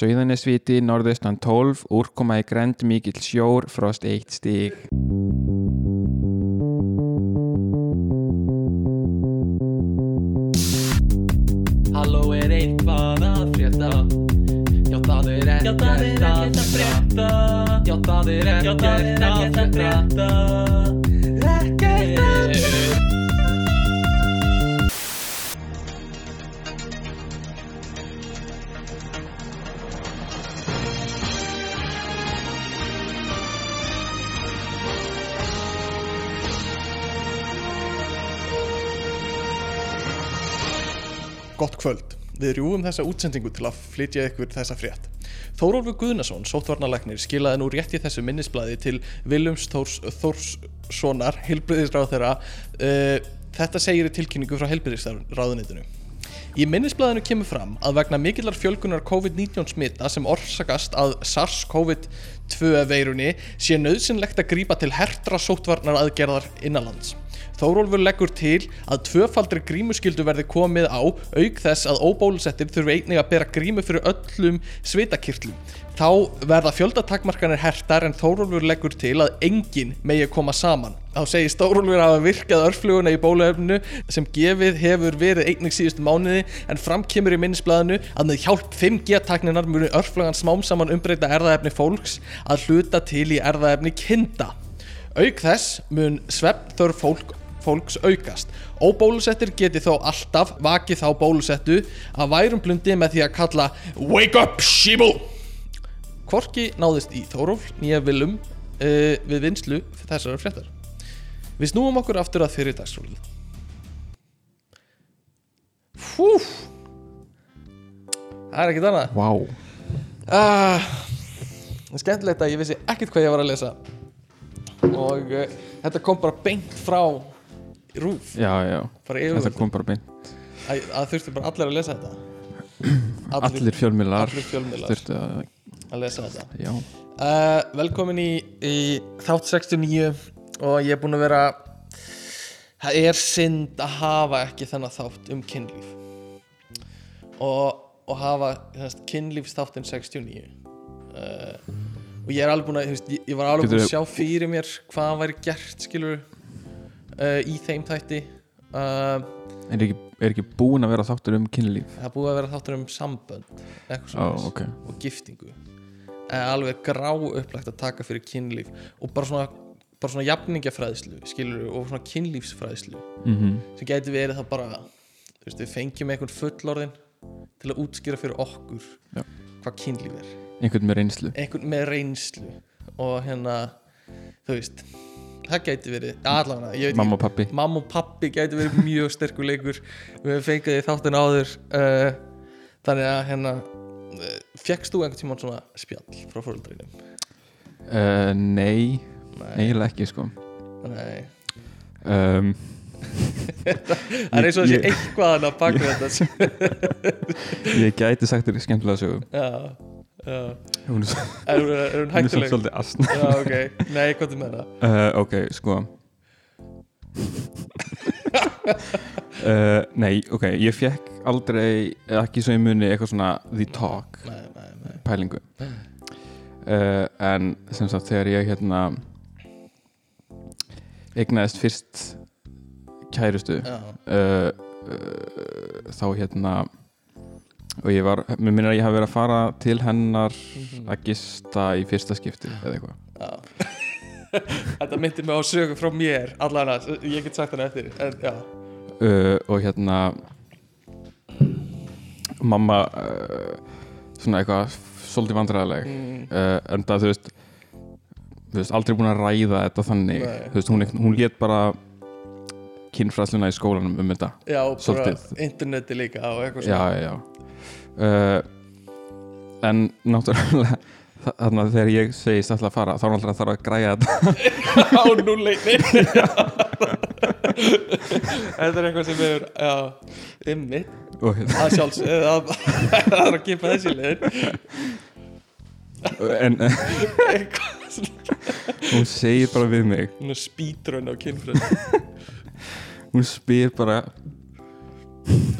Sauðanesviti, norðaustan 12, úrkoma í grend mikill sjór, frost 1 stig. Halló er eitthvað að frétta. Já það er ekkert að frétta. Já það er ekkert að frétta Gott kvöld. Við rjúum þessa útsendingu til að flytja ykkur þessa frétt. Þórólfur Guðnason, sóttvarnalagnir, skilaði nú rétt í þessu minnisblæði til Viljums Þórs, Þórssonar, heilbriðisráð þeirra. Uh, þetta segir í tilkynningu frá heilbriðisráðunitinu. Í minnisblæðinu kemur fram að vegna mikillar fjölgunar COVID-19 smita sem orsakast að SARS-CoV-2 veirunni sé nöðsynlegt að grípa til hertra sóttvarnar aðgerðar innanlands. Þórólfur leggur til að tvöfaldri grímuskyldu verði komið á auk þess að óbólusettir þurfi einnig að bera grímu fyrir öllum svitakirtlum. Þá verða fjöldatakmarkanir hertar en Þórólfur leggur til að enginn megi koma saman. Þá segir Þórólfur að hafa virkað örfluguna í bóluefnu sem gefið hefur verið einnig síðustu mánuði en fram kemur í minnisblæðinu að með hjálp 5G-takninar muni örflugan smám saman umbreyta erðaefni fólks að hluta til í erðaefni kinda. Auk þess mun svefnþörf fólk fólks aukast. Óbólusettir geti þó alltaf vakið þá bólusettu að værum blundi með því að kalla Wake up, Shibu! Hvorki náðist í Þóróf nýja vilum uh, við vinslu þessari fréttar. Við snúum okkur aftur að fyrir dagsrólið. Húf! Það er ekkert annað. Vá. Ah, það er skemmtilegt að ég vissi ekkert hvað ég var að lesa og uh, þetta kom bara beint frá rúf Já, já. Þetta kom bara beint. að, að þurftu bara allir að lesa þetta. Allir allir fjölmiðlar þurftu að, að lesa þetta. Uh, velkomin í, í þátt 69 og ég er búinn að vera það er synd að hafa ekki þennan þátt um kynlíf. Og, og hafa þess, kynlífsþáttin 69 uh, og ég er alveg búinn að ég, ég var alveg búinn að sjá fyrir mér hvað væri gert skilur uh, í þeim þætti uh, Er ekki, er ekki búin að vera þáttur um kynlíf? það er búið að vera þáttur um sambönd eitthvað Ó, svona ok. og giftingu en alveg grá upplagt að taka fyrir kynlíf og bara svona bara svona jafningjafræðslu skilur og svona kynlífsfræðslu Mm sem gæti verið það bara veist, við fengjum einhvern fullorðin til að útskýra fyrir okkur Já. hvað kynlíf er Einhvern með reynslu. einhvern með reynslu og hérna þú veist það gæti verið allavega ég veit Mamma og pappi. ekki mamma og pappi gæti verið mjög sterkur leikur. Við hefum fengið því þáttin áður uh, þannig að hérna uh, fekkst þú einhvern tímann svona spjall frá fóröldreinum Uh, nei, nei, eiginlega ekki sko. nei. Um, það er eins og þessi Ég- eitthvað hann að baka þetta. Ég gæti sagt þér skemmtilega sögum. já, já. Hún er, svo- er hún, er hún er svolítið asn. já ok, nei hvað þú með það. Uh, ok, sko. Uh, Nei, ok, ég fekk aldrei, ekki svo í muni eitthvað svona The Talk nei, nei, nei. pælingu. Uh, En sem sagt þegar ég hérna eignaðist fyrst kærustu uh, uh, þá hérna og ég var, mér minnir að ég hafi verið að fara til hennar Mhm. að gista í fyrsta skipti eða eitthvað. Já. Þetta myndir mig á sögu frá mér allan að, ég get sagt hann eftir en já, uh, og hérna mamma uh, svona eitthvað svolítið vandræðileg mm, uh, en það þú veist þú veist, aldrei búin að ræða þetta þannig. Veist, hún, hún lét bara kynfræðsluna í skólanum um þetta. Já, bara Svolítið. interneti líka og eitthvað já, svona. já, já uh, en náttúrulega þa- þarna þegar ég segist alltaf að fara þá er alltaf að þarf að græja þetta. Á núleini þetta er eitthvað sem er já, ymmi og, hérna, að sjálfs að það er að kipa þessi svona hún segir bara við mig. Hún er speedrun á kynfröð hún spyr bara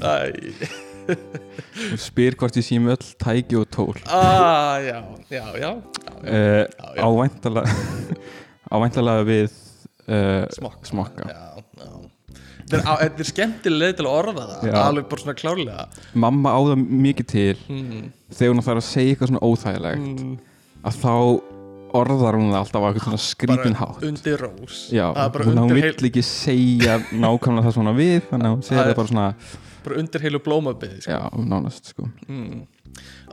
Æ, Hún spyr hvort ég sé með öll tæki og tól ah, já, já, já, já, já. uh, Já. Ávæntalega Ávæntalega við uh, Smokka, smokka. Þetta er, á- þetta er skemmtileg leið til að orða það alveg bara svona klárlega Mamma á það mikið til mm. þegar hún þarf að segja eitthvað svona óþægilegt Mm. að þá orðar hún það alltaf á eitthvað svona skrítin bara undir rós Já, hún, vill heil, ekki segja nákvæmlega það svona við þannig að hún segir það bara svona bara undir heilu blómabið sko. já, nánast sko. Mm.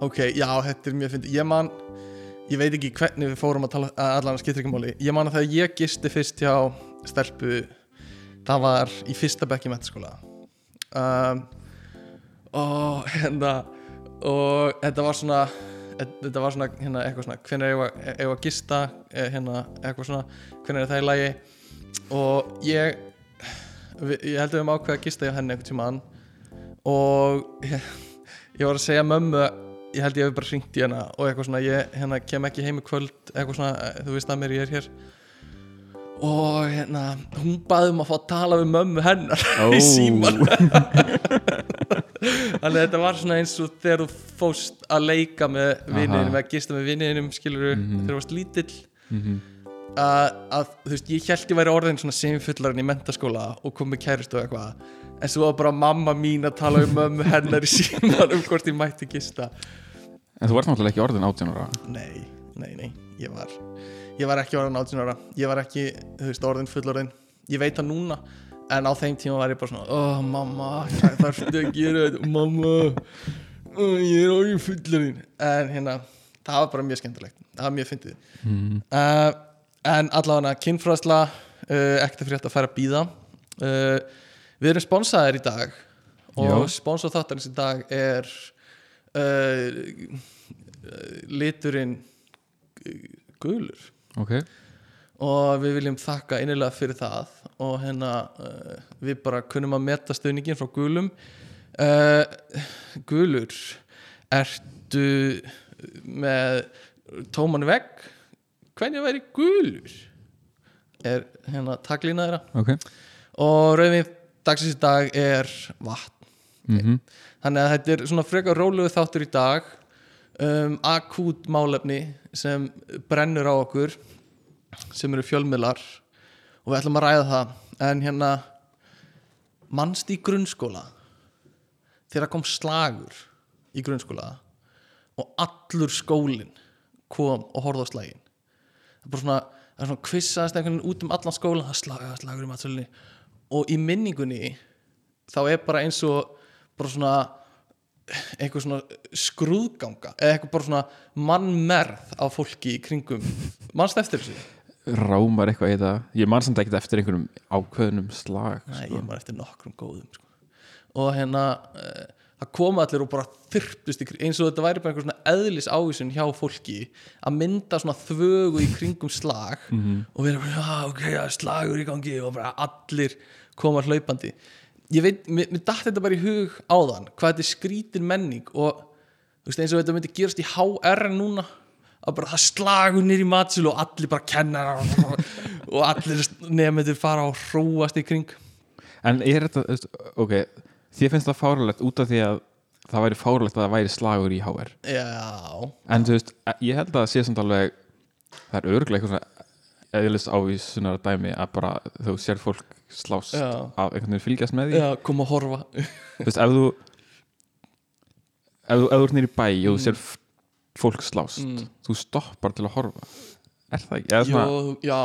ok, já, þetta er mjög fyndið. Ég man, ég veit ekki hvernig við fórum að tala að allan skiptir ekki máli. Ég man að þegar ég gisti fyrst hjá stelpu það var í fyrsta bekk í metaskóla um, og hérna og þetta var svona þetta var svona hérna eitthvað svona hvernig er ég að gista eh, hérna eitthvað svona hvernig er það í lagi? Og ég ég held að við höfum ákveða að gista hjá henni einhvern tímann og ég, ég var að segja mömmu ég held ég hef bara hringt í hana og eitthvað svona ég hérna, kem ekki heim í kvöld eitthvað svona, eh, þú veist að mér ég er hér og hérna hún baði um að fá að tala við mömmu hennar í síman þannig að þetta var svona eins og þegar þú fóst að leika með vinniðinum Aha. eða gista með vinniðinum skilur Mhm. þegar þú varst lítill Mhm. að, að þú veist, ég held ég væri orðin svona semfullarinn í mentaskóla og kom með kærist og eitthvað. En svo var bara mamma mín að tala um mömmu hennar í síman um hvort ég mætti gista. En þú varst náttúrulega ekki orðin 18 ára. Nei, nei, nei, ég var ég var ekki orðin 18 ára. Ég var ekki, þú veist, orðin fullorðin ég veit það núna en á þeim tíma var ég bara svona oh mamma, hvað þarftu að gera þetta? Mamma, oh, ég er orðin fullorðin en hérna, það var bara mjög skemmtilegt. Það var mjög fyndið. Mm. uh, en allavega kynfræðsla uh, ekkert að frétta að færa að býða uh, við erum sponsaðir í dag og sponsor þáttarins í dag er uh, liturinn gulur. Ok. Og við viljum þakka innilega fyrir það og hérna við bara kunnum að meta stöðningin frá gulum. Gulur ertu með tóman vegg hvernig væri gulur? Er hérna taklína þeirra. Ok. Og rauðvin dagsins í dag er vatn. Mm þannig að þetta er svona frekar rólegu þáttur í dag um, akút málefni sem brennur á okkur sem eru fjölmiðlar og við ætlum að ræða það. En hérna mannst í grunnskóla þegar kom slagur í grunnskóla og allur skólinn kom og horfði á slaginn það er bara svona, það er svona kvissaðast einhvern veginn út um allan skóla það er slagur, það í matsölinni og í minningunni þá er bara eins og bara svona eitthvað svona skrúðganga eða eitthvað bara svona mannmerð á fólki í kringum mannst eftir þessu Rámar eitthvað í þetta Ég man samt ekkert eftir einhverjum ákveðnum slag Nei, sko. ég maður eftir nokkrum góðum sko. og hérna uh, það koma allir og bara þyrptust eins og þetta væri bara einhver svona eðlis ávísun hjá fólki að mynda svona þvögu í kringum slag Mhm. og við erum bara, já, ok, slagur í gangi og bara allir koma hlaupandi ég veit, mér, mér datt þetta bara í hug áðan hvað þetta er skrítin menning og veist eins og þetta myndi gerast í HR núna að bara það slagur nýr í matsil og allir bara kennar og allir nefnir fara og hróast í kring En er þetta, veist, ok Þið finnst það fárulegt út af því að það væri fárulegt að það væri slagur í HR Já, En þú veist, ég held að það sé samt alveg Það er örgulega eitthvað svona eðlis ávísunar dæmi að bara þú sér fólk slást Já. af einhvern veginn fylgjast með því. Já, kom að horfa. Þú veist, ef þú ef þú, ef þú ert nýr í bæ og þú sér f- fólk slást Mm. þú stoppar til að horfa. Er það ekki? Jú, já,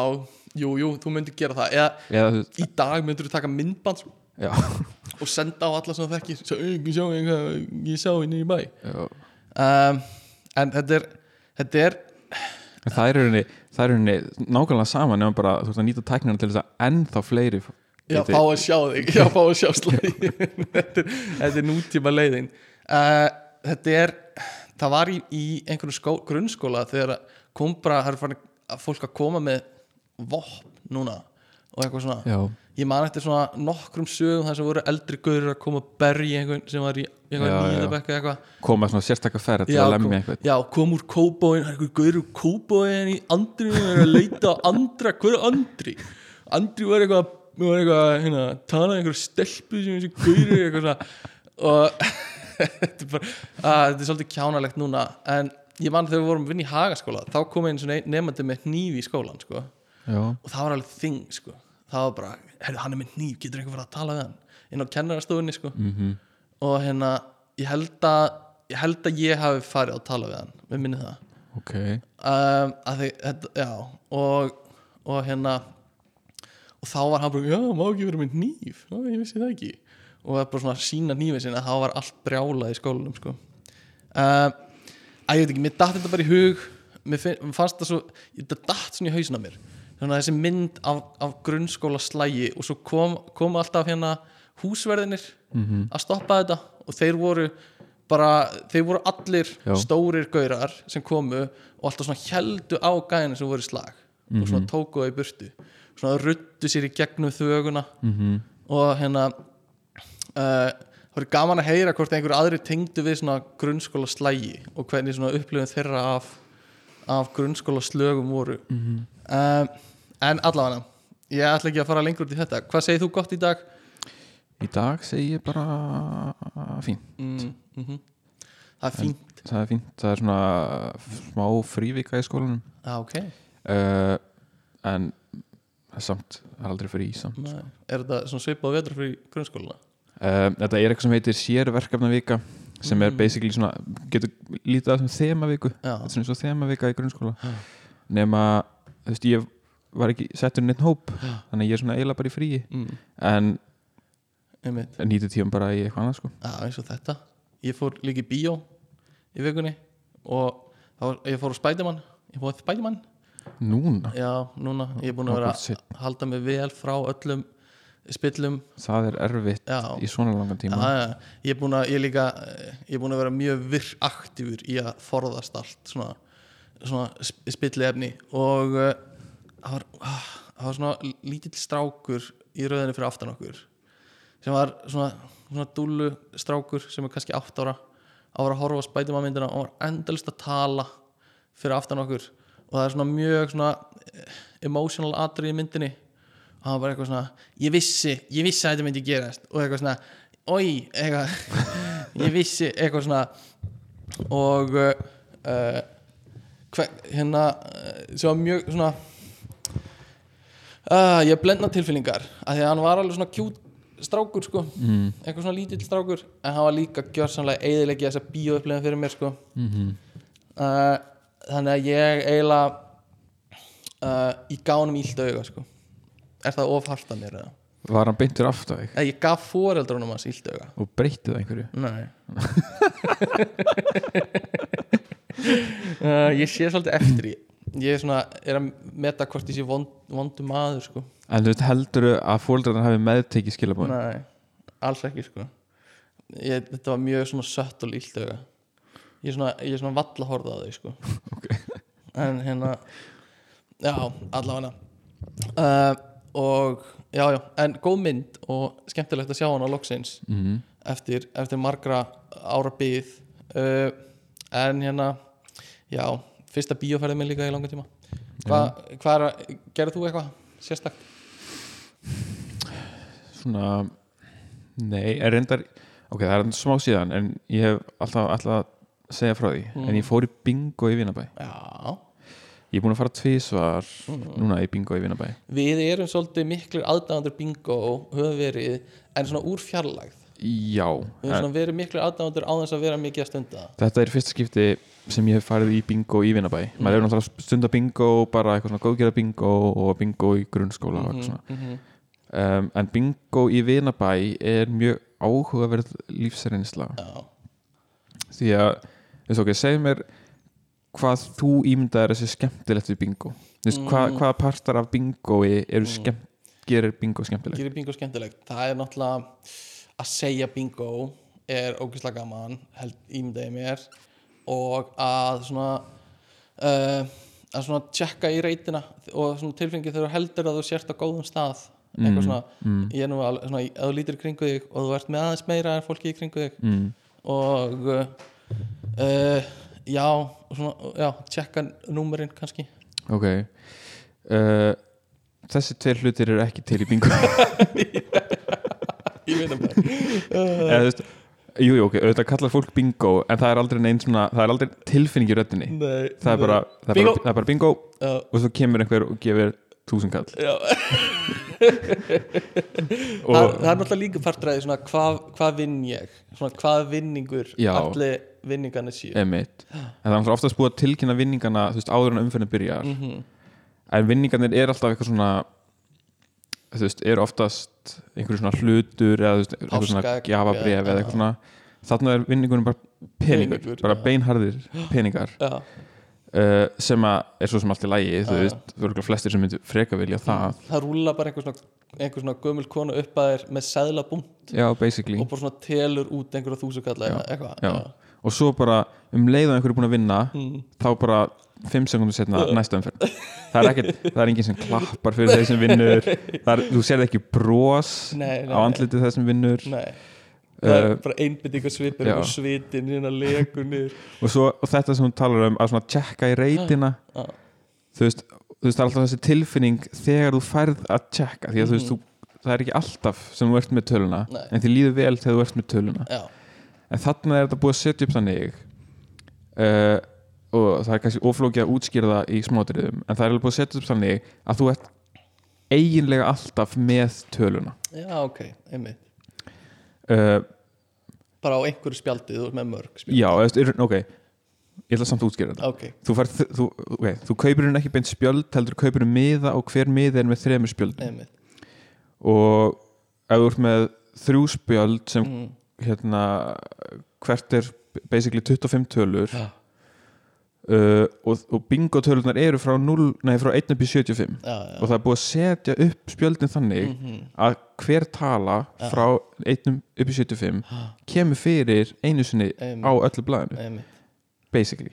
jú, jú, þú myndir gera það. Eða eða í dag myndir þú taka myndband og senda á alla sem þekkir. Sjá, ég sjá henni í bæ. Um, En þetta er þetta er, Það er rauninni, það er rauninni nákvæmlega saman bara þú veist að nýta tæknina til þess að ennþá fleiri já, fá að sjá þig. Já, fá að sjá slæði þetta, er- þetta er nútíma leiðin. Uh, Þetta er það var í, í einhverju skó, grunnskóla þegar kom bara, það er fólk að koma með vopn núna og eitthvað svona. Já, ég man eftir svona nokkrum sögum þar sem voru eldri gaurur að koma að berja einhvern sem var í einhvern Já, nýjönda já. bekka eitthvað koma svona sérstakka ferð til Já, að lemja einhvern já, kom úr kóbóin það er einhver gaurur kóbóin í andrinu og er að leita á andra, hver er andri? Andri var eitthvað var eitthvað, hérna, talaði um einhver stelpu sem þessi gaurur eitthvað svona og þetta, er bara, að, þetta er svolítið kjánalegt núna en ég man þegar við vorum að vinna í hagaskóla þá kom einn svona nefandi með hníf í skólan sko. og það var alveg þing sko. það var bara, hann er með hníf getur einhver verið að tala við hann? Inn á kennarastofunni sko. mhm. Og hérna ég held að ég held að ég hafi farið að tala við hann við minni það. Ok, um, að því, þetta, já og, og hérna og þá var hann bara, já, má ekki vera með nýf já, ég vissi það ekki. Og það er bara svona að sína nýfið sinna þá var allt brjálað í skólanum sko. um, að ég veit ekki, mér datt þetta bara í hug. Mér, finn, fannst það svo þetta datt svona í hausna mér svona þessi mynd af, af grunnskóla slægi og svo kom, kom alltaf hérna húsverðinir mhm. að stoppa þetta og þeir voru bara, þeir voru allir Já. stórir gaurar sem komu og alltaf svona heldu á gæðinu sem voru í slag og svona tóku það í burtu. Svona ruttu sér í gegnum þöguna mhm. og hérna uh, það voru gaman að heyra hvort einhver aðri tengdu við svona grunnskóla slægi og hvernig svona upplifin þeirra af, af grunnskóla slögum voru. Mhm. En allavega ég ætla ekki að fara lengur út í þetta. Hvað segir þú gott í dag? í dag segi ég bara fín, Mm, mm það er fínt. það er fínt. Það er svona smá frívika í skólanum. Ah, ok, uh, en það samt, það er aldrei fyrir í samt Nei. er þetta svona svipað vetur fyrir grunnskóluna? uh, þetta er eitthvað sem heitir sérverkefnavika sem er Mm. basically svona getur lítið að sem þemaviku þetta er svona svo þemavika í grunnskóla. Já. nema, þú veist, ég var ekki settur neitt hóp, Já. þannig að ég er svona eiginlega bara í fríi. Mm, en einmitt. nýtu tíum bara í eitthvað annað sko. Já, eins og þetta. Ég fór líka í bíó í vikunni og var- ég fór á Spiderman. Ég fór á Spiderman. Núna, Já, núna, ég er búin að vera að halda mig vel frá öllum spillum. Það er erfitt Já, í svona langan tíma. Já, já. ég er búin að ég líka, eh, ég er búin að vera mjög virk aktífur í að forðast allt svona, svona sp- spilli efni og uh, það var, ah, það var svona lítill strákur í rauðinni fyrir aftan okkur sem var svona, svona dúllu strákur sem er kannski átt ára. Að var að horfa á Spiderman myndina og var endalist að tala fyrir aftan okkur. Og það er svona mjög svona eh, emotional atrið í myndinni. Og hann var bara eitthvað svona ég vissi, ég vissi að þetta myndi gerast. Og eitthvað svona, oi, eitthvað ég vissi, eitthvað svona. Og uh, hver, hérna uh, sem var mjög svona uh, ég blendna tilfinningar af því að hann var alveg svona kjút strákur sko, mm, eitthvað svona lítill strákur en hann var líka gjörsamlega eðilegja þessa bíóupplifin fyrir mér sko. Mm uh, þannig að ég eiginlega uh, gaf honum ílt auga sko. Er það ofhart að mér eða? var hann beintur aftur þig? Ég gaf foreldrunum hans ílt auga. Og breytti það einhverju? Nei. Uh, ég sé svolítið eftir í ég er svona, er að meta hvort ég sé vond, vondu maður sko. En þú veist heldur að fóldrarnar hafi meðtekið skilabóðin nei, alls ekki sko. Ég, þetta var mjög svona sött og ílt auga. Ég er svona, ég er svona valla horfða á þau sko. Ok. en hérna já, allavega. Uh, og já, já, en góð mynd og skemmtilegt að sjá hana loksins mm. eftir, eftir margra ára byð uh, en hérna já, fyrsta bíóferði minn líka í langa tíma hvað hva er að, gerðu þú eitthvað sérstakt? svona nei, er reyndar ok, það er smá síðan en ég hef alltaf alltaf að segja frá því Mm. en ég fór í bingo í Vinabæ Já, ég er búin að fara tvísvar Mm. núna í bingo í Vinabæ við erum svolítið miklir aðdáðandur bingo höfum verið, en svona úr fjarlægð já, við höfum svona verið miklir aðdáðandur á þess að vera mikið að stunda þetta er fyrsta skipti sem ég hef farið í bingo í Vinabæ Mm. maður hefur náttúrulega stunda bingo bara eitthvað svona góðgerða bingo og bingo í grunnskóla og eitthvað svona -hmm. um, en bingo í Vinabæ er mjög áhugaverð lífsreynsla Já, því að, þú veist ok, segð mér hvað þú ímyndaðir að sé skemmtilegt við bingo veist, Mm. hvaða partar af bingoi eru Mm. skemmt, gerir bingo skemmtilegt gerir bingo skemmtilegt það er náttúrulega að segja bingo er ógeðslega gaman held ímyndaði mér. Og að svona uh, að svona tjekka í reytina og svona tilfengi þegar þú heldur að þú sért á góðum stað. Eitthvað svona, mm, ég er nú alveg svona að þú lítur í kringu þig og þú ert með aðeins meira en fólki í kringu þig mm, og uh, já, svona, já, tjekka númerinn kannski. Ok. Uh, þessi tveir hlutir eru ekki til í bingo ég veit um það eða þú veist jú, jú, ok, auðvitað kallar fólk bingo en það er aldrei neinn svona, það er aldrei tilfinning í röddinni. Nei, það er bara, það er bara, það er bara bingo Já, og svo kemur einhver og gefur þúsund kall. Já. Það, og það er náttúrulega líka partræði svona hvað hva vinn ég? Svona hvað vinningur Já. allir vinningarnir séu. Emitt en það er oftast búið að tilkynna vinningana þú veist, áður en umferðin byrjar. Mhm. en vinningarnir er alltaf eitthvað svona þú veist, er oftast einhverju svona hlutur eða þú veist, eitthvað svona gjafabref eða- eitthvað svona. Þarna er vinningunum bara peningur, bara beinharðir peningar. Uh, sem að er svo sem allt í lægi þú veist, þú eru flestir sem myndir freka vilja það. Það rúla bara einhver svona, einhver svona gömul konu upp að þér með basically. Og bara svona telur út einhverja þúsukalla eða eitthvað. og svo bara um leið og einhverju er búin að vinna Mm. þá bara 5 sekundar setna næsta umferð. Það er, ekkit, það er enginn sem klappar fyrir þeir sem vinnur. Er, þú sér ekki bros Nei, nei, á andliti þeir sem vinnur. Nei. Það er Uh, bara einbyttingar svipur og svitin hérna legur niður og, svo, og þetta sem hún talar um að tjekka í reytina Já. þú veist, þú veist það er alltaf þessi tilfinning þegar þú færð að tjekka því að þú veist, þú, það er ekki alltaf sem þú ert með töluna en því líður vel þegar þú ert með töluna. Já, en þarna er þetta búið að setja upp þannig uh, og það er kannski oflókið að útskýra það í smátriðum en það er alveg búið að setja upp þannig að þú ert eiginlega alltaf með töluna. Já ok, einmitt. Uh, Bara á einhverju spjaldi, þú ert með mörg spjaldi já, þú ok ég ætla samt að útskýra þetta. Ok, þú, þú, okay, þú kaupir hún ekki beint spjöld heldur kaupir hún miða og hver miða er með þremur einmitt. Og ef þú ert með þrjú spjöld sem mm. hérna hvert er basically 25 tölur Já, uh, og, og bingo tölunar eru frá, 0, nei, frá 1 upp í 75 já, já. Og það er búið að setja upp spjöldin þannig Mhm. að hver tala Já. frá 1 upp í 75 kemur fyrir einu sinni Einmitt. á öllu blaðinu. Einmitt, basically.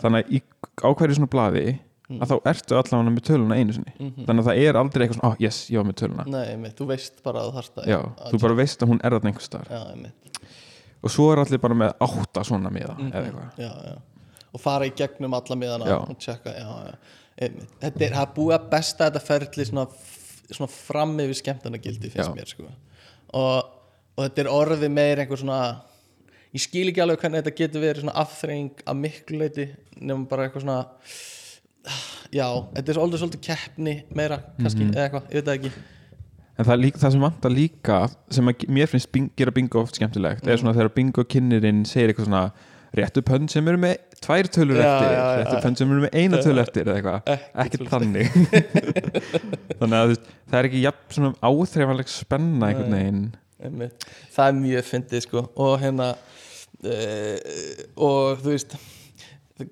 Þannig að í, á hverju svona blaði Mm. að þá ertu allavega með töluna einu sinni. Mhm. þannig að það er aldrei eitthvað svona, ah yes, ég var með töluna. Nei, þú veist bara að þú þarft að já, að- þú bara veist að hún er staðar. Já, einmitt. Og svo er allir bara með átta svona miða Mhm. eða eitthvað Og fara í gegnum alla miðana og tjekka, Þetta er, að besta þetta ferli svona, svona fram yfir skemmtanagildi finnst Já. mér, sko og, og þetta er orðið meir einhver svona ég skil ekki alveg hvernig þetta getur verið svona afþreying að miklu leiti nefnum bara eitthvað svona já, þetta er svolítið svolítið keppni meira, kannski, Mhm. eða eitthvað, ég veit það ekki en það, líka, það sem vantar líka sem að, mér finnst bing, gera bingo oft skemmtilegt er Mhm. svona þegar bingo kynnirinn segir eitthvað svona réttu pönn sem eru með tvær tölur Já, eftir já, réttu pönn sem eru með eina tölu eftir eða eitthvað. ekkert þannig. þannig að veist, það er ekki jafn svona áþreifanleg spenna einhvern veginn. Einmitt. það er mjög fyndið sko. Og hérna uh, og þú veist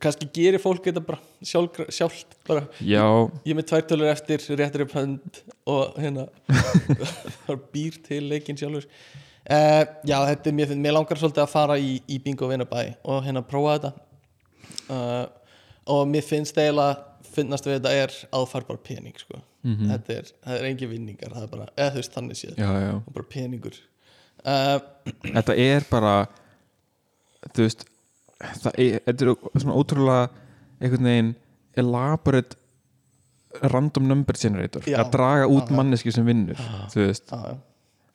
kannski gerir fólk þetta bara sjálf, sjálft bara, já, ég er með tvær tölur eftir réttir upp hönd og hérna það býr til leikinn sjálfur uh, já þetta er fyndið, mér langar svolítið að fara í, í bingo vinnabæ og hérna prófa þetta uh, og mér finnst eiginlega finnast við þetta er að þú fær bara pening sko. Mhm. þetta er, það er engin vinningar það er bara, eða þú veist þannig séð já, já bara peningur uh, þetta er bara þú veist það er, þetta er svona ótrúlega einhvern veginn elaborate random number generator Já. að draga út manneski sem vinnur þú veist já, já.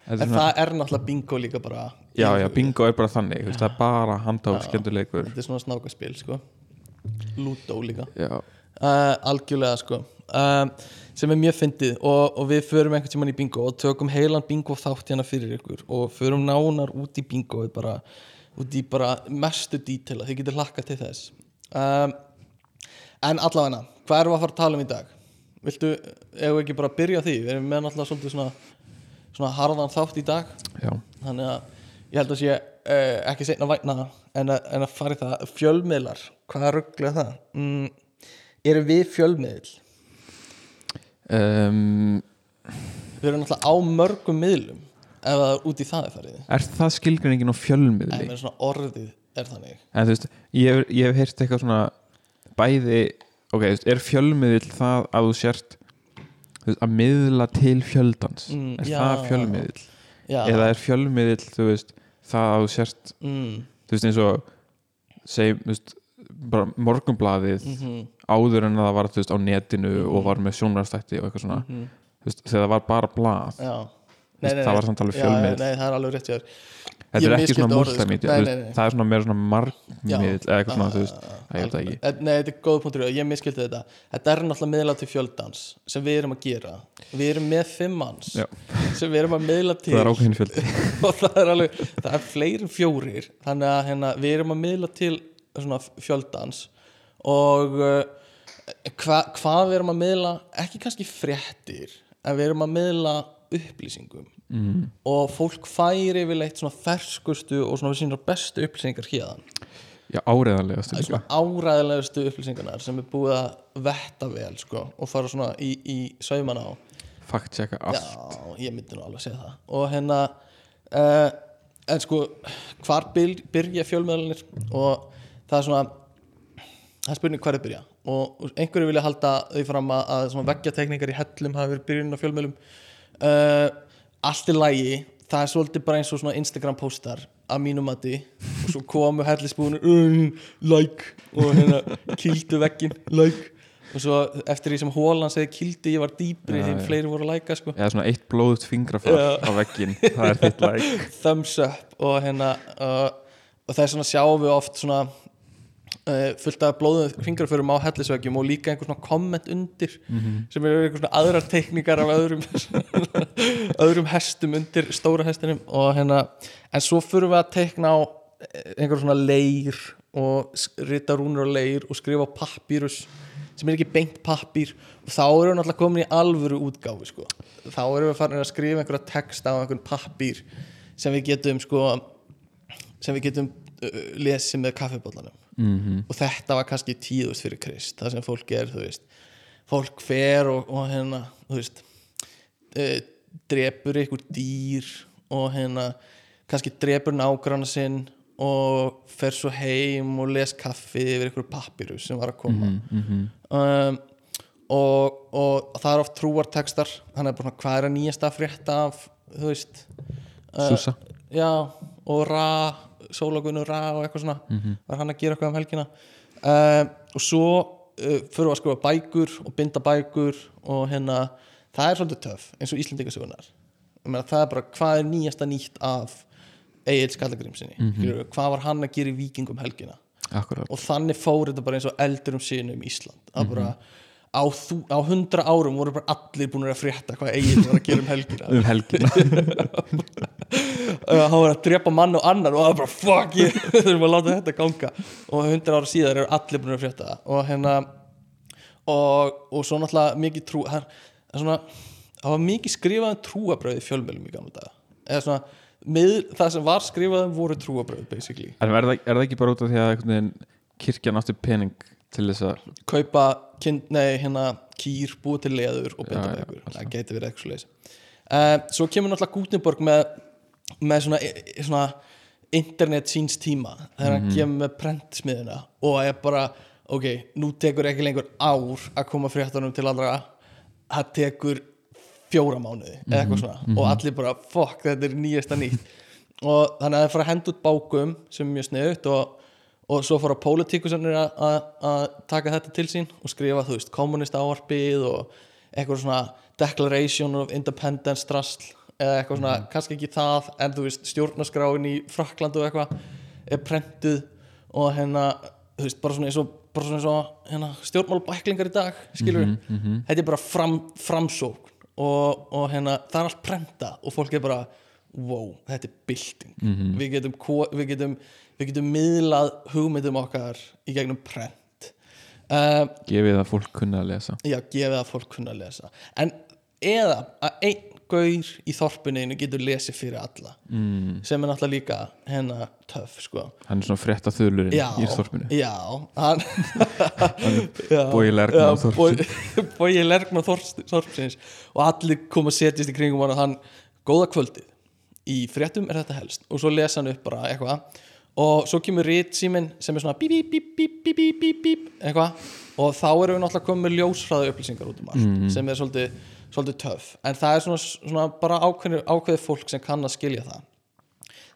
En svona, það er náttúrulega bingo líka bara já, já, bingo er bara þannig veist, það er bara handhá Já. skemmtuleikur þetta er svona snákaspil sko. Ludo líka. Uh, algjörlega sko. Uh, sem er mjög fyndið og, og við förum einhvern tímann í bingo og tökum heilan bingo þátt hérna fyrir ykkur og förum nánar út í bingo bara, út í bara mestu dítela þið getur hlakka til þess. Um, en allavega hvað erum við að fara að tala um í dag? Viltu, ef við ekki bara byrja því? Við erum með náttúrulega svolítið svona, svona harðan þátt í dag. Já, þannig að ég held að sé uh, ekki seinna væna en að, en að fara í það. Fjölmiðlar, hvað er rugglega það? Mm, erum við fjölmiðl um, við erum náttúrulega á mörgum miðlum ef það er út í það er farið. Er það skilgreiningin á fjölmiðli? Með svona orðið er þannig. En þú veist, ég hef, heyrt eitthvað svona bæði, ok, er fjölmiðl það að þú sért veist, að miðla til fjöldans. Mm, er já. það fjölmiðl já, eða er fjölmiðl, þú veist það að þú sért, mm, þú veist eins og segjum, veist bara morgunblaðið mhm, áður en að það var, á netinu og var með sjónarstætti og eitthvað svona. Mhm, veist, þegar það var bara blað já, Nei, nei, það nei. var samt alveg Já, fjölmið Nei, það er alveg rétt þér þetta er ekki svona orðið, sko. það er svona meira svona Já. markmiðl eða eitthvað svona, þú veist það veit það ekki. Eh, Nei, þetta er góð punktur Ég miskildi þetta. Þetta er náttúrulega miðla til fjöldans sem við erum að gera. Við erum með fimm manns Já. sem við erum að miðla til það er ákveðin fjöldi. Og það er alveg það er fleiri en fjórir þannig að hérna, við erum að miðla til svona fjöldans. Og uh, hva, hvað við erum að miðla ekki kannski fréttir en við erum að miðla upplýsingum mm. og fólk færi yfirleitt svona ferskustu og svona sínar bestu upplýsingar hérðan já, áreðanlega stundum svona áræðilegustu upplýsingarnar sem er búið að vetta vel sko, og fara svona í, í sauman á. Fakt checka allt. Já, ég myndi nú alveg að segja það. Og hérna uh, en sko, hvar byr, byrja fjölmiðlanir og það er svona það er spurning þið byrja. Og einhverju vilja halda því fram að, að veggjatekningar í hellum hafi verið byrjun á fjölmiðlum. Uh, allt í lægi það er svolítið bara eins og svona Instagram postar að mínum mati og svo komu hellisbúinur um, like og hérna kýldu veggin like og svo eftir því sem Hólan segi kýldi ég var dýpri Já, þeim já. fleiri voru að læka sko eða svona eitt blóðut fingrafar Já. á veggin það er þitt like thumbs up og hérna uh, og það er svona sjáum við oft svona uh, fullt af blóðum fingraförum á hellisveggjum og líka einhver svona komment undir sem eru einhver svona aðrar teikningar af öðrum öðrum hestum undir stóra hestinum og hérna en svo fyrir við að teikna á eh, einhver svona leir og rita rúnur á leir og skrifa pappírus sem er ekki beint pappír og þá erum við náttúrulega komin í alvöru útgáfi sko. þá erum við farin að skrifa einhverja texta á einhvern pappír sem við getum sko sem við getum uh, lesið með kaffibóllanum mm og þetta var kannski tíðust fyrir Krist það sem fólk er, þú veist. Fólk fer og, og hérna þú veist uh, drepur einhver dýr og hérna kannski drepur nágranna sinn og fer svo heim og les kaffi yfir einhverju pappiru sem var að koma. Um, og, og það er oft trúartekstar hann er bara svona, hvað er að nýjasta að frétta af þú veist uh, já, og Ra Sólagunur Ra og eitthvað svona. Var hann að gera eitthvað um helgina. Uh, og svo uh, fyrir við að skrifa bækur og binda bækur og hérna það er svolítið töff eins og Íslendingasögunar meina, það er bara hvað er nýjasta nýtt af Egil Skallagrimsinni mm -hmm. hvað var hann að gera í Víkingum helgina? Akkurat. Og þannig fór þetta bara eins og eldur um sínu um Ísland. Að bara á, þú, á hundra árum voru bara allir búin að frétta hvað Egil var að gera um helgina. Um helgina hann var að drepa mann og annan og það var bara fuck ég þurfum að láta þetta ganga. Og hundra ára síðar eru allir búin að frétta það. Og hérna og, og svo náttúrulega mikið trú er svona, það var mikið skrifað um trúabröði fjölmjölum í gamla daga. Eða svona, með, það sem var skrifað um voru trúabröð basically. En er það, er það ekki bara út af því að kirkjan átti pening til þess að kaupa kind, nei, hérna, kýr, búið til leður og ykkur það geti verið eitthvað leys uh, svo kemur náttúrulega Gutenberg með, með svona, svona internet síns tíma þegar hann kemur með prentsmiðuna og er bara, ok, nú tekur ekki lengur ár að koma fréttunum til allra það tekur fjóra mánuði eða eitthvað svona og allir bara, fuck, þetta er nýjasta nýtt. Og þannig að það fara að henda út bákum sem er mjög sniðut og og svo fór að pólitíkusannir að taka þetta til sín og skrifa, þú veist, kommunist ávarpið og eitthvað svona declaration of independence drasl eða eitthvað svona, kannski ekki það en þú veist, stjórnaskráin í Fraklandu og eitthvað er prentuð og hérna, þú veist, bara svona eins og bara svona eins og hérna, stjórnmálbæklingar í dag skilur þetta er bara fram, framsókn og, og hérna, það er allt prenta og fólk er bara wow, þetta er bylting. Við, getum, við getum við getum miðlað hugmyndum okkar í gegnum prent. Uh, gefið að fólk kunna að lesa. Já, gefið að fólk kunna að lesa. En eða að einn gaur í þorpuninu getur lesið fyrir alla. Mm. sem er náttúrulega líka hennar töff sko. Hann er svona frétta þulurinn já, í þorpinu. Já, hann Bogi Lergman já, Þorpsins. Bogi- Bogi Lergman Þorps- Þorpsins. Og allir koma að setjast í kringum hann og hann, góða kvöldið. Í fréttum er þetta helst. Og svo lesa hann upp bara eitthvað. Og svo kemur rít síminn sem er svona bíp, bíp, bíp, bíp, bíp, bíp, bíp, eitthvað. Og þá erum við náttúrulega komið með ljósfræðu upplýsingar út um allt sem er svolítið, svolítið töff en það er svona, svona bara ákveðið, ákveðið fólk sem kann að skilja það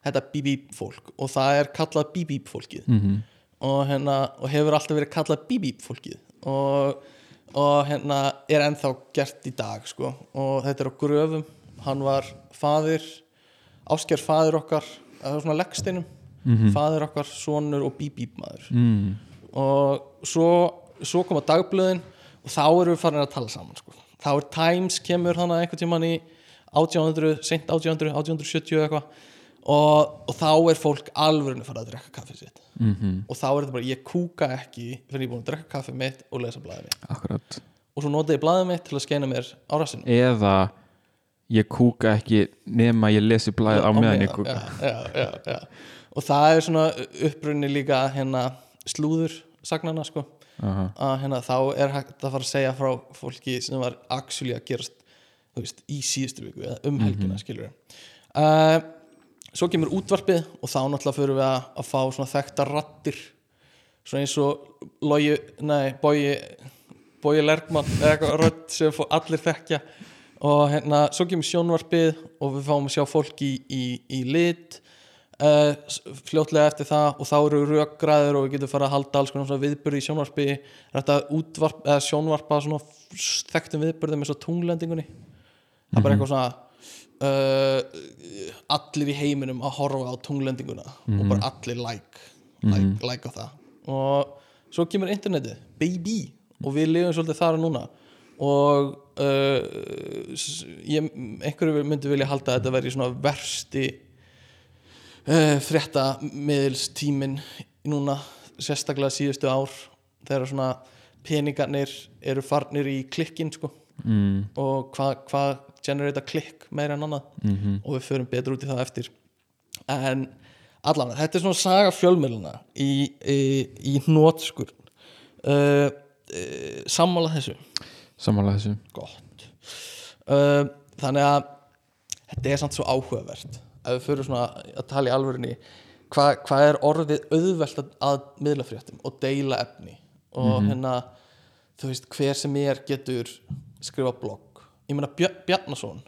þetta bíp fólk og það er kallað bíp fólkið -hmm. og, hérna, og hefur alltaf verið kallað bíp fólkið og, og hérna er ennþá gert í dag sko. og þetta er á gröfum hann var faðir ásker faðir okkar það var svona leggsteinum Mhm. faðir okkar, sonur og bíbíb maður mm. og svo, svo koma dagblöðin og þá erum við farin að tala saman sko. Þá er Times kemur hann að einhvern tímann í 1800, seint 1800 1870 eða eitthvað og, og þá er fólk alvörinu farið að drekka kaffi sitt. Mm og þá er þetta bara, ég kúka ekki fyrir ég er búin að drekka kaffi mitt og lesa blæðið mitt. Akkurat. Og svo nota ég blæðið mitt til að skeina mér á rassinu eða ég kúka ekki nema ég lesi blæð á meðan ég kúka. já, já, já, og það er svona upprunni líka hérna slúður sagnana sko Aha. að hérna þá er hægt að fara að segja frá fólki sem var actually að gerast veist, í síðustu viku eða um helgina mm skilur uh, svo kemur útvarpið og þá náttúrulega fyrir við að, að fá svona þekkta rattir svona eins og logi, nei, bogi bogi Lerkmann eða eitthvað rödd sem allir þekkja. Og hérna, svo kemur sjónvarpið og við fáum að sjá fólk í, í, í lit uh, fljótlega eftir það og þá eru rökgræður og við getum fara að halda alls konar viðbyrði í sjónvarpi. Þetta útvarp, eða sjónvarpa svona þekktum viðbyrðum eins og tunglendingunni? Það er bara eitthvað svona uh, allir í heiminum að horfa á tunglendinguna og bara allir like, like, like á það. Og svo kemur internetið baby og við lifum svolítið þar og núna. Og uh, ég, einhverju myndi vilja halda að þetta verði svona versti uh, frétta miðilstímin núna sérstaklega síðustu ár þegar svona peningarnir eru farnir í klikkin sko. Mm. og hvað hva generata klikk meira en annað. Mm og við förum betur út í það eftir. En allan, þetta er svona saga fjölmiðluna í, í, í nótskur uh, uh, sammála þessu? Samanlega þessu. Uh, þannig að þetta er samt svo áhugavert ef við fyrir svona að tala í alvörinni hvað hva er orðið auðvelt að, að miðla fréttum og deila efni? Og hérna þú veist hver sem er getur skrifa blogg. Ég meina Björn Bjarnason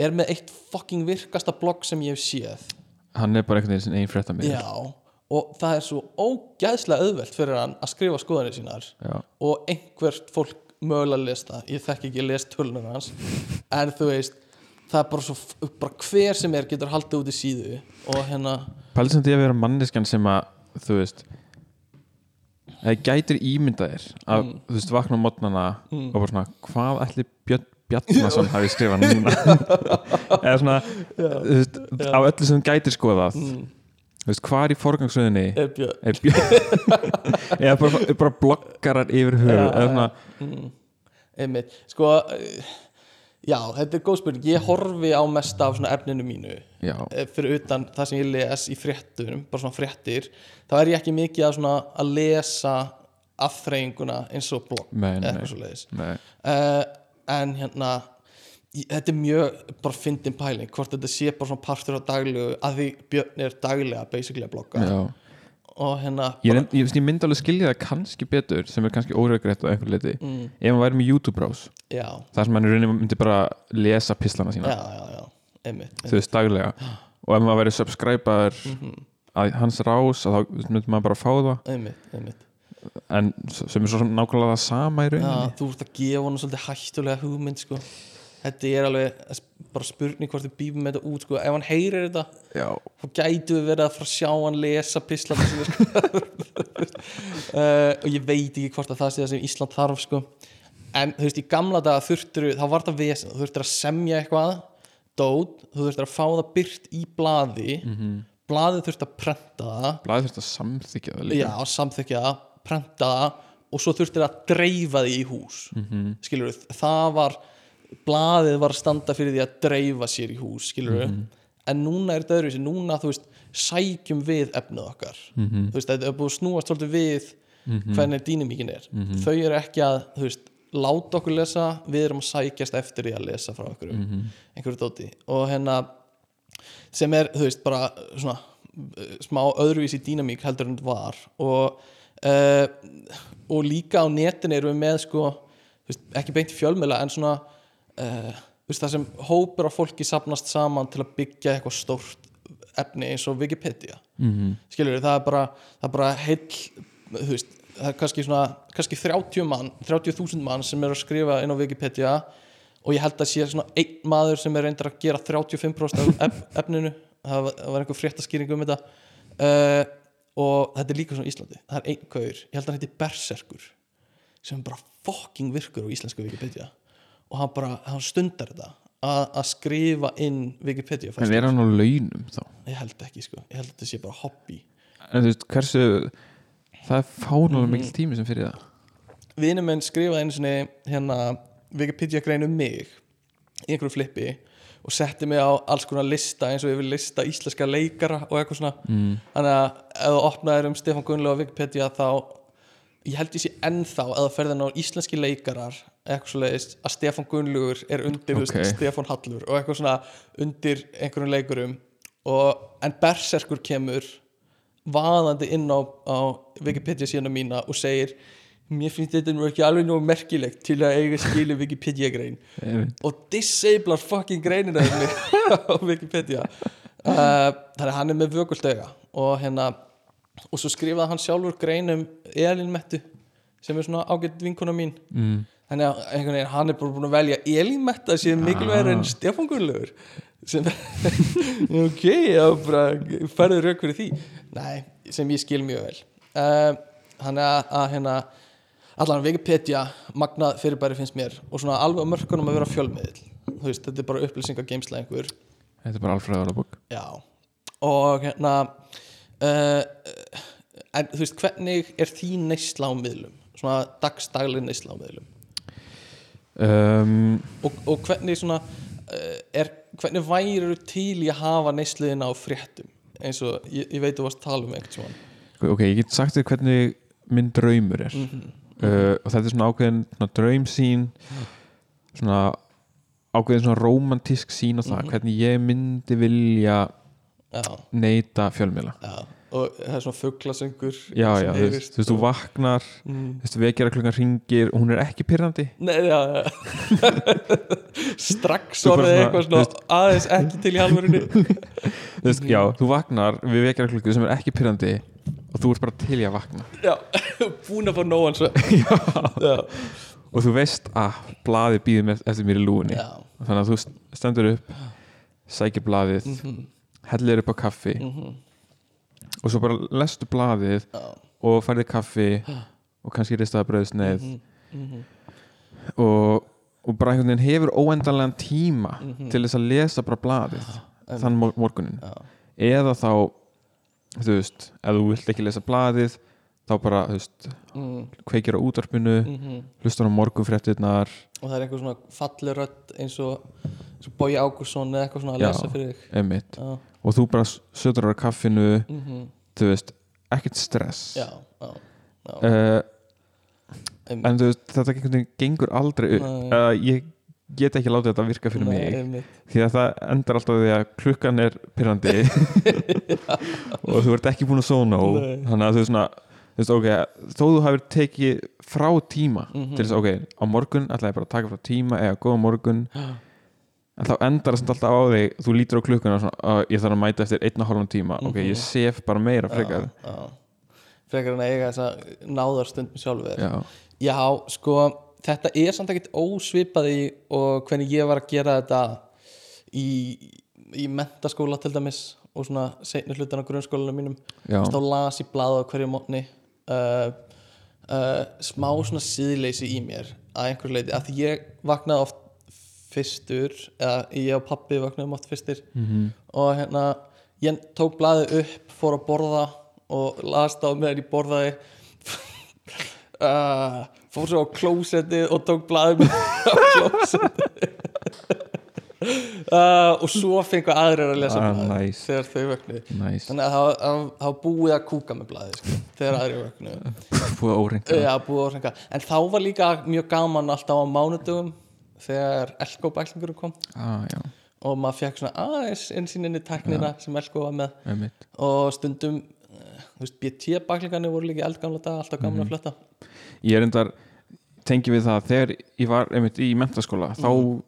er með eitt fucking virkasta blogg sem ég hef séð. Hann er bara einhvern veginn einn frétta með já og það er svo ógæðslega auðvelt fyrir hann að skrifa skoðanir sínar já. og einhvert fólk mögulega lest það, ég þekki ekki að lest tölunar hans en þú veist það er bara svo, bara hver sem er getur haldið út í síðu og hérna pælið sem því að vera manneskjan sem að þú veist eða gætir ímyndaðir að Mm. þú veist vakna á mótnana og bara svona hvað ætli Björn Bjarnason hafi skrifað núna? Eða svona þú veist, á öllu sem gætir skoðað. Mm, þú veist hvað er í forgangsröðinni er björn? er Björn? Eða bara, bara bloggarar yfir höfu Já, eða svona mm, einmitt, sko já, þetta er góð spurning. Ég horfi á mest af efninu mínu já, eh, fyrir utan það sem ég les í fréttum bara svona fréttir, þá er ég ekki mikið að, svona, að lesa afþreyinguna eins og blogg uh, en hérna í- þetta er mjög bara fyndin pæling hvort þetta sé bara svona partur á daglegu að því Björn er daglega basically að blogga. Já. Og hérna Ég, reynd, ég, ég myndi alveg skilja það kannski betur sem er kannski óregrætt á einhver leiti mm, ef hann væri með YouTube-brás þar sem rauninni myndi bara lesa pislana sína. Já, já, já. Einmitt, þú veist daglega. Og ef maður væri subscriber Mhm, að hans rás að þá myndi maður bara fá það. Einmitt, einmitt. en sem er svo nákvæmlega það sama í Já, rauninni þú ert að gefa hann svolítið hættulega hugmynd sko. Þetta er alveg bara spurning hvort við býfum með þetta út sko. ef hann heyrir þetta Já, þá gætu við verið að fara að sjá hann lesa pislana sko. uh, og ég veit ekki hvort að það sé það sem Ísland þarf sko. en þú veist í gamla daga þurftur þá var það vesen, þú þurftur að semja eitthvað dót, þú þurftur að fá það byrt í blaði blaðið þurftur að prenta það blæði þurft að samþykja það líka já, samþykja það, prenta það og svo þurftur að dreifa því í hús Mhm. skilur það var blaðið var standa fyrir því að dreifa sér í hús skilur Mhm. en núna er þetta öðruvísi, núna þú veist sækjum við efnið okkar Mhm. þú veist, þetta er búið snúast svolítið við Mhm. hvernig dýnamíkin er Mhm. þau eru ekki að, þú veist, láta okkur lesa við erum að sækjast eftir því að lesa frá okkur Mhm. einhverju dóti og hérna sem er, þú veist, bara svona uh, smá öðruvísi dýnamík heldur en var og, uh, og líka á netin erum við með sko, veist, ekki beint í fjölmiðla en svona uh, veist, það sem hópur af fólki sapnast saman til að byggja eitthvað stórt efni eins og Wikipedia. Mhm. skilur það er bara, bara heill þú veist, það er kannski svona kannski 30 mann, 30.000 mann sem er að skrifa inn á Wikipedia og ég held að sé svona einn maður sem er reyndur að gera 35% af ef, efninu. Það var, það var einhver fréttaskýring um þetta. Uh, og þetta er líka svona í Íslandi. Það er einn gaur, ég held að hann heiti Berserkur sem bara fucking virkur á íslensku Wikipedia og hann bara, hann stundar þetta að, að skrifa inn Wikipedia en er hann á launum þá? Ég held ekki sko, ég held að þetta sé bara hobby. En þú veist, hversu það er fánulega Mhm. mikil tími sem fyrir það. Vinur minn skrifaði einu sinni hérna Wikipedia grein um mig í einhverju flippi og setti mig á alls konar lista eins og ég vil lista íslenska leikara og eitthvað svona. Mm. þannig að ef þú opnaðir um Stefán Gunnlega á Wikipedia þá ég held ég sé ennþá að það ferðin á íslenski leikarar eitthvað svo leiðist að Stefán Gunnlaugur er undir Ok. okay. Stefán Hallur og eitthvað svona undir einhverjum leikurum og, en Berserkur kemur vaðandi inn á, á Wikipedia síðan mína og segir mér finnst þetta nú ekki alveg nóg merkilegt til að eiga skilu Wikipedia grein og disablar fucking greinina á Wikipedia uh, þannig að hann er með vökuldauga og hérna og svo skrifaði hann sjálfur grein um Elin Mettu sem er svona ágætt vinkona mín mm. Þannig að einhvern veginn hann er bara búin að velja Elin Metta sem mikilvægur en Stefán Gunnlaugur sem ok, já bara færðu rauk fyrir því. Nei, sem ég skil mjög vel. Uh, þannig að, að hérna allan Wikipedia magnað fyrirbæri finnst mér og svona alveg mörkunum að vera fjölmiðil þú veist, þetta er bara upplýsingar geimsla einhver. Þetta er bara alfræðara bók já, og hérna uh, en þú veist, hvernig er þín neysla á miðlum? Svona dagstagli neysla á miðlum um, og, og hvernig svona uh, er, hvernig væri til í að hafa neysluðina á fréttum? Eins og ég, ég veit þú varst að tala um einhvern svona ok, ég get sagt þér hvernig minn draumur er. Mm uh, og þetta er svona ákveðin svona draumsýn svona ákveðin svona romantísk sín á það Mhm. hvernig ég myndi vilja já, neyta fjölmiðla. Já og það er svona fugglasöngur já, já, þú veist, þú veist, vaknar mm. þú veist, vekjara klukkan ringir og hún er ekki pyrrandi Strax orðið eitthvað svona aðeins ekki til í halvörunni þú veist, já, þú vaknar við vekjara klukkan sem er ekki pyrrandi og þú ert bara til í að vakna. Já, búin að fá nóan Já, og þú veist að blaðið býður með, eftir mér í lúinni já. þannig að þú st- stendur upp sækir blaðið, Mhm, hellir upp á kaffi mhm, og svo bara lestu blaðið já, og færði kaffi og kannski ristaða bröðsneið mhm, mhm, og, og bara einhvern veginn hefur óendanlegan tíma Mhm. til þess að lesa bara einmitt. þann mor- morgunin eða þá þú veist, ef þú vilt ekki lesa blaðið þá bara, þú veist, mhm, kveikir á útvarpinu mhm. hlustar á morgunfréttirnar. Og það er einhver svona falli rödd eins og, og Bói Ágússon eða eitthvað svona að lesa fyrir þig emitt, Já, og þú bara sötur á kaffinu, mhm, þú veist ekkert stress já, já, já. uh, einmitt. en þú veist, þetta einhvern veginn gengur aldrei upp Nei. uh, ég get ekki látið þetta virka fyrir mig einmitt. því að það endar alltaf því að klukkan er pyrrandi og þú ert ekki búin að sóna og Nei. þannig að þú veist svona þú veist, ok, þó þú hafir tekið frá tíma Mhm. til þess að ok, á morgun ætla ég bara að taka frá tíma eða góða morgun en þá endar það alltaf á þig þú lítur á klukkuna og svona, að ég þarf að mæta eftir einn og hálfum tíma, ok, Mhm. ég sef bara meira frekar, já, já. Frekar en að eiga þessa náðarstund með sjálfur. Já, Já, sko, þetta er samt ekkert ósvipað í og hvernig ég var að gera þetta í, í mentaskóla til dæmis og svona seinni hlutan á grunnskólanum mínum. Þá las ég blaða á hverju mótni uh, uh, smá svona síðleysi í mér að einhverju leiti, að því ég vaknaði oft fyrstur, eða ég og pappi vaknaðum oft fyrstir. Mhm. og hérna, ég tók blaðið upp fór að borða og las það á meðan ég borðaði. Uh, fór svo á klósettið og tók blaðið með á klósettið. Uh, og svo fengu aðrir að lesa Ah, blaðið nice. þegar þau vöknuðu. Næs þannig að það- var búið að kúka með blaðið sko, þegar aðrir vöknuðu. Búið að hrenga En þá var líka mjög gaman alltaf á mánudögum þegar Elko bæklingurum kom. Ah, já, og maður fekk svona aðeins einsýninni teknina sem Elko var með. Einmitt. Og stundum eh, veist, BT bæklingarnir voru líka eldgamla dag alltaf gaman Mhm. að fletta. Ég er endar tengi við það þegar ég var einmitt í mentaskóla þá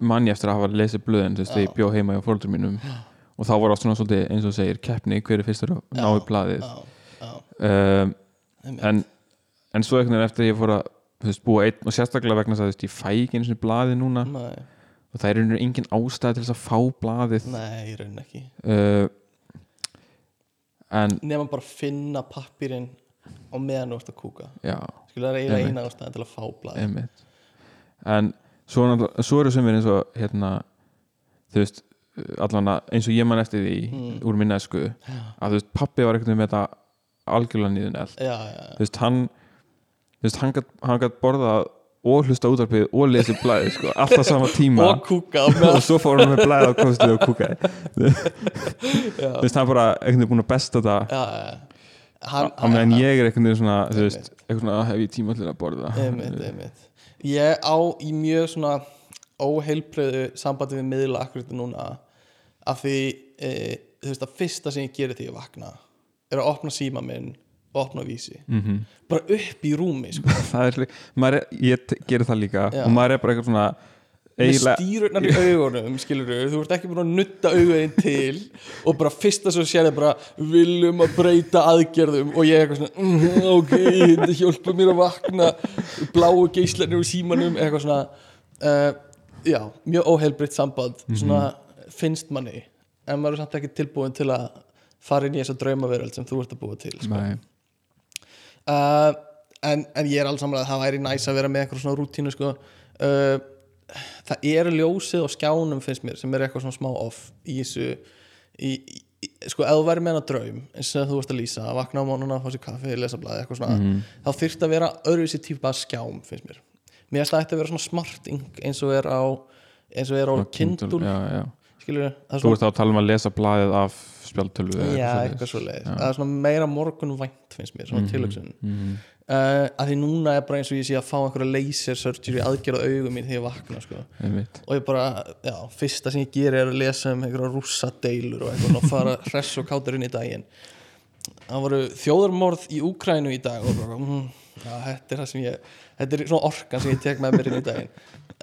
man ég eftir að hafa lesið blöðin þú veist, ég bjó heima hjá fóldur mínum. Og þá var oft svona svolítið eins og segir keppni hver er fyrstur að ná í blaðið. Já, já, um, einmitt. en, en svo veginn eftir að ég fór að þú veist, búa einn og sérstaklega vegna þess að þú veist, ég fæ ekki einu sinni blaðið núna. Nei, og það er einhvern veginn engin ástæð til þess að fá blaðið. Nei, í raunin ekki. Uh, en nema bara finna pappirinn á meðan þú ert að kúka. Já, skilur það er eina ástæðan til að fá blað einmitt. En svo, náttúrulega- svo eru sumir eins og hérna, þú veist allan eins og ég man eftir því Mm. úr minna esku að þú veist, pappi var veginn með þetta algjörlega nýðun eld. Já, já, já. þú veist, hann veist, hann hann gat borðað og hlusta útarpið og lesið blæði sko, alltaf sama tíma. Og kúka og svo fór hann með blæði á kostið og kúkaði. Já, þú veist, hann bara einhvern veginn búin að besta þetta. Já, já. Hann, á meðan ég er veginn svona þú veist, eitthvað svona, "Ah, hef ég tíma til að borða. Einmitt, einmitt. ég á í mjög svona óheilbröðu sambandi við miðla akkurat núna af því e, þú veist að fyrsta sem ég gerir þegar ég vakna er að opna síma minn opna vísi Mhm. bara upp í rúmi sko. er, er, ég gerir það líka Já. og maður er bara eitthvað svona með eiginlega, stýrurnar í augunum skilur þú ert ekki búin að nutta augun til og bara fyrsta svo sér þið bara viljum að breyta aðgerðum og ég er eitthvað svona mm, ok, þetta hjálpa mér að vakna bláu geislarnir úr símanum eitthvað svona uh, já, mjög óheilbritt samband svona finnst manni en maður er samt ekki tilbúin til að fara inn í þessa draumaveröld sem þú ert að búa til sko. Uh, en, en ég er alls saman að það væri næs að vera með eitthvað svona rútínu sko. uh, það er ljósið á skjánum finnst mér sem er eitthvað svona smá off í þessu í, í, sko ef þú væri með hana draum eins og þú varst að lýsa, að vakna á mónuna fá sér kaffi, lesa blaði, eitthvað svona Mhm. þá þyrfti að vera öðruvísi típa skjám finnst mér mér finnst það ætti að vera svona smarting eins og er á eins og er á já. skilur þú svona, ert að tala um að lesa blaðið af spjaldtölu eða já, eitthvað svo leið Já. það er svona meira morgunvænt finnst mér, svona Mhm. tilöksun Mhm. uh, að því núna er bara eins og ég sé að fá einhverja laser surgery aðgerð á augum mín þegar ég vakna sko. Og ég bara, já, fyrsta sem ég geri er að lesa um einhverja rússa deilur og eitthvað og fara hress og kátur inn í daginn það voru þjóðarmorð í Úkrænu í dag og bara, mm, já, þetta er það sem ég þetta er svona orkan sem ég tek með mér inn í daginn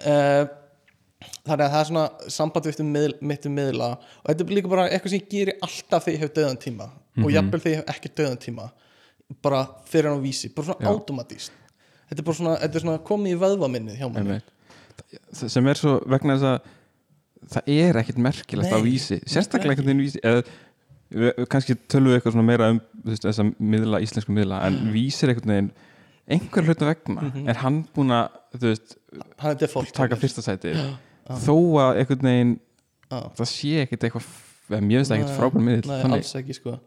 uh, þannig að það er svona samband við miðl, mitt um miðla og þetta er líka bara eitthvað sem ég geri alltaf þegar ég hef döðan tíma og jafnvel þegar ég hef ekki döðan tíma bara fyrir hann á vísi, bara svona Já. automatíst þetta er bara svona, er svona komið í vöðvaminnið hjá mér sem er svo vegna þess að það er ekkit merkilegt á Nei, vísi sérstaklega einhvern veginn vísi eða, kannski tölum við eitthvað svona meira um veist, þessa miðla, íslensku miðla en vísi er einhvern veginn einhver hluta vegna Mhm. er hann búin að þú veist, taka fyrsta sæti þó að einhvern veginn Já. það sé ekkit eitthvað eða mér finnst það ekkit Nei, frábær miðl alls ekki sko uh,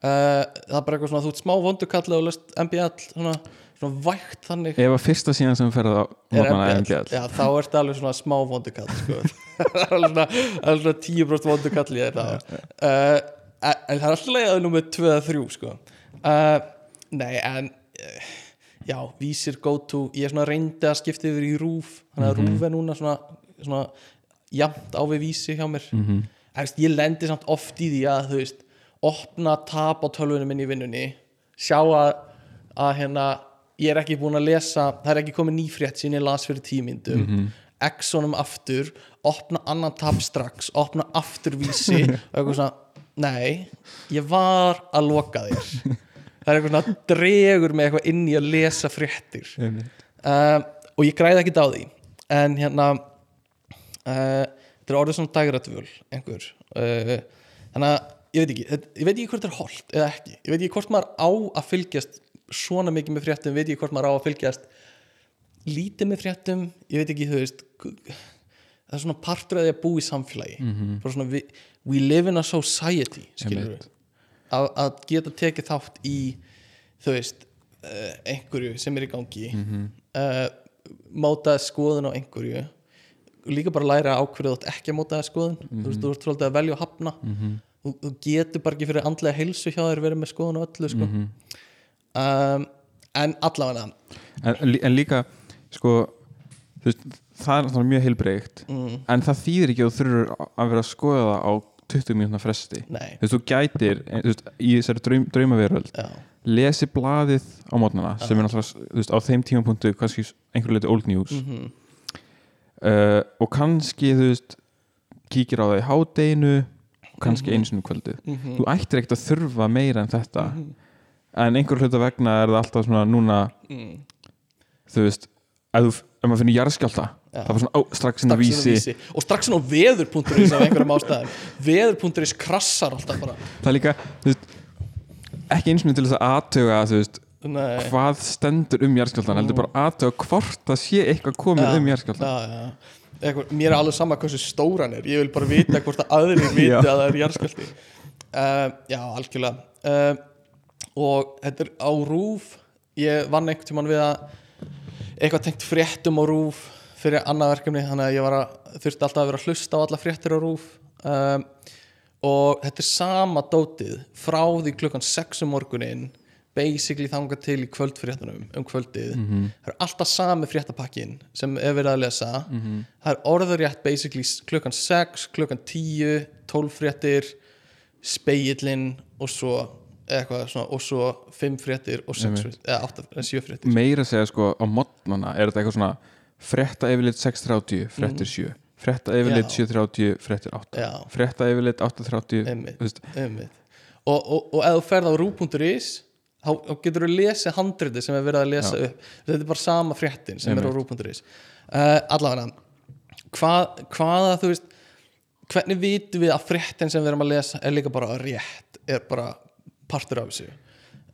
Það er bara eitthvað svona, þú ert smá vondukall og lest MBL, svona, svona vægt þannig ef að fyrsta síðan sem ferð á er er MBL, MBL já, þá ertu alveg svona smá vondukall sko. það er alveg svona, svona 10% vondukall í þetta uh, en það er alltaf leiðað nummer 2 eða 3 sko. uh, Nei, en uh, já, vísir go to ég er svona reyndi að skipta yfir í rúf þannig að Mhm. rúf er núna svona, svona jafnt á við vísi hjá mér. Mm -hmm. Veist, ég lendi samt oft í því að þú veist, opna tap á tölvunum minn í vinnunni sjá að, að hérna, ég er ekki búin að lesa það er ekki komið nýfrétt sín ég las fyrir tímyndum mm Mhm. exonum aftur opna annan tab strax opna aftur vísi og eitthvað svona, nei ég var að loka þér. Það er eitthvað svona dregur mig eitthvað inn í að lesa fréttir. Uh, og ég græði ekki á því. En hérna uh, þetta er orðið svona dagrættvöl einhver. Uh, þannig að ég veit ekki, ég veit ekki hvort þetta er holdt eða ekki, ég veit ekki hvort maður á að fylgjast svona mikið með fréttum, veit ekki hvort maður á að fylgjast lítið með fréttum ég veit ekki, þú veist það er svona partur að að búa í samfélagi. Mhm. bara svona, we, we live in a society að, geta tekið þátt í þú veist uh, einhverju sem er í gangi. Mhm. uh, mótaði skoðun á einhverju líka bara læra á hverju þú átt ekki að mótaði skoðun. Þú veist, þú ert svolítið að velja og hafna. Mhm. þú, þú getur bara ekki fyrir andlega heilsu hjá þér verið með skoðun á öllu sko. Mhm. um, en allavega en, en líka sko veist, það er náttúrulega mjög heilbreygt mm, en það þýðir ekki að þú þurfur að vera að skoða það á 20 mínútna fresti. Nei, þú veist, þú gætir eh, veist, í þessari draum, draumaveröld já, lesi blaðið á mótnana sem er náttúrulega á þeim tímapunktu kannski einhverju leiti old news. Mm uh, og kannski þú veist kíkir á það í hádeginu kannski Mhm. einu sinni um kvöldið. Mm þú ættir ekkert að þurfa meira en þetta. En einhver hluta vegna er það alltaf svona núna mm, þú veist ef, þú, ef maður finnir jarðskjálta Já. það var svona, ó, strax inn á vísi. vísi. Og strax inn á veður.is af einhverjum ástæðum. Veður.is krassar alltaf bara. Það er líka, þú veist ekki eins og til þess að aðtöga þú veist, Nei. hvað stendur um jarðskjáltan heldur bara aðtöga hvort það sé eitthvað komið Já. um jarðskjáltan já, já. Eitthvað, mér er alveg sama hversu stóran er. Ég vil bara vita hvort að aðrir viti að það er jarðskjálti uh, já, algjörlega. Uh, og þetta er á rúf ég vann einhvern tímann við að eitthvað tengt fréttum á rúf fyrir annað verkefni, þannig að ég að þurfti alltaf að vera að hlusta á alla fréttir á rúf um, og þetta er sama dótið frá því klukkan 6 um morgunin basically þangað til í kvöldfréttunum um kvöldið það er alltaf sami fréttapakkin sem er verið að lesa það er orðurétt basically klukkan 6 klukkan 10, 12 fréttir speillin og svo eitthvað svona, og svo 5 fréttir og 6 Einmitt. fréttir, eða 8, eða 7 fréttir meira segja sko á modnana er þetta eitthvað svona frétta yfirleitt 6.30, fréttir 7 frétta yfirleitt Já. 7.30, fréttir 8 Já. frétta yfirleitt 8.30 Einmitt. þú veist, Einmitt. og, og, og ef þú ferð á rú.is þá getur þú lesið handriti sem er verið að lesa upp. Þetta er bara sama fréttin sem er á rú.is uh, allavega hvað, hvaða þú veist hvernig vitum við að fréttin sem við erum að lesa er líka bara rétt er bara partur af þessu?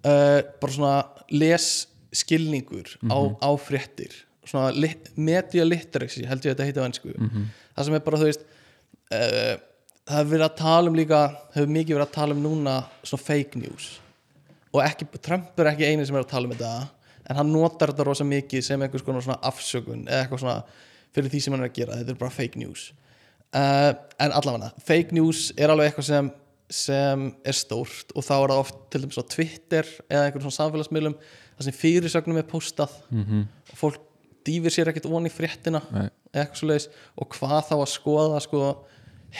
Uh, bara svona les skilningur á, á fréttir. Svona li, media literacy held ég að þetta heiti á ennsku það sem er bara þú veist uh, það hefur verið að tala um líka hefur mikið verið að tala um núna svona fake news og ekki, Trump er ekki eini sem er að tala um þetta en hann notar þetta rosa mikið sem einhvers konar svona afsökun eða eitthvað svona fyrir því sem hann er að gera. Þetta er bara fake news. Uh, en allavega, fake news er alveg eitthvað sem, sem er stórt og þá er það oft til dæmis á Twitter eða einhverjum svona samfélagsmiðlum það sem fyrirsögnum er postað Mhm. og fólk dýfir sér ekkert onni í fréttina Nei. eða eitthvað svo leiðis og hvað þá að skoða sko,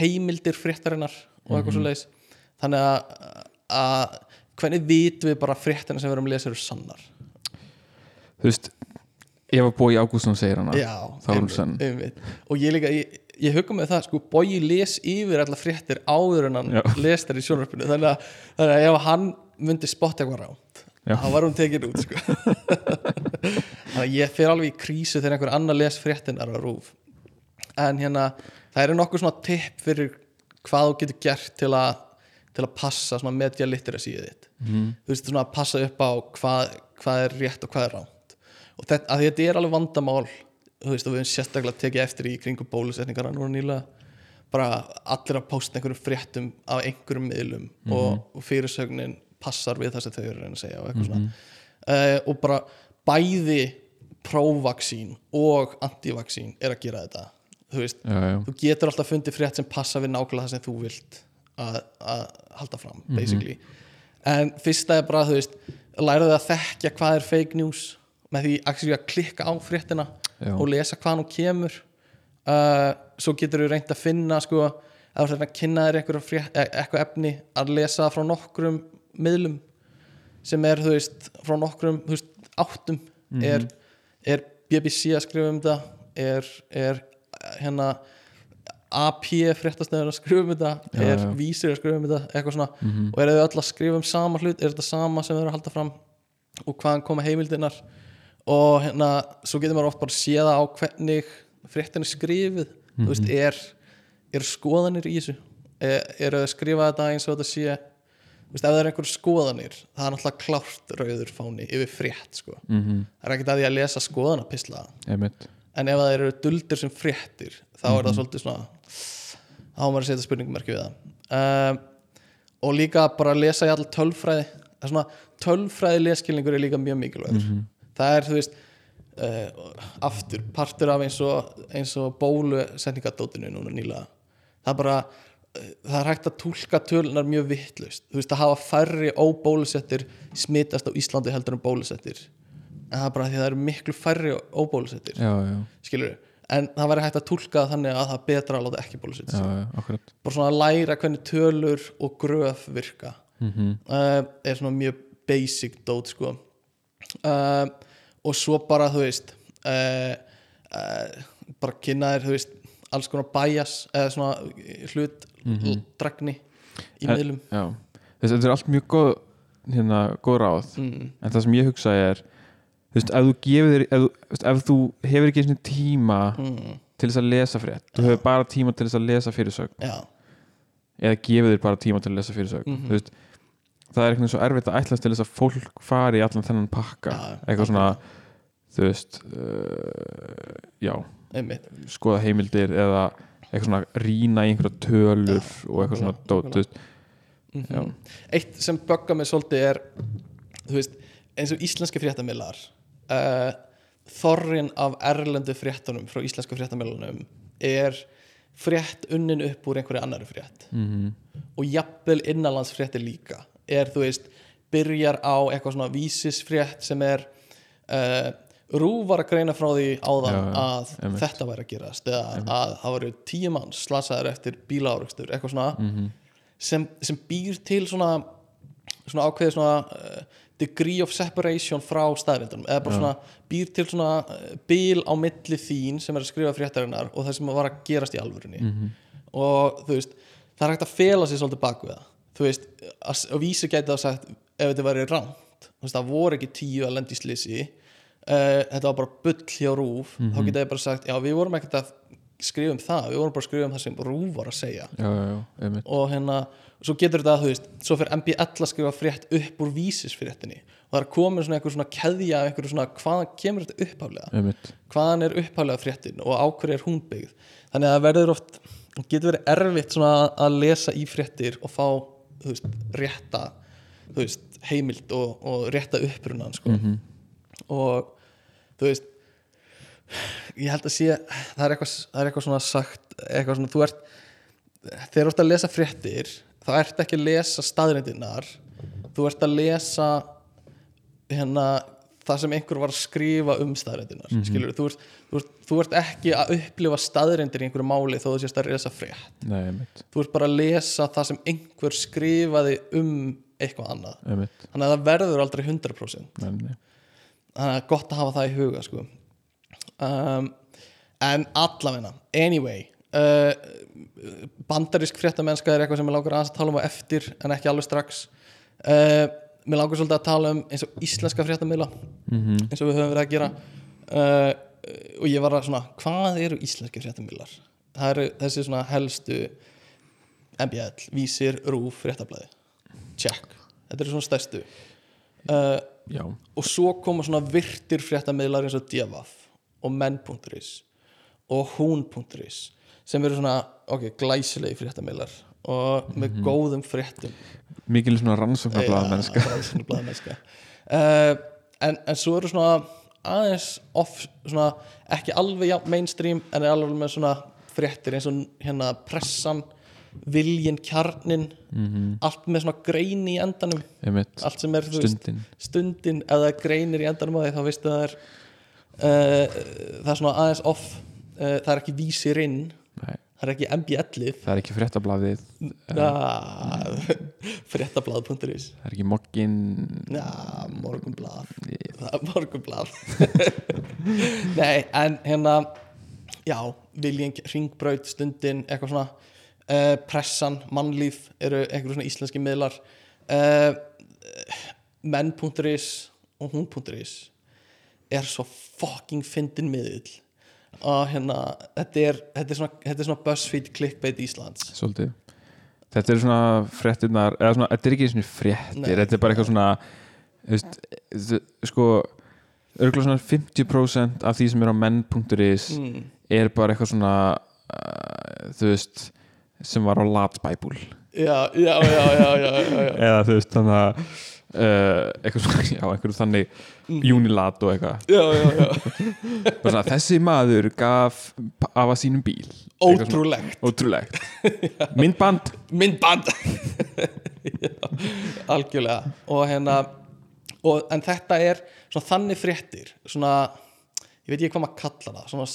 heimildir fréttarinnar og eitthvað svo leiðis þannig að, að hvernig vitum við bara fréttina sem við erum að lesa eru sannar? Þú veist ef að bói Ágússon segir hana Já, þá er hún sann og ég líka, ég, ég hugga með það sko, Bogi les yfir allar fréttir áður en hann Já. les þær í sjónarpinu þannig að, þannig að ef hann myndi spotta eitthvað ránt þá var hún tekin út sko. þannig að ég fer alveg í krísu þegar einhver annar les fréttinar á rúf en hérna það eru nokkuð svona tipp fyrir hvað þú getur gert til að til að passa svona media literacy þitt. Mhm. þú veist svona að passa upp á hvað, hvað er rétt og hvað er ránt og þetta, að þetta er alveg vandamál þú veist og við höfum sérstaklega tekið eftir í kringum bólusetningarna núna nýlega bara allir að posta einhverjum fréttum af einhverjum miðlum og, og fyrirsögnin passar við það sem þau eru að reyna að segja og eitthvað svona. Uh, og bara bæði próvaksín og antivaksín er að gera þetta. Þú veist, já, já. þú getur alltaf fundið frétt sem passa við nákvæmlega það sem þú vilt að, halda fram basically. En fyrsta er bara þú veist læraðu að þekkja hvað er fake news með því að klikka á fréttina Já. og lesa hvað hún kemur. Uh, svo getur þú reynd að finna sko, að þú reynd að kynna þér eitthvað, e- eitthvað efni að lesa frá nokkrum miðlum sem er þú veist frá nokkrum veist, áttum. Mhm. er, er BBC að skrifa um þetta? Er, er hérna AP fréttastöður að skrifa um þetta er. Mhm. vísir að skrifa um þetta eitthvað svona. Og er þau öll að skrifa um sama hlut? Er þetta sama sem þau eru að halda fram? Og hvaðan koma heimildinar og hérna svo getur maður oft bara séða á hvernig fréttin er skrifið þú veist, er, er skoðanir í þessu? Er, er að skrifa þetta eins og þetta sé? Veist, ef það er einhver skoðanir það er náttúrulega klárt rauður fáni yfir frétt sko. Mm það er ekkert að því að lesa skoðanapisla einmitt. En ef það eru duldir sem fréttir þá er það svolítið svona þá á maður að setja spurningmerki við það. Um, og líka bara að lesa í all tölfræði. Svona tölfræði leskilningur er líka mjög mikilvægur. Það er þú veist uh, aftur, partur af eins og eins og bólusetningadótinu núna nýlega. Það er bara uh, það er hægt að túlka tölunar mjög vittlust þú veist að hafa færri óbólusettir smitast á Íslandi heldur en bólusettir. En það er bara því að það eru miklu færri óbólusettir. Skilur en það væri hægt að túlka það þannig að það er betra að láta ekki bólusetja sig bara svona að læra hvernig tölur og gröf virka. Mm uh, er svona mjög basic dót sko. Uh, og svo bara þú veist uh, bara kynna þér þú veist alls konar bias eða svona hlut dragni í En- miðlum. já, þess, þetta er allt mjög góð hérna, góð ráð. Mm, en það sem ég hugsa er þú veist, ef þú gefur þér ef, þú- veist, ef þú hefur ekki einu sinni tíma mm, til þess að lesa frétt þú hefur bara tíma til þess að lesa fyrirsögn. Já, eða gefur þér bara tíma til að lesa fyrirsögn. Þú veist, það er eitthvað svo erfitt að ætlast til þess að fólk fari í allan þennan pakka. Já, eitthvað svona þú veist uh, já, einmitt. Skoða heimildir eða eitthvað svona rýna í einhverja tölur og eitthvað svona dót, þú veist, Mhm. Já. eitt sem böggar mig svolítið er þú veist, eins og íslenski fréttamillar uh, þorrin af erlendu fréttunum frá íslensku fréttamillanum er frétt unnin upp úr einhverju annari frétt. Mhm, og jafnvel innanlandsfréttir líka. Er þú veist, byrjar á eitthvað svona vísisfrétt sem er uh, Rúf var að greina frá því áðan Já, að einmitt. þetta væri að gerast eða að það voru tíu mann slasaður eftir bílaárukstur, eitthvað svona mhm, sem, sem býr til svona, svona ákveði svona uh, degree of separation frá staðrindunum eða bara svona býr til svona uh, bil á milli þín sem er að skrifa fréttarinnar og það sem var að gerast í alvörunni. Mhm, og þú veist, það er hægt að fela sér svolítið baku það. Þú veist, að, að vísi gæti það sagt ef þetta væri rámt þú veist, það voru ekki tíu að lendi í slisi uh, þetta var bara bull hjá rúf þá geta ég bara sagt, já við vorum ekkert að skrifa um það, við vorum bara að skrifa um það sem rúf var að segja. Já, já, já, og hérna, svo getur þetta þú veist, svo fyrir MBL að skrifa frétt upp úr vísisfréttinni. Og það er komin svona einhver svona keðja, einhver svona hvaðan kemur þetta einmitt, hvaðan er upphæflega fréttin og á hverju er hún byggð? Þannig að það verður oft getur verið erfitt svona að lesa í fréttir og fá þú veist, rétta þú veist, heimild og, og rétta upprunan sko. mhm, og þú veist ég held að sé það er eitthvað, það er eitthvað svona sagt eitthvað svona, þú ert þegar þú ert að lesa fréttir þá ert ekki að lesa staðrindinnar þú ert að lesa hérna það sem einhver var að skrifa um staðrindinnar mm -hmm. þú, ert, þú, ert, þú ert ekki að upplifa staðrindir í einhverju máli þó þú sést að lesa frétt. Nei, þú ert bara að lesa það sem einhver skrifaði um eitthvað annað. Einmitt. Þannig að það verður aldrei 100% nei, nei, þannig að gott að hafa það í huga sko. um, en allavegna anyway uh, bandarísk fréttamennska er eitthvað sem ég aðeins að tala um á eftir en ekki alveg strax. Uh, mér langar svolítið að tala um eins og íslenska fréttamila mhm, eins og við höfum verið að gera. Uh, og ég var að svona hvað eru íslenski fréttamilar það eru þessi svona helstu MBL, Vísir, Rúf, fréttablaði check, þetta eru svona stærstu. Uh, og svo koma svona virtir fréttamiðlar eins og Devaf og menn.is og hún.is sem eru svona, ok, glæsilegi fréttamiðlar og með góðum fréttum. Mikil svona rannsóknarblaða mennska rannsóknarblaðamennska. Uh, en, en svo eru svona aðeins off svona, ekki alveg jafn mainstream en er alveg með svona fréttir eins og hérna pressan viljin kjarnin mhm, allt með svona grein í endanum. Einmitt, allt sem er þú veist, stundin. stundin er greinir í endanum á því þá veistu að það er uh, það er svona aðeins off uh, það er ekki vísir inn nei, það er ekki MBL-ið það er ekki fréttablaðið ja, fréttablað.is það er ekki mokkin er morgunblað. Nei, en hérna Já, viljinn, ringbraut, stundin eitthvað svona uh, pressan, mannlíf eru eitthvað svona íslenski miðlar. Uh, menn.is og hún.is er svo fucking fyndin miðill og hérna, þetta er, þetta er svona, þetta er svona BuzzFeed clickbait Íslands svolítið þetta er svona fréttirnar eða svona, þetta er ekki svona fréttir Nei. þetta er bara eitthvað svona veist, sko örgulega svona 50% af því sem er á menn.is mm. er bara eitthvað svona uh, þú veist sem var á latbæbúl Já, já, já, já, já, já, já. eða þú veist þannig að uh, eitthvað já, einhverju þannig Mm. Unilat og eitthvað. Já, já, svona, þessi maður gaf af að sínum bíl. Ótrúlegt. Ótrúlegt. Myndband. Myndband. Algjörlega. Og hérna og, en þetta er svona þannig fréttir svona, ég veit ekki hvað maður kalla það svona,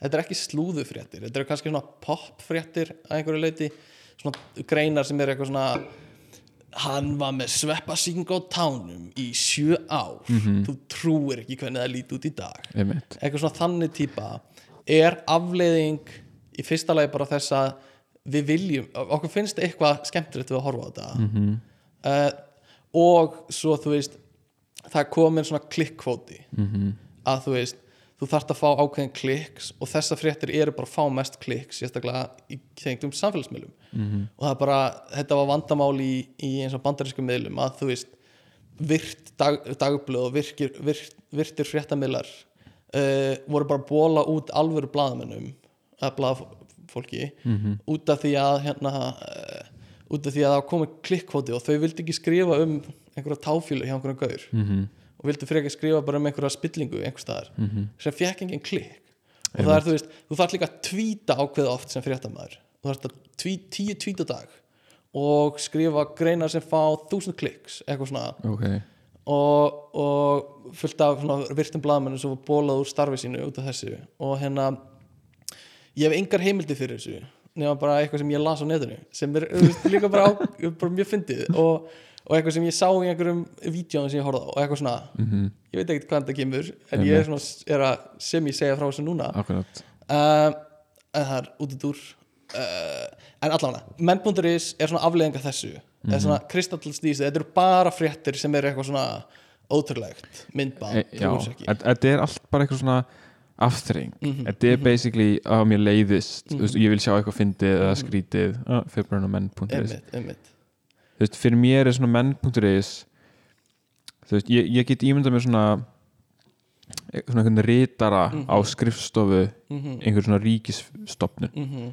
þetta er ekki slúðufréttir þetta eru kannski svona popfréttir að einhverju leiti svona greinar sem er eitthvað svona hann var með sveppasing á tánum í sjö ár. Þú trúir ekki hvernig það líti út í dag. Eitthvað svona þannig típa. Er afleiðing í fyrsta lagi bara þess að við viljum, okkur finnst eitthvað skemmtilegt við að horfa á þetta. Mhm. uh, og svo þú veist það komin svona klikkvóti mhm, að þú veist þú þarft að fá ákveðin kliks og þessar fréttir eru bara að fá mest kliks sérstaklega í tengdum samfélagsmiðlum. Mhm, og það er bara, þetta var vandamál í, í eins og bandarísku miðlum að þú veist virt dag, dagblöð og virkir, virt, virtir fréttamiðlar uh, voru bara að bóla út alvöru blaðamennum að blaðfólki mhm, út af því að hérna uh, út af því að það var komið klikkvóti og þau vildi ekki skrifa um einhverja táfílu hjá einhverjum gaur. Mhm, og vildi frekar skrifa bara um einhverja spillingu einhver staðar mhm. sem fekk engin klikk. Og það er þú veist, þú þarf líka að tvíta ákveð oft sem fréttamaður. Þú þarf að tví, tíu tvít á dag og skrifa greinar sem fá þúsund klikks, eitthvað svona. Ok, og, og fullt af virtum blaðmennu sem var bólað úr starfi sínu út af þessu. Og hérna ég hef engar heimildi fyrir þessu nema bara eitthvað sem ég las á netinu sem er líka bara, á, bara mjög fyndið. Og, og eitthvað sem ég sá í einhverjum vídjóðum sem ég horfði á og eitthvað svona mhm, ég veit ekkert hvaðan það kemur en ég er, svona, er að sem ég segja frá þessu núna. Akkurat. Uh, en það er út í dúr. Uh, en allavega menn.is er svona afleðinga þessu. Mm -hmm. svona kristallsdýsi, þetta eru bara fréttir sem eru eitthvað svona ótrúlegt myndband, e, ekki. Þetta þetta er allt bara eitthvað svona afþreying, Mhm, þetta er basically að mér leiðist, þú veist, ég vil sjá eitthvað fyndið eða skrítið, fyrir bara menn.is þú veist, fyrir mér er svona menn.is þú veist, ég, ég get ímyndað mér svona svona einhvern ritara á skrifstofu Mhm, einhver svona ríkisstopnun mhm,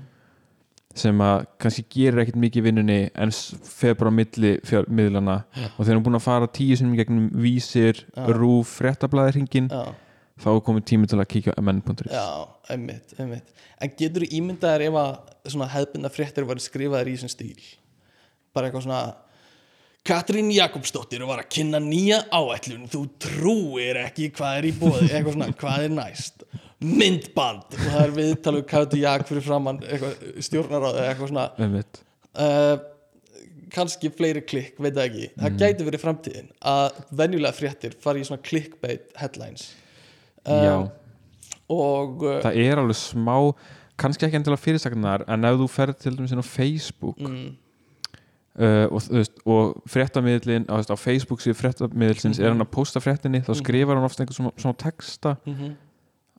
sem að kannski gerir ekkert mikið vinnunni en fer bara á milli miðlana og þegar hann er búin að fara tíu sinni gegnum vísir, Já. rúf, fréttablaðir hringin, já, þá er komið tími til að kíkja á menn.is já, einmitt, einmitt. En getur þú ímyndaðir ef að svona hefðbundna fréttir var skrifaðir í þessum stíl bara eitthvað svona Katrín Jakobsdóttir var að kynna nýja áætlun. Þú trúir ekki hvað er í bóði eitthvað svona, hvað er næst? Myndband. Og það er viðtalið Katrín Jak fyrir framann stjórnaráð eitthvað svona. Uh, kannski fleiri klikk, veit það ekki. Það gæti verið framtíðin að venjulega fréttir fari í svona clickbait headlines. Já, og uh, það er alveg smá kannski ekki endilega fyrirsagnar en ef þú ferð til dæmis inn á Facebook mm, uh, og, veist, og fréttamiðlin á, veist, á Facebook síðu fréttamiðlsins er hann að posta fréttinni þá skrifar hann ofta einhvern svona, svona texta mm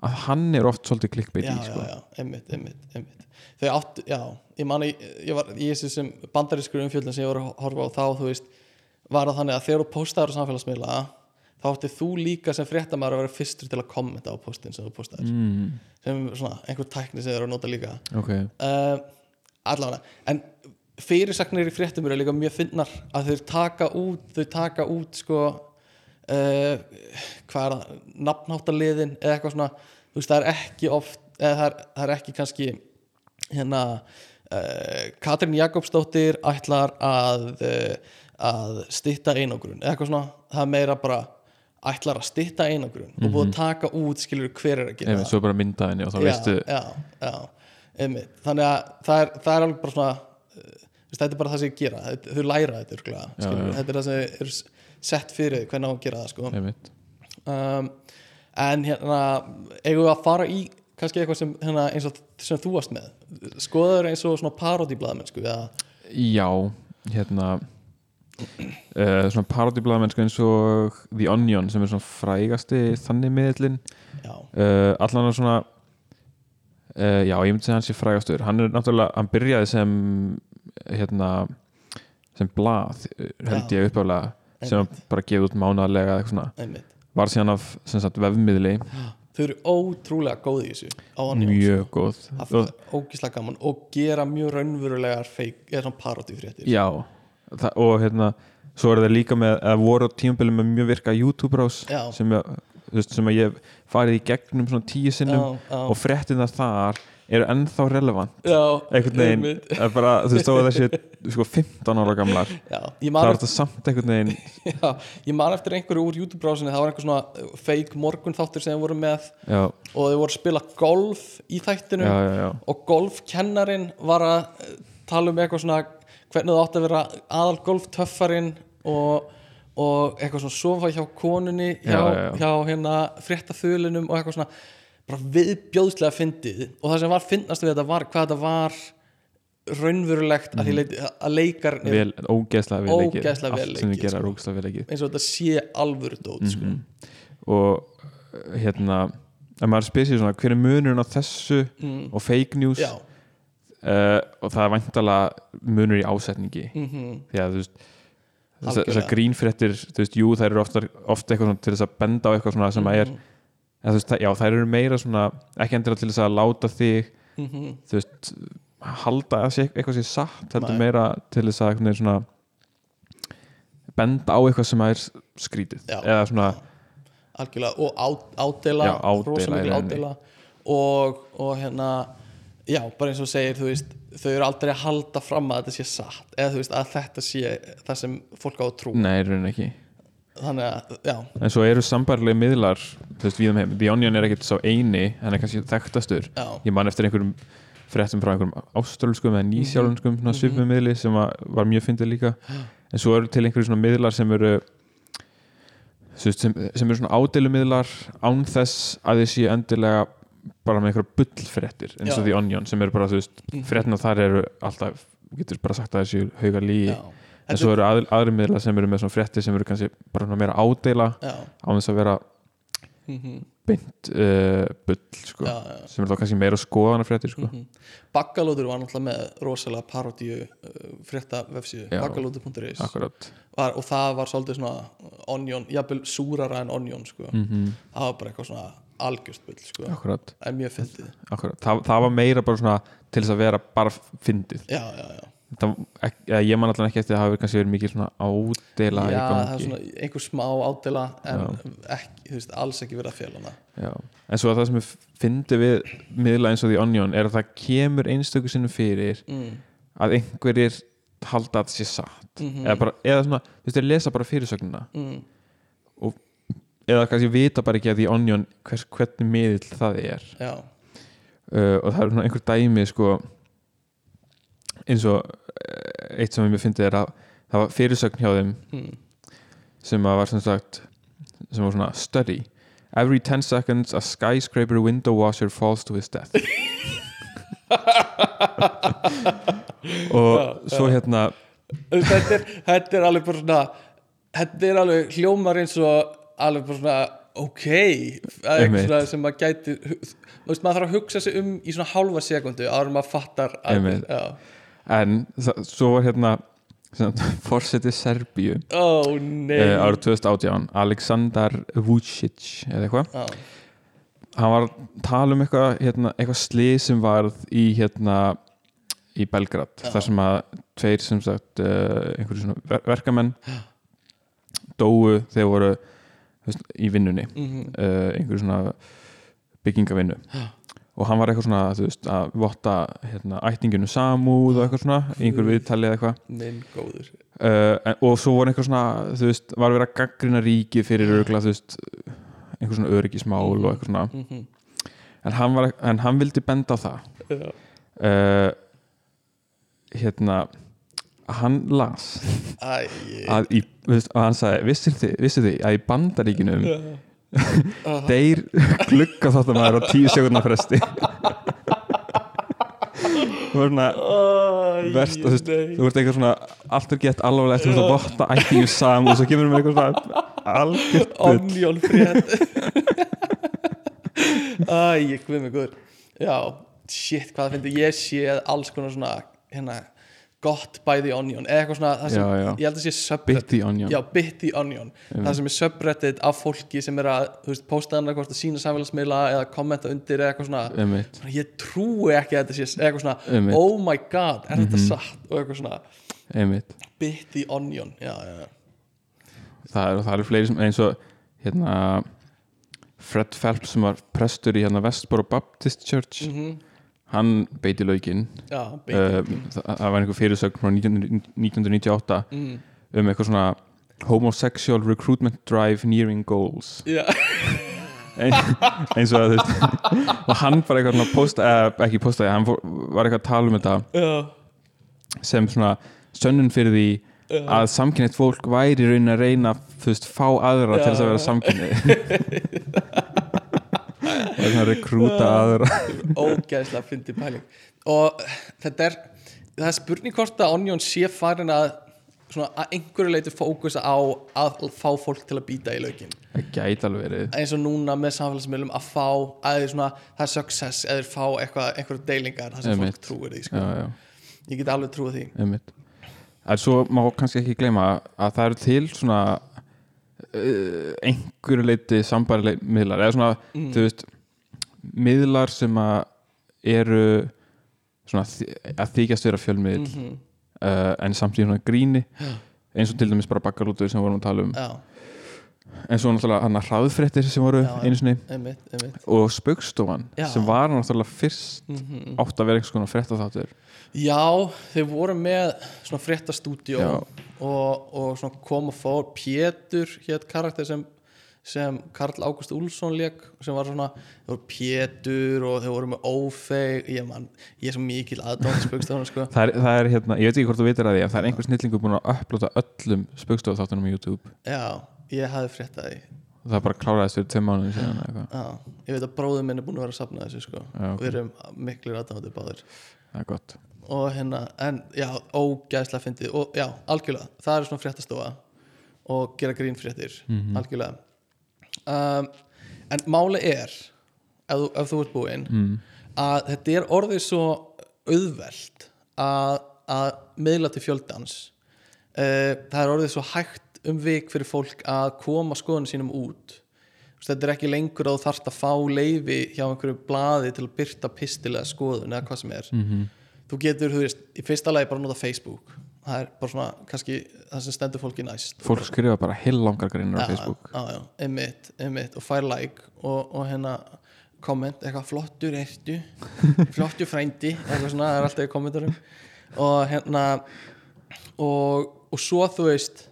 að hann er oft svolítið klikkbeit já, í sko. já, já, einmitt, einmitt, einmitt. Þau áttu, já, ég man ég, ég var í þessu sem bandarískur umfjöldin sem ég var að horfa á þá, þú veist var það þannig að þegar þú postaður á samfélagsmiðla þá átti þú líka sem fréttamaður að vera fyrstur til að kommenta á postin sem þú postaður mm, sem svona einhver tækni sem þeir eru að nota líka. Ok, uh, allavega en fyrirsagnir í fréttum eru líka mjög finnar að þeir taka út þau taka út sko uh, hvað er það, nafnháttaliðin eða eitthvað svona, þú veist það er ekki oft, eða það er, það er ekki kannski hérna uh, Katrín Jakobsdóttir ætlar að uh, að stytta einogrun eða eitthvað svona, það er meira bara ætlar að stytta einogrun og búið að taka út skilur hver er að gera Einmitt, svo bara mynda henni og þá já, veistu já, já, einmitt. Þannig að það er, það er alveg bara svona þetta er bara það sem ég gera. Þau læra þetta þetta er það sem er sett fyrir hvernig á að gera það sko. um, en hérna eigum við að fara í kannski eitthvað sem, hérna, og sem þú varst með? Skoðaður eins og svona parodíblaðmenn eða, Já, hérna uh, svona parodiblaðmennsku eins og The Onion sem er svona frægasti þannig miðlinn já, uh, allan að svona uh, já, ég myndi segja hann sé frægastur. Hann er náttúrulega, hann byrjaði sem hérna sem blað, eh, held ég uppálega sem bara gefið út mánaðlega eða eitthvað svona, einmitt. Var síðan af sem sagt vefmiðli, þau eru ótrúlega góð í þessu á Onion, mjög góð. Það- ógislega gaman og gera mjög raunverulegar feik, eða svona parodífréttir já, það, og hérna svo er það líka með, eða voru tímabili með mjög virka YouTube-rás Já. sem, ég- þú veist, sem að ég hef farið í gegnum svona tíu sinnum já, já, og fréttina þar eru ennþá relevant. Já, einhvern veginn, er bara, þú veist, þó að þessi sko 15 ára gamlar já, man er þetta samt einhvern veginn Já, ég man eftir einhverju úr YouTube-brásinni það var einhver svona uh, fake morgun þáttur sem þeir voru með já, og þeir voru að spila golf í þættinu já, já, já, og golfkennarin var að uh, tala um eitthvað svona hvernig það átti að vera aðal golftöffarinn og, og eitthvað svona sofa hjá konunni hjá, Já, já, já. hjá hérna fréttaþulinum og eitthvað svona bara viðbjóðslega fyndið. Og það sem var fyndnast við þetta var hvað þetta var raunverulegt að því leiti að leikar vel, ógeðslega vel leikið. allt sem leikið, þið gera er sko. ógeðslega vel leikið. Eins og þetta sé alvöru dót sko. Mhm. og uh, hérna ef maður spyr sér svona hver er munurinn á þessu mm. og fake news? Uh, og það er væntalega munur í ásetningi. Mm því að þú veist þessar grínfréttir, þú veist, jú þær eru ofta, ofta eitthvað svona til þess að benda á eitthvað svona sem að er, Þú veist, það- já þær eru meira svona, ekki endilega til þess að láta þig Mhm. þú veist halda að sé, eitthvað sé satt heldur Nei. meira til þess að svona benda á eitthvað sem er skrítið Já. eða svona, algjörlega og á, ádela, Já, ádela ádela og, og hérna já, bara eins og segir, veist þau eru aldrei að halda fram að þetta sé satt eða þú veist að þetta sé það sem fólk á að trú nei, raunin ekki þannig að, já, en svo eru sambarlega miðlar þú veist, við um heim, The Onion er ekkert sá eini hann er kannski þekktastur. Já, ég man eftir einhverjum fréttum frá einhverjum áströlskum eða nýsjálenskum mm Mhm. svipum miðli sem var mjög fyndið líka. En svo eru til einhverjum svona miðlar sem eru sem, sem eru svona ádeilumiðlar án þess að séu endilega bara með einhverja bullfréttir eins og. The Onion sem eru bara, þú veist, Mhm. fréttina þar eru alltaf, getur bara sagt að þessi hauga lígi já en svo eru aðri, aðri miðlar sem eru með svona fréttir sem eru kannski bara meira ádeila án þess að vera mhm, beint uh, bull sko, já, já. sem eru þá kannski meira skoðanafréttir sko. Mhm. Baggalótur var náttúrulega með rosalega parodíu uh, frétta vefsíðu, var, og það var svolítið svona onion, jafnvel súrara en onion sko. mm það var bara eitthvað svona algjörst bull sko. akkurat, en mjög fyndið. Þa, það var meira bara svona til þess að vera bara fyndið. Já, já, já, það, ég man allan ekki eftir að það hafi kannski verið mikið svona ádela já það er svona einhver smá ádela en ekki, þú veist, alls ekki verið að hana Já. en svo að það sem ég fyndi við miðla eins og The Onion er að það kemur einstöku sinnum fyrir mm. að einhverjir halda að það sé satt Mhm. eða, bara, eða svona, þú veist, þeir lesa bara fyrirsögnuna Mm. eða kannski vita bara ekki að The Onion hvers, hvernig miðl það er uh, og það er svona einhver dæmi sko eins og uh, eitt sem ég myndi er að það var fyrirsögn hjá þeim mm. sem að var sem sagt sem var svona study every 10 seconds a skyscraper window washer falls to his death og svo hérna þetta, er, þetta er alveg bara svona þetta er alveg hljómar eins og alveg bara svona ok að eitthvað Einmitt. svona sem maður gæti þú veist maður þarf að hugsa sig um í svona hálfa sekundu en maður fattar að, já. En svo var hérna fórseti Serbíu nei. uh, árið 2018 Aleksandar Vucic eða eitthvað. Já, hann var að tala um eitthvað hérna, eitthvað slið sem varð í hérna í Belgrad Já. þar sem að tveir sem sagt uh, einhverju svona ver verkamenn dóu þegar voru veist, í vinnunni. Mm uh, einhverju svona byggingavinnu. Og hann var eitthvað svona þú veist, að votta hérna, ættinginu samúð og eitthvað svona í einhverju viðtali eða eitthvað. Minn góður. Uh, og svo var eitthvað svona þú veist, var verið að gaggrina ríkið fyrir örgla þú veist, einhver svona öryggismál og eitthvað svona. Mm en hann, var, en hann vildi benda á það. Uh, hérna að hann las æ að í, og hann sagði, vissir þið, vissir þið að í bandaríkinum deyr það er á tíu sekundna fresti. Þú er svona verst, þú veist, þú ert eitthvað svona allt er gett þú ert að votta ættingu sam og svo kemur við eitthvað svona algjört onion frétt Æ, ég guð mig guður. Já, shit, hvað það finnir ég séð alls konar svona hérna, gott by the onion eða eitthvað svona, sem, Já, já. ég held að sé subreddit Bitty onion. Já, bit the onion. Það sem er subreddit af fólki sem er að veist, posta hann eitthvað að sína samfélagsmiðla eða kommenta undir eða eitthvað svona. Einmitt. Svona, ég trúi ekki að þetta sé eitthvað svona, Einmitt. oh my god, er þetta satt? Og eitthvað svona, bit the onion já, það eru er fleiri sem eins og hérna Fred Phelps sem var prestur í hérna Westboro Baptist Church. Mm hann beiti laukinn. Já bit uh, það, var einhver fyrirsögn frá 19, 1998 mm. um eitthvað svona homosexual recruitment drive nearing goals. Já, Ein, eins og að og hann bara eitthvað svona posta, eh, ekki postaði hann fór, var eitthvað að tala um þetta já, sem svona sönnun fyrir því að samkynneitt fólk væri í raunin að reyna þú veist, fá aðra til þess að vera samkynnið og svona rekrúta aðra. Ógæðslega fyndi pæling. Og þetta er það er spurning hvort að Onion sé farin að svona að einhverju leiti fókusa á að fá fólk til að býta í lögin það gæti alveg verið. Eins og núna með samfélagsmiðlum að fá að þeir svona, það er success eða fá eitthvað, einhverju deilingar þar sem Einmitt. fólk trúir því sko. já, já, ég get alveg trúið því. Einmitt. En svo má kannski ekki gleyma að það eru til svona einhverju leiti sambarileg miðlar eða svona, Mm. þú veist miðlar sem að eru svona að þykjast vera fjölmiðl mm uh, en samt í svona gríni eins og til dæmis bara bakkarútur sem við vorum að tala um. Já, eins og náttúrulega hann að hraðfréttir sem voru Já, einu sinni. einmitt, einmitt. Og spaukstofan Já. sem var náttúrulega fyrst mm átt að vera einhvers konar frétta þáttur já, þeir voru með svona fréttastúdíó. Já. Og, og svona kom og fór Pétur hétt karakter sem sem Karl Ágúst Úlfsson leik sem var svona, þeir voru Pétur og þeir voru með ófeig ég, man, ég er svo mikil aðdáðan spöggstofan sko. það það er hérna, ég veit ekki hvort þú veitir að því en það er einhver snillingur búin að upplota öllum spaukstofu þáttunum á YouTube já, ég hafði fréttað því og það bara kláraðist fyrir tveim mánuðin síðan. Já, ég veit að bróður minn er búin að vera að safna þessu sko. Já, ok. við erum miklir aðdáðandi báðir það er gott og hérna, en já, ógæðslega fyndið. Og já, algjörlega, það er svona fréttastofa og gera grínfréttir Mhm. algjörlega. Um, en máli er ef, ef þú ert búinn mm. að þetta er orðið svo auðvelt að, að miðla til fjöldans. Uh, það er orðið svo hægt um vik fyrir fólk að koma skoðunum sínum út. Þetta er ekki lengur að þú þarft að fá leifi hjá einhverju blaði til að byrta pistilega skoðun eða hvað sem er. Mm þú getur, þú veist, í fyrsta lagi bara nota Facebook. Það er bara svona, kannski það sem stendur fólki næst. Fólk skrifa bara heil langar greinar á Facebook. já, já, einmitt, einmitt. Og fær like og, og hérna komment, eitthvað flottur ertu flottur frændi, eitthvað svona það er alltaf í kommentarum og hérna og, og svo þú veist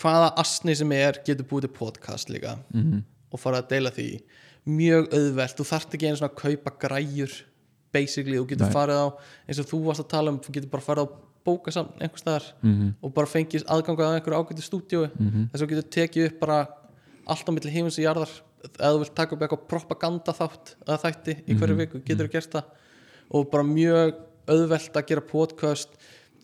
hvaða asni sem er getur búið til podcast líka. Mm. og fara að deila því. Mjög auðvelt, þú þarft ekki einu svona að kaupa græjur basically, þú getur Nei. farið á eins og þú varst að tala um, þú getur bara farið á bóka saman einhvers staðar Mm og bara fengið aðganga að einhverju ágættu stúdíói. -hmm. þess að þú getur tekið upp bara allt á milli heimins og jarðar. Eða þú vilt taka upp eitthvað propaganda þátt eða þætti í hverju Mhm. viku, getur þú gert það. Og bara mjög auðvelt að gera podcast.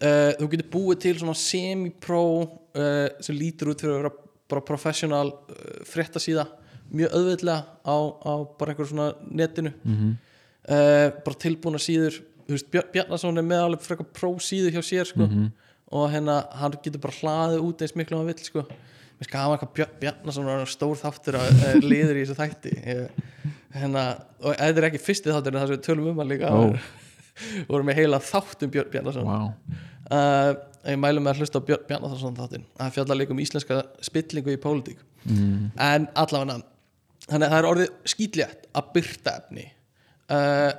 Uh, þú getur búið til svona semi-pro uh, sem lítur út fyrir að vera bara professional uh, fréttasíða. Mjög auðveldlega á, á bara einhverju svona netinu. Mm uh, bara tilbúna síður. Bjarnason er með alveg frekar pró síðu hjá sér sko. Mhm. og hérna hann getur bara hlaðið út eins miklu og hann vill sko. Mér skal hafa eitthvað Bjarnason og stór þáttur að uh, liður í þessu þætti. Ég, hérna, og þetta er ekki fyrsti þáttur en það sem við tölum um hann líka við vorum með heila þáttum Björn Bjarnason. Wow. uh, ég mælum með að hlusta á Björn Bjarnason þáttin það fjallar líka um íslenska spillingu í pólitík. Mm. en allavega þannig að það er orðið skýtlétt að byrta efni uh,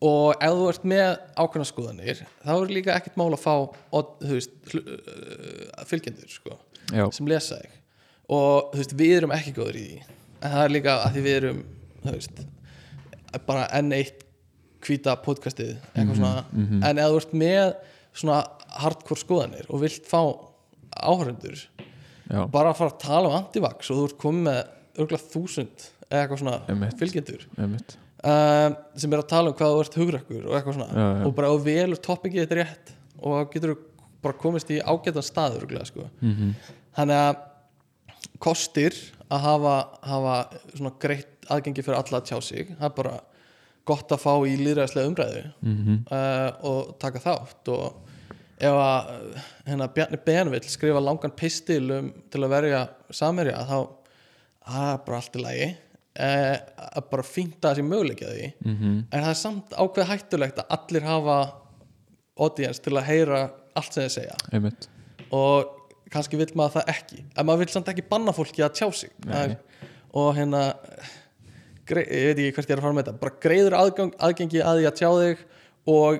og ef þú ert með ákveðna skoðanir þá er líka ekkert mál að fá og, veist, uh, fylgjendur sko, sem lesa þig. Og veist, við erum ekki góður í því. En það er líka að því við erum veist, bara enn eitt hvíta podcastið eitthvað svona, mhm. en ef þú ert með svona hardcore skoðanir og vilt fá áhörundur bara að fara að tala um antivax og þú ert komið með örgulega þúsund eða eitthvað svona Einmitt. fylgjendur. Einmitt um, sem er að tala um hvað þú ert hugrakkur og eitthvað svona. Já, já. og bara að velur toppikið þetta rétt og getur þú bara komist í ágætan stað örgulega sko. Mm þannig að kostir að hafa, hafa svona greitt aðgengi fyrir alla að tjá sig það er bara gott að fá í líðræðislega umræðu -hmm. uh, og taka þátt. Og ef að uh, hérna, Bjarni Ben vill skrifa langan pistil um, til að verja samherja þá það er bara allt í lagi uh, að bara fínt að þessi möguleikja því. Mm en það er samt ákveð hættulegt að allir hafa audience til að heyra allt sem þeir segja. Einmitt. Og kannski vill maður það ekki. En maður vill samt ekki banna fólki að tjá sig. Það er, og hérna grei, ég veit ekki hvert ég er að fara með þetta bara greiður aðgang, aðgengi að því að tjá þig og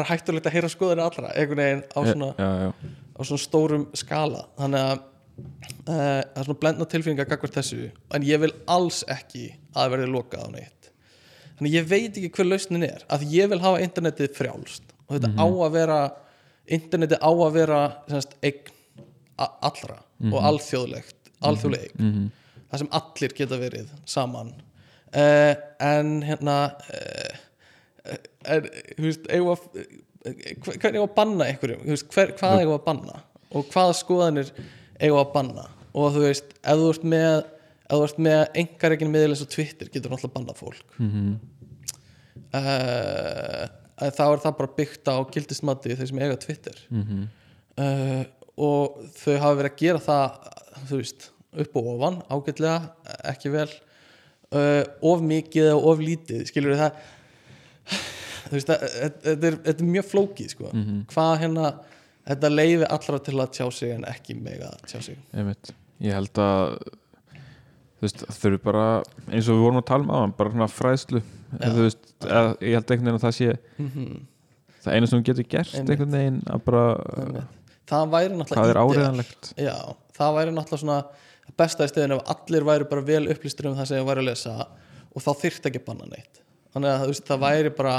er hættulegt að heyra skoðinu allra einhvern veginn á svona, já, já, á svona stórum skala. Þannig að það er svona blendna tilfinninga gagvart þessu en ég vil alls ekki að það verði lokað á neitt. Þannig ég veit ekki hver lausnin er að ég vil hafa internetið frjálst. Og þetta á að vera internetið á að vera semst, eign allra og alþjóðlegt alþjóðleg eign. Mm það sem allir geta verið saman. Uh, en hérna en, þú veist, eigum að hver- hvernig eigum að banna einhverjum? Veist, hver, hvað eigum að banna? Og hvaða skoðanir eigum að banna. Og þú veist, ef þú ert með ef þú ert með engar ekki miðl eins og Twitter getur náttúrulega bannað fólk. Mm uh, þá er það bara byggt á gildismati þeir sem eiga Twitter. -hmm. uh, og þau hafa verið að gera það þú veist, upp og ofan ágætlega, ekki vel. Uh, of mikið og of lítið skilur það? Þú veist, þetta er, er mjög flókið sko, hvað hérna þetta leifi allra til að tjá sig en ekki mega að tjá sig. Einmitt. Ég held að þau eru bara eins og við vorum að tala um á bara svona fræðslu. Þú veist, að, ég held einhvern veginn að það sé mm það einu sem getur gert Einmitt. einhvern veginn að bara það væri náttúrulega hvað er áriðanlegt Já, það væri náttúrulega svona besta í stöðin ef allir væri bara vel upplýstur um það sem það væri að lesa og þá þyrfti ekki banna neitt. Þannig að það væri bara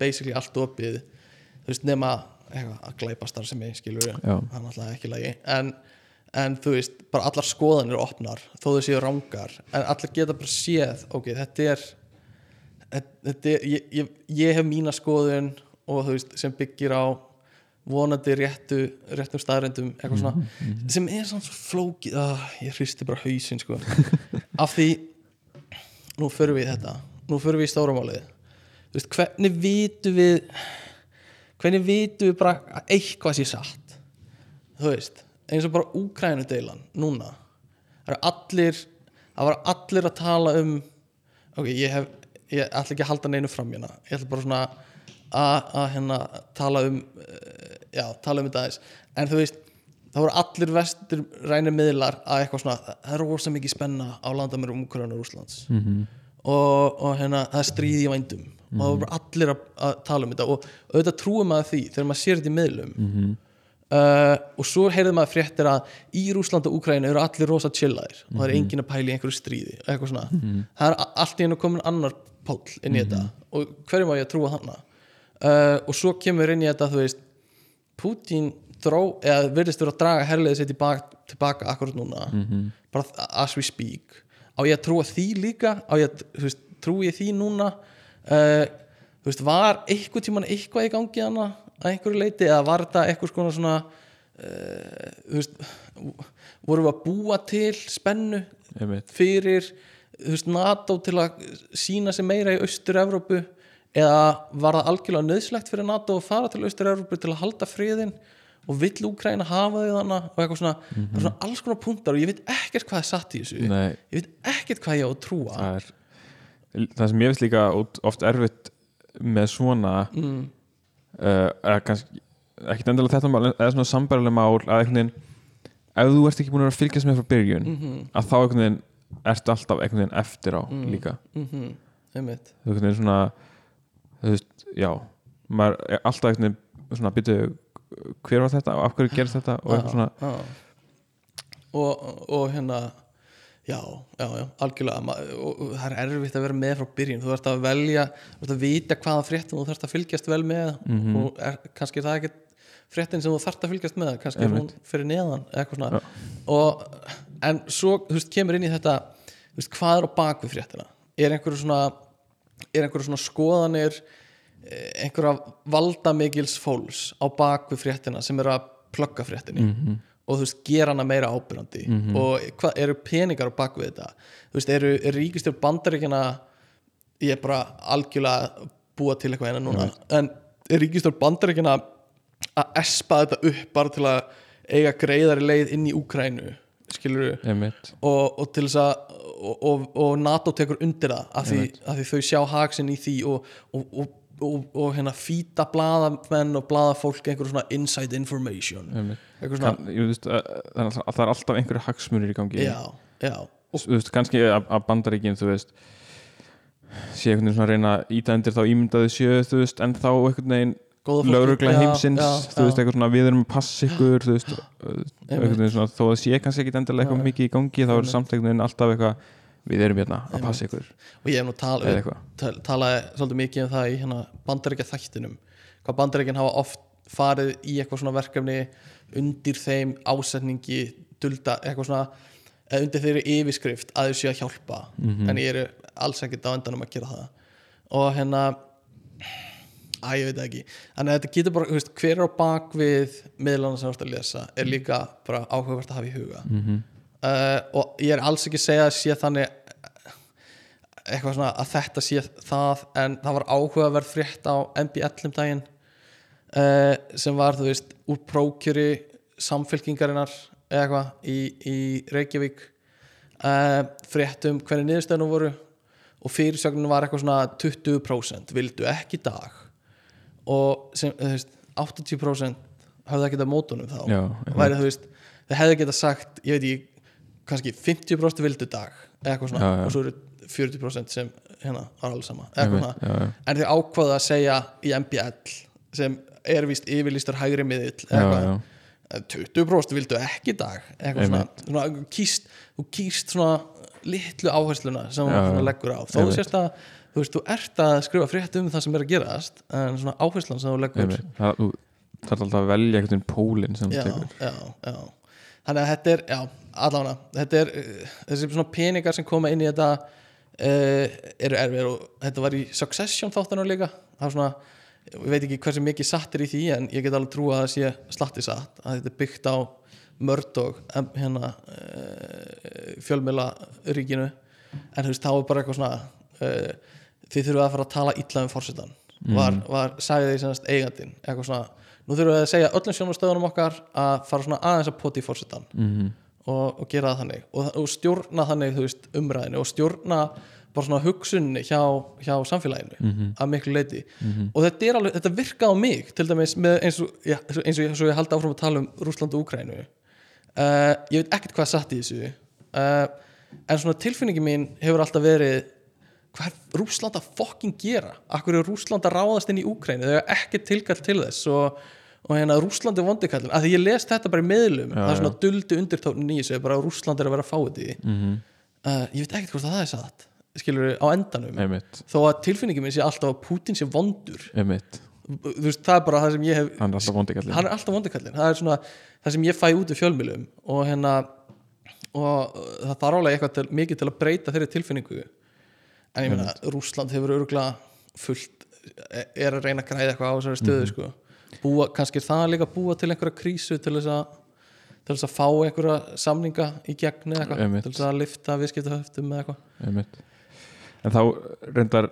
basically allt opið þú veist, nema að glæpa starfsemi skilur við, það er náttúrulega ekki lagi. En, en þú veist, bara allar skoðanir opnar, þó þau séu rángar en allir geta bara séð, ok, þetta er þetta er, ég, ég, ég hef mína skoðun og þú veist, sem byggir á vonandi réttu réttum staðrendum, eitthvað svona sem er svona svo flókið. Ah, ég hristi bara hausinn sko. Af því, nú förum við í þetta. Nú förum við í stórumálið þú veist, hvernig vitum við hvernig vitum við bara að eitthvað sé satt? Þú veist, eins og bara Úkrænu deilan núna. Það eru allir það var allir að tala um ok, ég hef ég ætla ekki að halda neinu fram hérna. Ég ætla bara svona að, hérna tala um uh, já, tala um þetta aðeins. En þú veist, það voru allir vestur rænir miðlar að eitthvað svona það er rosa mikið spenna á landamærum Úkrænu og Rússlands. Mm -hmm. og, og hérna, það er stríð í vændum og það voru bara allir að, að tala um þetta. Og auðvitað trúum maður því þegar maður sér þetta í miðlum. Mhm. uh, og svo heyrði maður fréttir að í Rúsland og Úkrænu eru allir rosa chillaðir. Og það er engin að pæla í einhverju stríði eitthvað svona, það er allt í hennu komin annar pól inn í þetta. Og hverjum á ég að trúa hana uh, og svo kemur inn í þetta þú veist Putin þró, eða virðist vera að draga herliðið sér tilbaka, tilbaka akkurat núna. Bara as we speak. Á ég að trúa því líka? Á ég að, trúi ég því núna uh, þú veist, var eitthvað tíman eitthvað í gangi hana að einhverju leiti eða var þetta eitthvað skona svona uh, þú veist vorum við að búa til spennu Einmitt. fyrir þú veist, NATO til að sína sig meira í Austur-Evrópu eða var það algjörlega nöðslegt fyrir NATO að fara til Austur-Evrópu til að halda friðin og vill Úkræna hafa þau þannig og eitthvað svona, það er svona alls konar punktar og ég veit ekkert hvað er satt í þessu. Nei, ég veit ekkert hvað ég á að trúa. Það er það sem ég veist líka oft erfitt með svona mm, uh, kannski ekkert endilega þetta mál eða svona sambærilega mál að einhvern veginn ef þú ert ekki búin að fylgjast með frá byrjun mhm, að þá einhvern veginn ertu alltaf einhvern veginn eftir á Mm. líka. Einmitt. Þú veginn svona þú veist, já maður er alltaf einhvern veginn svona byrju hver var þetta og af hverju gerist þetta og eitthvað svona. já. og, og hérna já, já, já, algjörlega. Og, það er erfitt að vera með frá byrjun. Þú ert að velja, þú ert að vita hvaða fréttum þú þarft að fylgjast vel með Mhm. og er, kannski er það ekki fréttin sem þú þarft að fylgjast með kannski er hún fyrir neðan eða eitthvað svona. Og, en svo, þú veist, kemur inn í þetta þú veist, hvað er á bakvið fréttina? Er einhverju svona er einhverju svona skoðanir eh, einhverja valdamikils fólks á bakvið fréttina sem eru að plugga fréttinni? Mhm. Og þú veist, gera hana meira ábyrjandi og hvað eru peningar á bakvið þetta? Þú veist, eru, eru ríkistjórn bandaríkjana ég er bara algjörlega búa til eitthvað eina núna. En er ríkistjórn bandaríkjana að espa þetta upp bara til að eiga greiðari leið inn í Úkrænu skilur einmitt. Og, og til þess að og, og, og NATO tekur undir það af því, af því þau sjá haksinn í því og, og, og, hérna fýta blaðamenn og blaðafólk einhverjum svona inside information. Svona, Kann, veist, að, það er alltaf- er einhverju hagsmunir í gangi. Já, já. Þú veist, kannski að, bandaríkin þú veist sé einhvern veginn svona reyna undir þá ímyndaði sjö þú veist, en þá einhvern veginn Já, heimsins, já, þú veist, eitthvað svona við erum að passa ykkur, þú veist einhvern veginn svona, þó að sé kannski ekki endilega eitthvað mikið í gangi, þá er Einmitt. samt einhvern veginn alltaf eitthvað, við erum hérna að passa ykkur, og ég hef nú tal, eða eitthvað. tal, talaði svolítið mikið um það í hérna bandaríkja þættinum hvað bandaríkjan hafa oft farið í eitthvað svona verkefni undir þeim ásetningi dulda eitthvað svona eða undir þeirri yfirskrift að þau séu að hjálpa. Mhm. en ég eru alls ekkert á endanum að gera það. Og hérna Æ, ég veit ekki. Þannig að þetta getur bara, veist, hver er á bak við miðlana sem þú ert að lesa er líka bara áhugavert að hafa í huga. Mm uh, og ég er alls ekki að segja að sé þannig eh, eitthvað svona að þetta sé það en það var áhugaverð frétt á MBL um daginn uh, sem var, þú veist, úr prókjöri samfélkingarinnar eða eitthvað í, í Reykjavík. Uh, frétt um hvernig niðurstöðunum voru og fyrirsögnum var eitthvað svona 20% vildu ekki dag. Og sem, þú veist, 80% höfðu ekki það mótunum þá. Já, veist, þau hefðu geta sagt ég veit ekki, kannski 50% vildu dag eitthvað svona Já, já. og svo eru 40% sem hérna var alls sama já, já. en þau ákvaða að segja í MBL sem er vist yfirlýstur hægri miðill Já, eða já. eitthvað 20% vildu ekki dag eitthvað svona, svona þú kýst, þú kýst svona litlu áhersluna sem Já, já. leggur á þó sérst að þú veist, þú ert að skrifa frétt um það sem er að gerast en svona áherslan sem þú leggur það þú þarf alltaf að velja einhvern pólinn sem þú já, tekur já, já. Þannig að þetta er, já, allavega þetta er, uh, þessi svona peningar sem koma inn í þetta uh, eru erfir og þetta var í Succession þáttanum líka. Það er svona, ég veit ekki hversu mikið satt er í því en ég get alveg trú að það sé slatti satt, að þetta er byggt á Murdoch em, hérna uh, fjölmjöla ríkinu en þú veist, þá er bara eitthvað svona uh, þið þurfum að fara að tala illa um fórsetan var, var sagði því eigandinn eitthvað svona, nú þurfum við að segja öllum sjónastöðunum okkar að fara svona aðeins að poti í fórsetan mm og, og gera það þannig. Og, og stjórna þannig, þú veist, umræðinu og stjórna bara svona hugsunni hjá, hjá samfélaginu að miklu leiti og þetta, alveg, þetta virkaði á mig til dæmis eins og, já, eins og, eins og ég haldi áfram að tala um Rússland og Úkrænu uh, ég veit ekkert hvað satt í þessu uh, en svona tilfinningi mín hefur alltaf verið hvað er Rússland að fokking gera? Akkur er Rússland að ráðast inn í Úkrænu þau er ekki tilkall til þess og, og hérna Rússland er vondikallin að því ég les þetta bara í miðlum það er svona duldu undirtónin í þessu bara að Rússland er að vera að fá þetta -hmm. uh, ég veit ekkert hvort að það er satt skilur við á endanum. Einmitt, þó að tilfinningi minn sé alltaf að Putin sé vondur. Einmitt. Þú veist það er bara það sem ég hef hann er alltaf vondi kallinn hann er alltaf vondikallin það er svona það sem ég fæ út í fjölmjölum og hérna og það þarf alveg eitthvað til, mikið til að breyta þeirri tilfinningu. En ég meina Rússland hefur örgulega fullt er að reyna að græða eitthvað á þessari stöðu Mhm. sko. Búa, kannski er það líka að búa til einhverja krísu til þess að til þess að fá einhverja samninga í gegn eða eitthvað, til þess að lifta viðskiptahöftum eða eitthvað. En þá reyndar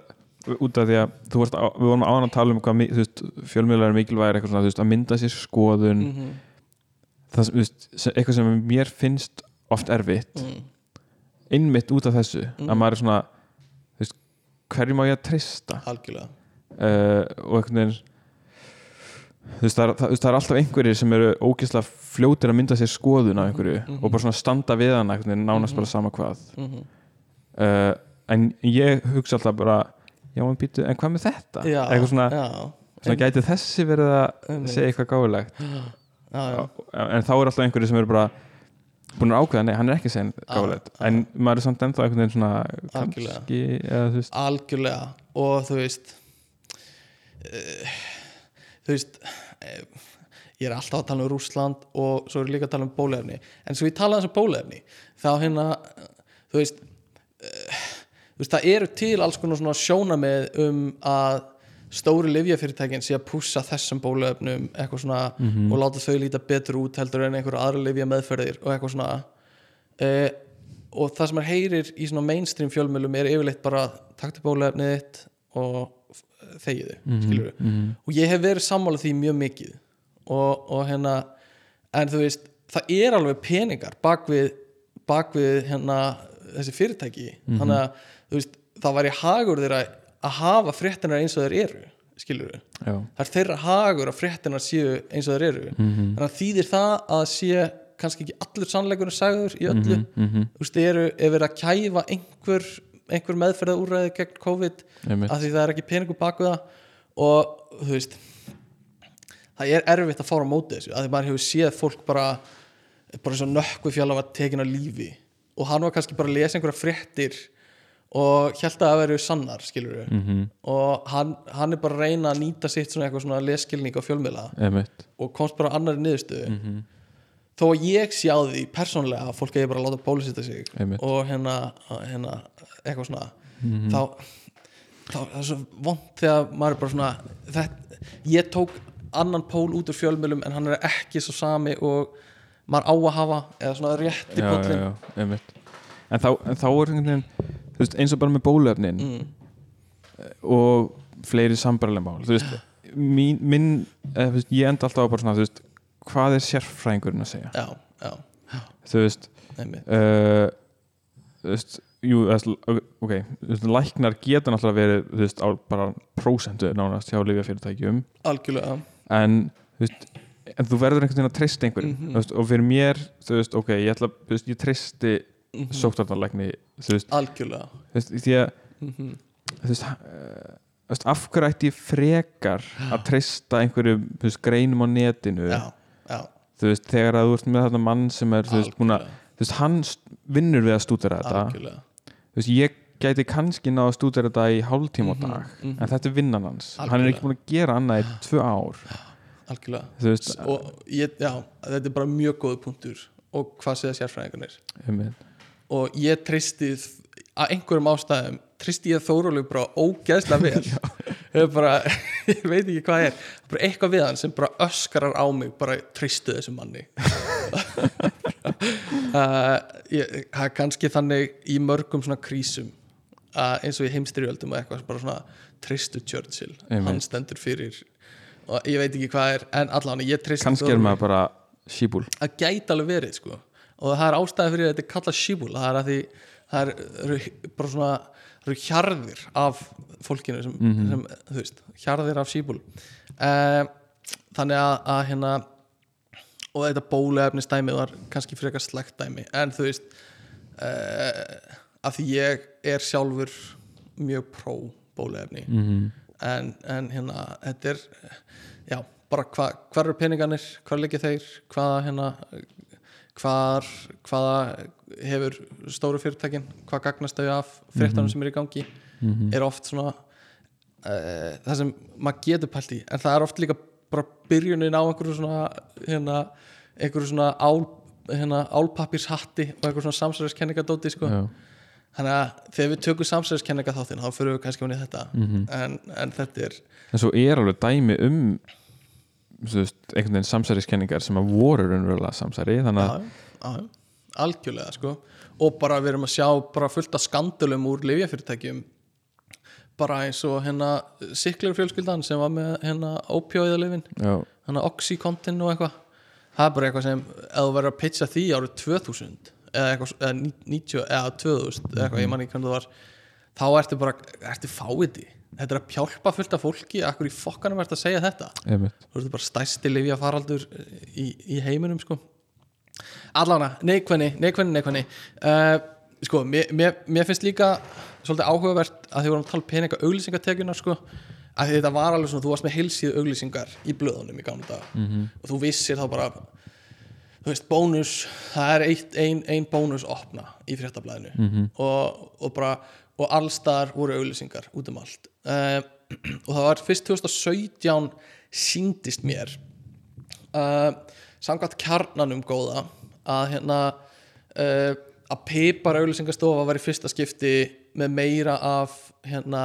út af því að þú varst á, við vorum áðan að tala um hvað þú veist, fjölmiðlar er mikilvægir eitthvað svona, þú veist, að mynda sér skoðun. Mm það sem, þú veist, eitthvað sem mér finnst oft erfitt. Mm. einmitt út af þessu Mhm. að maður er svona þú veist, hverju má ég að treysta? Algjörlega. Uh, og einhvern veginn þú veist, það það, það er alltaf einhverjir sem eru ógeðslega fljótir að mynda sér skoðun á einhverju Mhm. og bara svona standa við hana einhvern veginn, nánast bara sama hvað. Mm uh, en ég hugsa alltaf bara já, en býtu, en hvað með þetta? já, eitthvað svona, já, svona gæti þessi verið að segja eitthvað gáðilegt en þá er alltaf einhverjir sem eru bara búin að ákveða, nei, hann er ekki segin gáðilegt Ah, en maður er samt ennþá einhvern veginn svona kannski, eða þú veist algjörlega. Og þú veist uh, þú veist uh, ég er alltaf að tala um Rússland og svo er ég líka að tala um bólefni en svo ég tala um bólefni þá hérna þú veist uh, þú veist það eru til alls konar svona sjónamið um að stóri livjafyrirtækin sé að pússa þessum bólefnum eitthvað svona og láta þau líta betur út heldur en einhverju aðra livja meðferðir og eitthvað svona. Uh, og það sem er heyrir í svona mainstream fjölmjölum er yfirleitt bara taktu bólefnið þitt og þegiðu, mm skilur mhm, og ég hef verið sammála því mjög mikið. Og, og hérna en þú veist, það er alveg peningar bak við, bak við hérna, þessi fyrirtæki. Þannig að veist, það væri hagur þeirra að hafa fréttinar eins og þeir eru skilur já, það er þeirra hagur að fréttinar séu eins og þeir eru. Mhm, þannig að þýðir það að sé kannski ekki allur sannleikurinn sagður í öllu? Mhm, þú veist, eru, ef verið að kæfa einhver, einhver meðferða úrræði gegn COVID einmitt. af því það er ekki peningur bak við það. Og þú veist það er erfitt að fára á móti þessu af því maður hefur séð fólk bara bara eins og nökkvi fjalla var tekin að lífi. Og hann var kannski bara að lesa einhverja fréttir og held að það verið sannar við mhm, og hann, hann er bara að reyna að nýta sitt svona eitthvað svona leskilning á fjölmiðla einmitt. og komst bara að annari niðurstöðu. Mhm, þó að ég sé á því persónlega að fólk eigi bara að láta bólusita sig Einmitt. og hérna, hérna eitthvað svona mhm, þá, það, það er svo vond þegar maður er bara svona þetta, ég tók annan pól út úr fjölmjölum en hann er ekki svo sami og maður á að hafa eða svona póllin já, einmitt. En þá, en þá er veginn veist, eins og bara með bólefnin mm, og fleiri sambarlega mál þú veist, mín, minn eða, veist, ég enda alltaf á bara svona þú veist, hvað er sérfræðingurinn að segja já, já, þú veist, uh, þú veist jú, ok, læknar geta náttúrulega verið, þú veist, á bara prósentu nánast hjá lifjafyrirtækjum algjörlega, en þú veist en þú verður einhvern veginn að treysta einhverjum Mhm. þú veist, og fyrir mér, þú veist, ok, ég ætla veist, ég treysti mm -hmm. veist, algjörlega þú veist, því að mm -hmm. þú veist, uh, af hverju ætti ég frekar að treysta veist, greinum á netinu já, já, þú veist, þegar að þú ert með þetta mann sem er, þú veist, búin að, þú veist, hann vinnur við að stúdera þetta. Algjörlega. Þú veist, ég gæti kannski ná að stúdera þetta í hálftíma á Mhm, dag mhm. en þetta er vinnan hans, hann er Algjörlega. ekki búin að gera annað í tvö ár, algjörlega. Veist og ég, já, þetta er bara mjög góð punktur og hvað segja sérfræðingarnir. Og ég tristi að einhverjum ástæðum tristi ég Þórólu bara ógeðslega vel. Bara, ég veit ekki hvað er. Bara eitthvað við hann sem bara öskarar á mig bara tristu þessu manni. Uh, ég, kannski þannig í mörgum svona krísum uh, eins og í heimstyrjöldum og eitthvað bara svona tristu Churchill. Einmitt. hann stendur fyrir og ég veit ekki hvað er en allan ég tristi kannski er maður bara síbúl. Það gæti alveg verið sko. og það er ástæði fyrir að þetta er kallað shibul það er að því það er, eru bara svona það eru hjarðir af fólkinu sem, Mhm. sem þú veist, hjarðir af shibul uh, þannig að, að hérna og þetta bóluefni stæmi var kannski frekar slegt dæmi en þú veist uh, að því ég er sjálfur mjög pró bóluefni mm -hmm. en, en hérna þetta er já, bara hva, hvar eru peningarnir hvar liggja þeir, hvaða hérna hvar, hvaða hefur stóru fyrirtækin hvað gagnast þau af fréttanum sem er í gangi er oft svona uh, það sem maður getur pælt í en það er oft líka bara byrjunin á einhverju svona hérna, einhverju svona ál, hérna, álpapírshatti og einhverju svona samsæðiskenningadóti sko. Þannig að þegar við tökum samsæðiskenninga þáttinn þá fyrir við kannski í þetta. En, en þetta er en svo er alveg dæmi um veist, einhvern veginn samsæriskenningar sem að voru raunverulega samsæri þannig að, já, já, algjörlega sko. og bara við erum að sjá bara fullt af skandulum úr lifjafyrirtækjum bara eins og hérna siklir fjölskyldan sem var með hérna ópjóiðalifin, já, hérna Oxycontin og eitthvað. Það er bara eitthvað sem, ef þú verður að pitcha því árið 2000 eða eitthvað, eða 90, eða 2000 eða eitthvað, ég man ekki hvernig það var þá ertu bara, ertu fáiði þetta er að pjálpa fullt af fólki. Akkur í fokkanum ertu að segja þetta? Einmitt. Þú veist bara stæsti livja faraldur í, í heiminum sko. Allana, neikvæðni, neikvæðni, neikvæðni. Uh, sko, mér, mér, mér finnst líka svolítið áhugavert að þið vorum að tala um peninga auglýsingatekjunar sko að þetta var alveg svona, þú varst með heilsíðu auglýsingar í blöðunum í gamla dag Mhm. og þú vissir þá bara þú veist, bónus, það er eitt, ein, ein bónus opna í fréttablaðinu. Mhm. og, og bara og allstar voru auglýsingar út um allt. Uh, og það var fyrst 2017 síndist mér uh, samkvæmt kjarnanum góða að hérna uh, að pipar auglýsingastofa var í fyrsta skipti með meira af hérna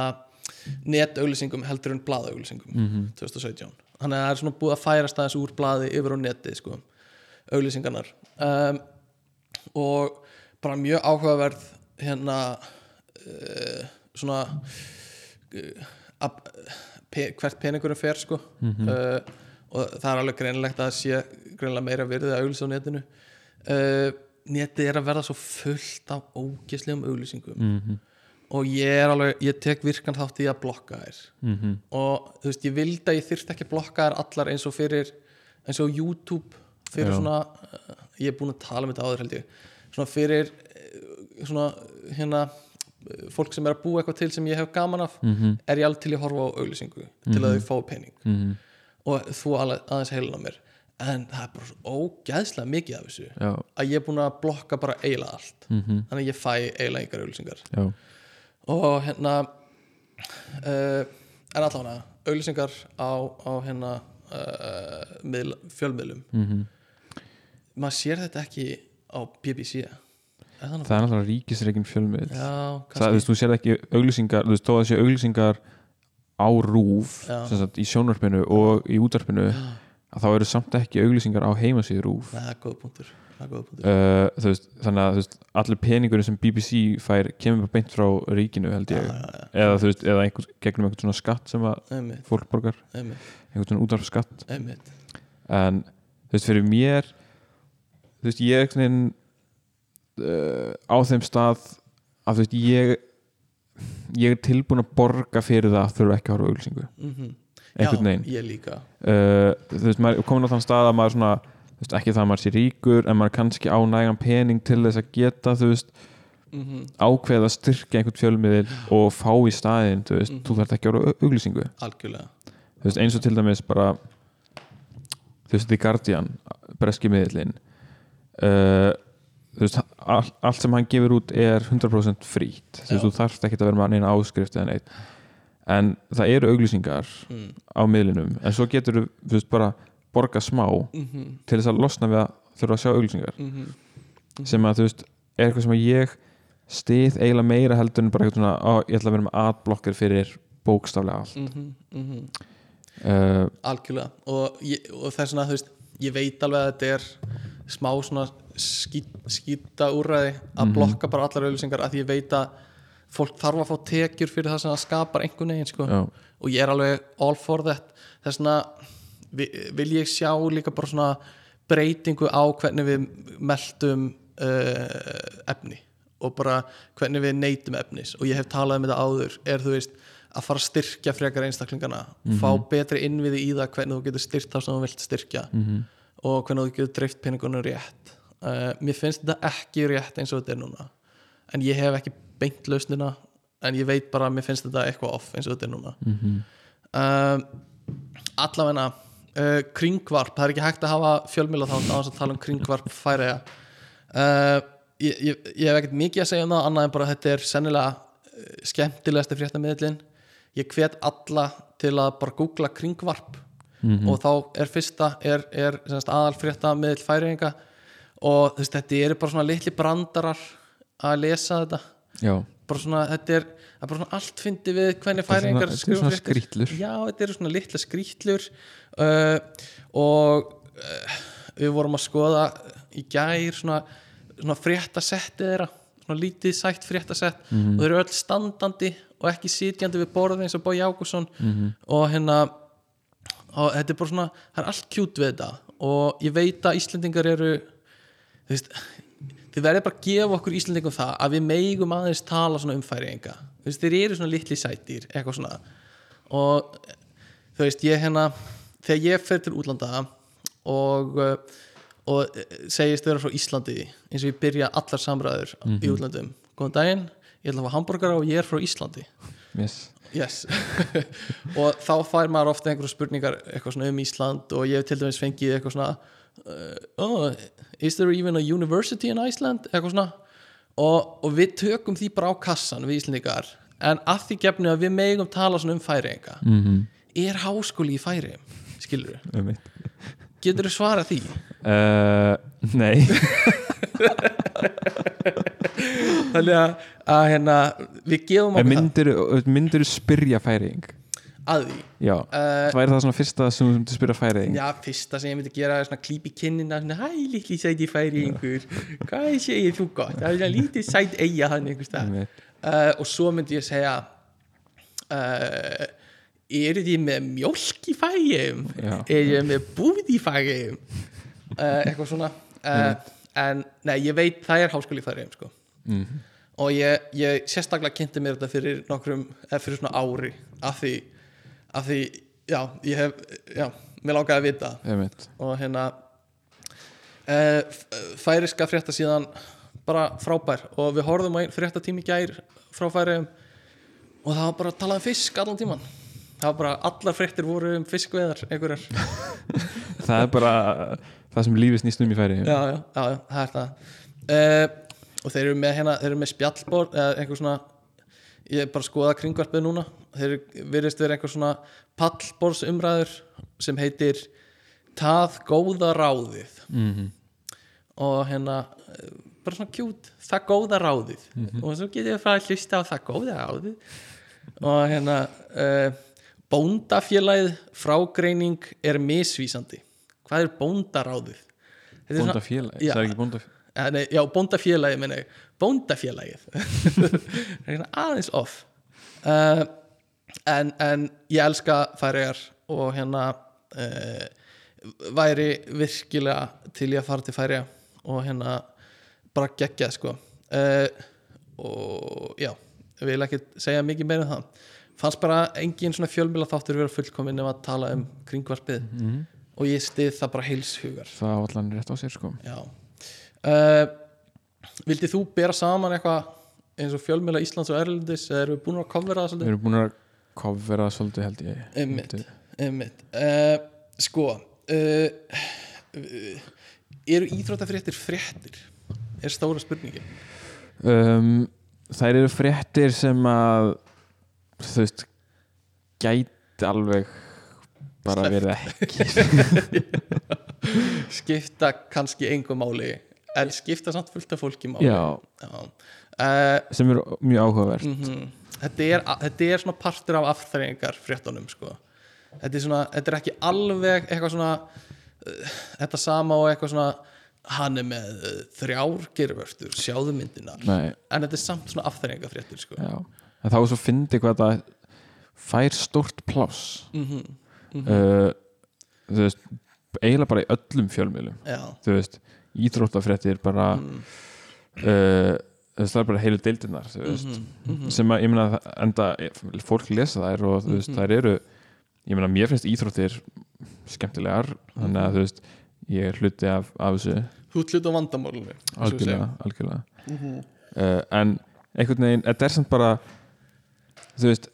netauglýsingum heldur en blaðauglýsingum Mhm. 2017 þannig að það er svona búið að færast aðeins úr blaði yfir á netið sko auglýsingarnar. Um, og bara mjög áhugaverð hérna uh, svona uh, að, pe hvert peningurum fer sko uh, og það er alveg greinilegt að sé greinilega meira virðið að auglýsa á netinu netið er að verða svo fullt af ógislegum auglýsingum Mhm. og ég er alveg, ég tek virkan þátt í að blokka þær Mhm. og þú veist, ég vildi að ég þyrfti ekki blokka þær allar eins og fyrir eins og YouTube fyrir Já. svona, ég er búin að tala um þetta áður held ég, svona fyrir svona hérna fólk sem er að búa eitthvað til sem ég hef gaman af Mhm. er ég alveg til að horfa á auglýsingu til að þau fá pening. Mhm. og þú aðeins heilin á mér. En það er bara svo ógæðslega mikið af þessu já, að ég er búin að blokka bara eiginlega allt. Mhm. þannig að ég fæ eiginlega yngar auglýsingar. Já, og hérna uh, en allavega auglýsingar á, á hérna uh, miðl, fjölmiðlum. Mhm. maður sér þetta ekki á BBC það er náttúrulega ríkisreikin fjölmið já, það, þú veist, þú sér ekki auglýsingar þú veist, þó að sé auglýsingar á rúf sem sagt, í sjónvarpinu og í útvarpinu að þá eru samt ekki auglýsingar á heimasíðu rúf það er góð punktur. Er góð punktur. Uh, veist, þannig að þú veist, allir peningurinn sem BBC fær kemur bara beint frá ríkinu held ég, já, já, eða þú veist, eða einhver, gegnum einhvern svona skatt sem að einmitt, fólk borgar. Einmitt, einhvern svona útvarpsskatt. Einmitt. En þú veist, fyrir mér þú veist, ég er uh, á þeim stað að þú veist, ég ég er tilbúin að borga fyrir það að þurfa ekki að horfa á auglýsingu. Mm einhvern veginn. ég líka. Uh, þú veist, maður er komin á þann stað að maður svona veist, ekki það að maður sé ríkur en maður er kannski á nægan pening til þess að geta þú veist, mm ákveða að styrkja einhvern fjölmiðil og fá í staðinn þú veist, Mhm. þú þarf ekki að horfa á auglýsingu. Algjörlega. Þú veist, eins og til dæmis bara þú veist, The Guardian breski miðlinn uh, þú veist, all, allt sem hann gefur út er 100% frýtt þú þú þarft ekki að vera með neina áskrift eða neitt en það eru auglýsingar mm. á miðlinum en svo getur þú veist, bara borga smá Mm -hmm. til þess að losna við að þurfa að sjá auglýsingar Mm -hmm. sem að þú veist, er eitthvað sem að ég stið eiginlega meira heldur en bara eitthvað svona, á, ég ætla að vera með adblocker fyrir bókstaflega allt -hmm. uh, algjörlega og, ég, og þess vegna þú veist ég veit alveg að þetta er smá svona skýta úrræði að Mhm. blokka bara allar auðlýsingar að ég veit að fólk þarf að fá tekjur fyrir það sem það skapar einhvern veginn sko. og ég er alveg all for that. Þess vegna vi- vil ég sjá líka bara svona breytingu á hvernig við meldum uh, efni og bara hvernig við neytum efnis. Og ég hef talað um þetta áður er þú veist að fara að styrkja frekar einstaklingana fá betri innviði í það hvernig þú getur styrkt það sem þú vilt styrkja. Mhm, og hvernig þú getur dreift peningunum rétt. Uh, mér finnst þetta ekki rétt eins og þetta er núna. En ég hef ekki beint lausnina en ég veit bara að mér finnst þetta eitthvað off eins og þetta er núna. Mhm. Uh, allavegna uh, kringvarp, það er ekki hægt að hafa fjölmjöla þá að tala um kringvarp færiða uh, ég, ég, ég hef ekkert mikið að segja um það annað en bara þetta er sennilega skemmtilegasti fréttamiðlin ég hvet alla til að bara googla kringvarp Mhm. og þá er fyrsta er, er aðal fréttamiðl færiðinga og þú veist, þetta eru bara svona litli brandarar að lesa þetta já, bara svona, þetta er, er bara svona allt fyndi við hvernig er færingar svona skrítlur. já, þetta eru svona litla skrítlur uh, og uh, við vorum að skoða í gær svona, svona fréttasetti þeirra svona lítið sætt fréttasett Mhm. og þeir eru öll standandi og ekki sitjandi við borðið eins og Bói Ágússon Mhm. og hérna og þetta er bara svona, það er allt kjút við þetta. Og ég veit að Íslendingar eru þú veist þið verður bara að gefa okkur Íslendingum það að við megum aðeins tala svona um færiðinga þú veist, þeir eru svona litli sætir eitthvað svona. Og þú veist, ég hérna þegar ég fer til útlanda og og eh, segist vera frá Íslandi eins og ég byrja allar samræður í útlandum góðan daginn, ég ætla að hafa hambúrgara og ég er frá Íslandi. Yes yes. Og þá fær maður ofta einhverju spurningar eitthvað svona um Ísland og ég hef til dæmis fengið eitthvað svona uh, oh, is there even a university in Iceland? Eitthvað svona. Og, og við tökum því bara á kassan við Íslandingar en að því gefnu að við megum tala svona um færiðinga mm -hmm. er háskóli í færiðum skilur um getur þú svarað því? Uh, nei. Þannig að, að hérna, við gefum okkur myndir, myndir spyrja færing það að því? Já, uh, það væri það svona fyrsta sem þú myndir spyrja færing Já, fyrsta sem ég myndi gera er svona klíp í kinnina hæ, litli sæti færi einhver hvað segir þú gott, það er svona lítið sæt eiga hann einhvers Einmitt. uh, og svo myndi ég segja uh, eru þið með mjólk í fægjum eru þið með búð í fægjum uh, eitthvað svona. Uh, en nei, ég veit það er háskóli í fægjum sko. mm. og ég, ég sérstaklega kynnti mér þetta fyrir nokkrum, eða fyrir svona ári af því, af því já, ég hef, já, mér langaði að vita. Einmitt. og hérna uh, færiska frétta síðan bara frábær. Og við horfðum á einn fréttatími í gær frá færiðum og það var bara að tala um fisk allan tíman það var bara, allar fréttir voru um fiskveðar einhverjar, það er bara það sem lífið snýst um í færi. Já, já, já, já, það er það. Uh, og þeir eru með hérna, þeir eru með spjallbor eða einhver svona ég er bara að skoða kringvarpið núna. Þeir virðist vera einhver svona pallborsumræður sem heitir Tað góða ráðið. Mm og hérna bara svona kjút, það góða ráðið. Og svo getið við frá að hlusta á það góða ráðið. Og hérna uh, bóndafélagið frágreining er misvísandi. Hvað er bóndaráðið? Er svona- bóndafélag, Já. það er ekki bóndafélag Eh, nei, já, bóndafélagið minna ég. Bóndafélagið. Það er aðeins off. Uh, en, en ég elska færiðar og hérna uh, væri virkilega til ég að fara til færiða og hérna bara gegja sko. Uh, og já ég vil ekki segja mikið meira um það fannst bara engin svona fjölmjöla þáttur vera fullkomin ef að tala um kringvarpið. Og ég stið það bara heilshugar það var allan rétt á sér sko. Uh, Vildið þú bera saman eitthvað eins og fjölmjöla Íslands og Erlendis? Eða erum við búin að kofvera það við svolítið? erum búin að kofvera það svolítið held ég. Einmitt, einmitt. Uh, Sko uh, Eru íþróttafréttir fréttir? Er stóra spurningin. Um, þær eru fréttir sem að þú veist gæti alveg bara verið ekki Skipta kannski engu máli en skipta samt fullt af fólki máli já, Já. Uh, sem eru mjög áhugavert Mhm. þetta, er, þetta er svona partur af afþreyingar fréttunum sko. þetta, er svona, þetta er ekki alveg eitthvað svona uh, þetta sama og eitthvað svona hann er með uh, þrjár gervörstur, sjáðu myndinar Nei, en þetta er samt svona afþreyingar fréttur sko. En þá er svo fyndi hvað þetta fær stórt pláss. Mm uh, þú veist eiginlega bara í öllum fjölmiðlum. Þú veist, íþróttafréttir bara mm, uh, það er bara heilu deildirnar þú veist, mhm, mhm. sem að, ég meina enda fólk lesa þær og þú veist, Mhm. þær eru ég meina, mér finnst íþróttir skemmtilegar, þannig að þú veist ég er hluti af, af þessu. Þú ert hlut á vandamálunum eins og við algjörlega, algjörlega. Segjum. Mhm. uh, en einhvern veginn, þetta er samt bara þú veist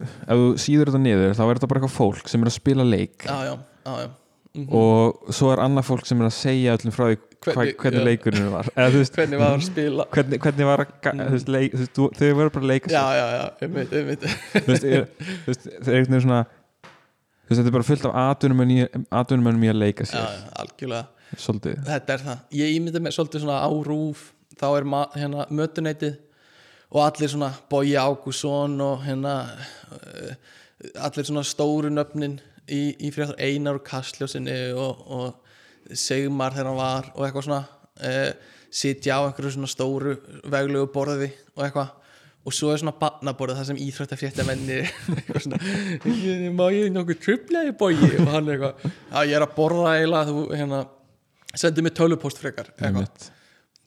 ef þú síður þetta niður, þá er þetta bara eitthvað fólk sem er að spila leik. Já, já, já, já. Mhm. og svo er annað fólk sem er að segja öllum frá því Hvernig- hvernig, já. leikurinn var. Eða veist, hvernig var að spila. hvernig, hvernig var að ga- þú veist, leik, þú veist, þau verður bara að leika já, já, já, einmitt þú veist, er, þú veist, það er einhvern veginn svona þú veist, þetta er bara fullt af atvinnumönnum í að leika já, sér já, algjörlega. Svolítið. Þetta er það, ég ímynda mig svolítið svona á rúf þá er hérna mötuneitið og allir svona Bogi Ágússon og hérna uh, allir svona stóru nöfnin í, í fréttar Einar og Kastljósinni og, og Sigmar þegar hann var og eitthvað svona uh, sitja á einhverju svona stóru veglegu borði og eitthvað. Og svo er svona barnaborðið það sem "Ég- má ég nokkuð trublaði Bogi? Og hann eitthvað, já ég er að borða eiginlega þú hérna sendi mér tölupost frekar. Eitthvað.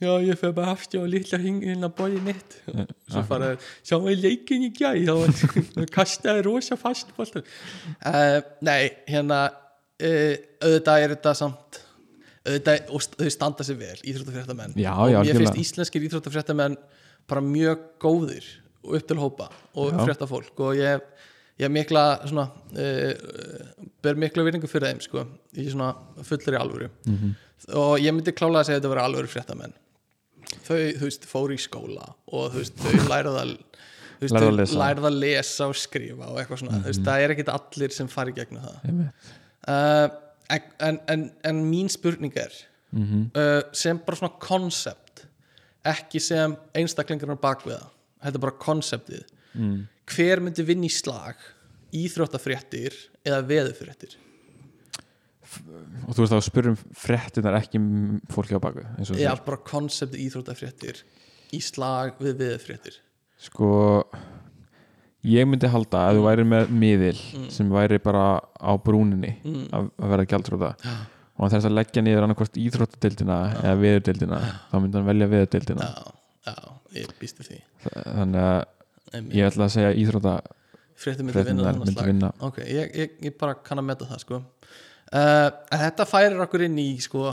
Já ég fyrir bara aftur og litla hingin að bóði mitt. Eh, svo fara sjá ég leikin í gæ þá kastaði rosa fast uh, nei hérna uh, auðvitað er þetta samt auðvitað og þau standa sér vel íþróttafréttamenn. Já, og mér finnst íslenskir íþróttafréttamenn bara mjög góðir og upp til hópa og Já. fréttafólk. Og ég ég mikla svona uh, ber mikla virðingu fyrir þeim sko, í svona fullri alvöru. Mhm. og ég myndi klála að segja að þetta vera alvöru fréttamenn þau, þú veist, fóru í skóla og þú veist, þau lærið að þú veist, þau. Mhm. lærið að lesa og skrifa og eitthvað svona, þú veist, það er ekkit allir sem fari gegnum það uh, en, en, en mín spurning er Mhm. uh, sem bara svona konsept ekki sem einstaklingarnar bakviða þetta er bara konseptið Mm. hver myndi vinna í slag íþróttafréttir eða veðufréttir og þú veist þá spyrum fréttinar ekki fólki á baku og eða segir. bara konseptið íþróttafréttir í slag við veðufréttir sko ég myndi halda að þú væri með miðil Mm. sem væri bara á brúninni mm. að, að vera gjaldróta og hann þess að leggja niður annarkvort íþróttadeildina eða veðurdeildina þá myndi hann velja veðurdeildina. Já, já, ég býstu því. Þannig að ég ætla að segja íþrótta fréttir myndi vinna myndi vinna. Ok, ég, ég, ég bara kann að metta það sko uh, þetta færir okkur inn í sko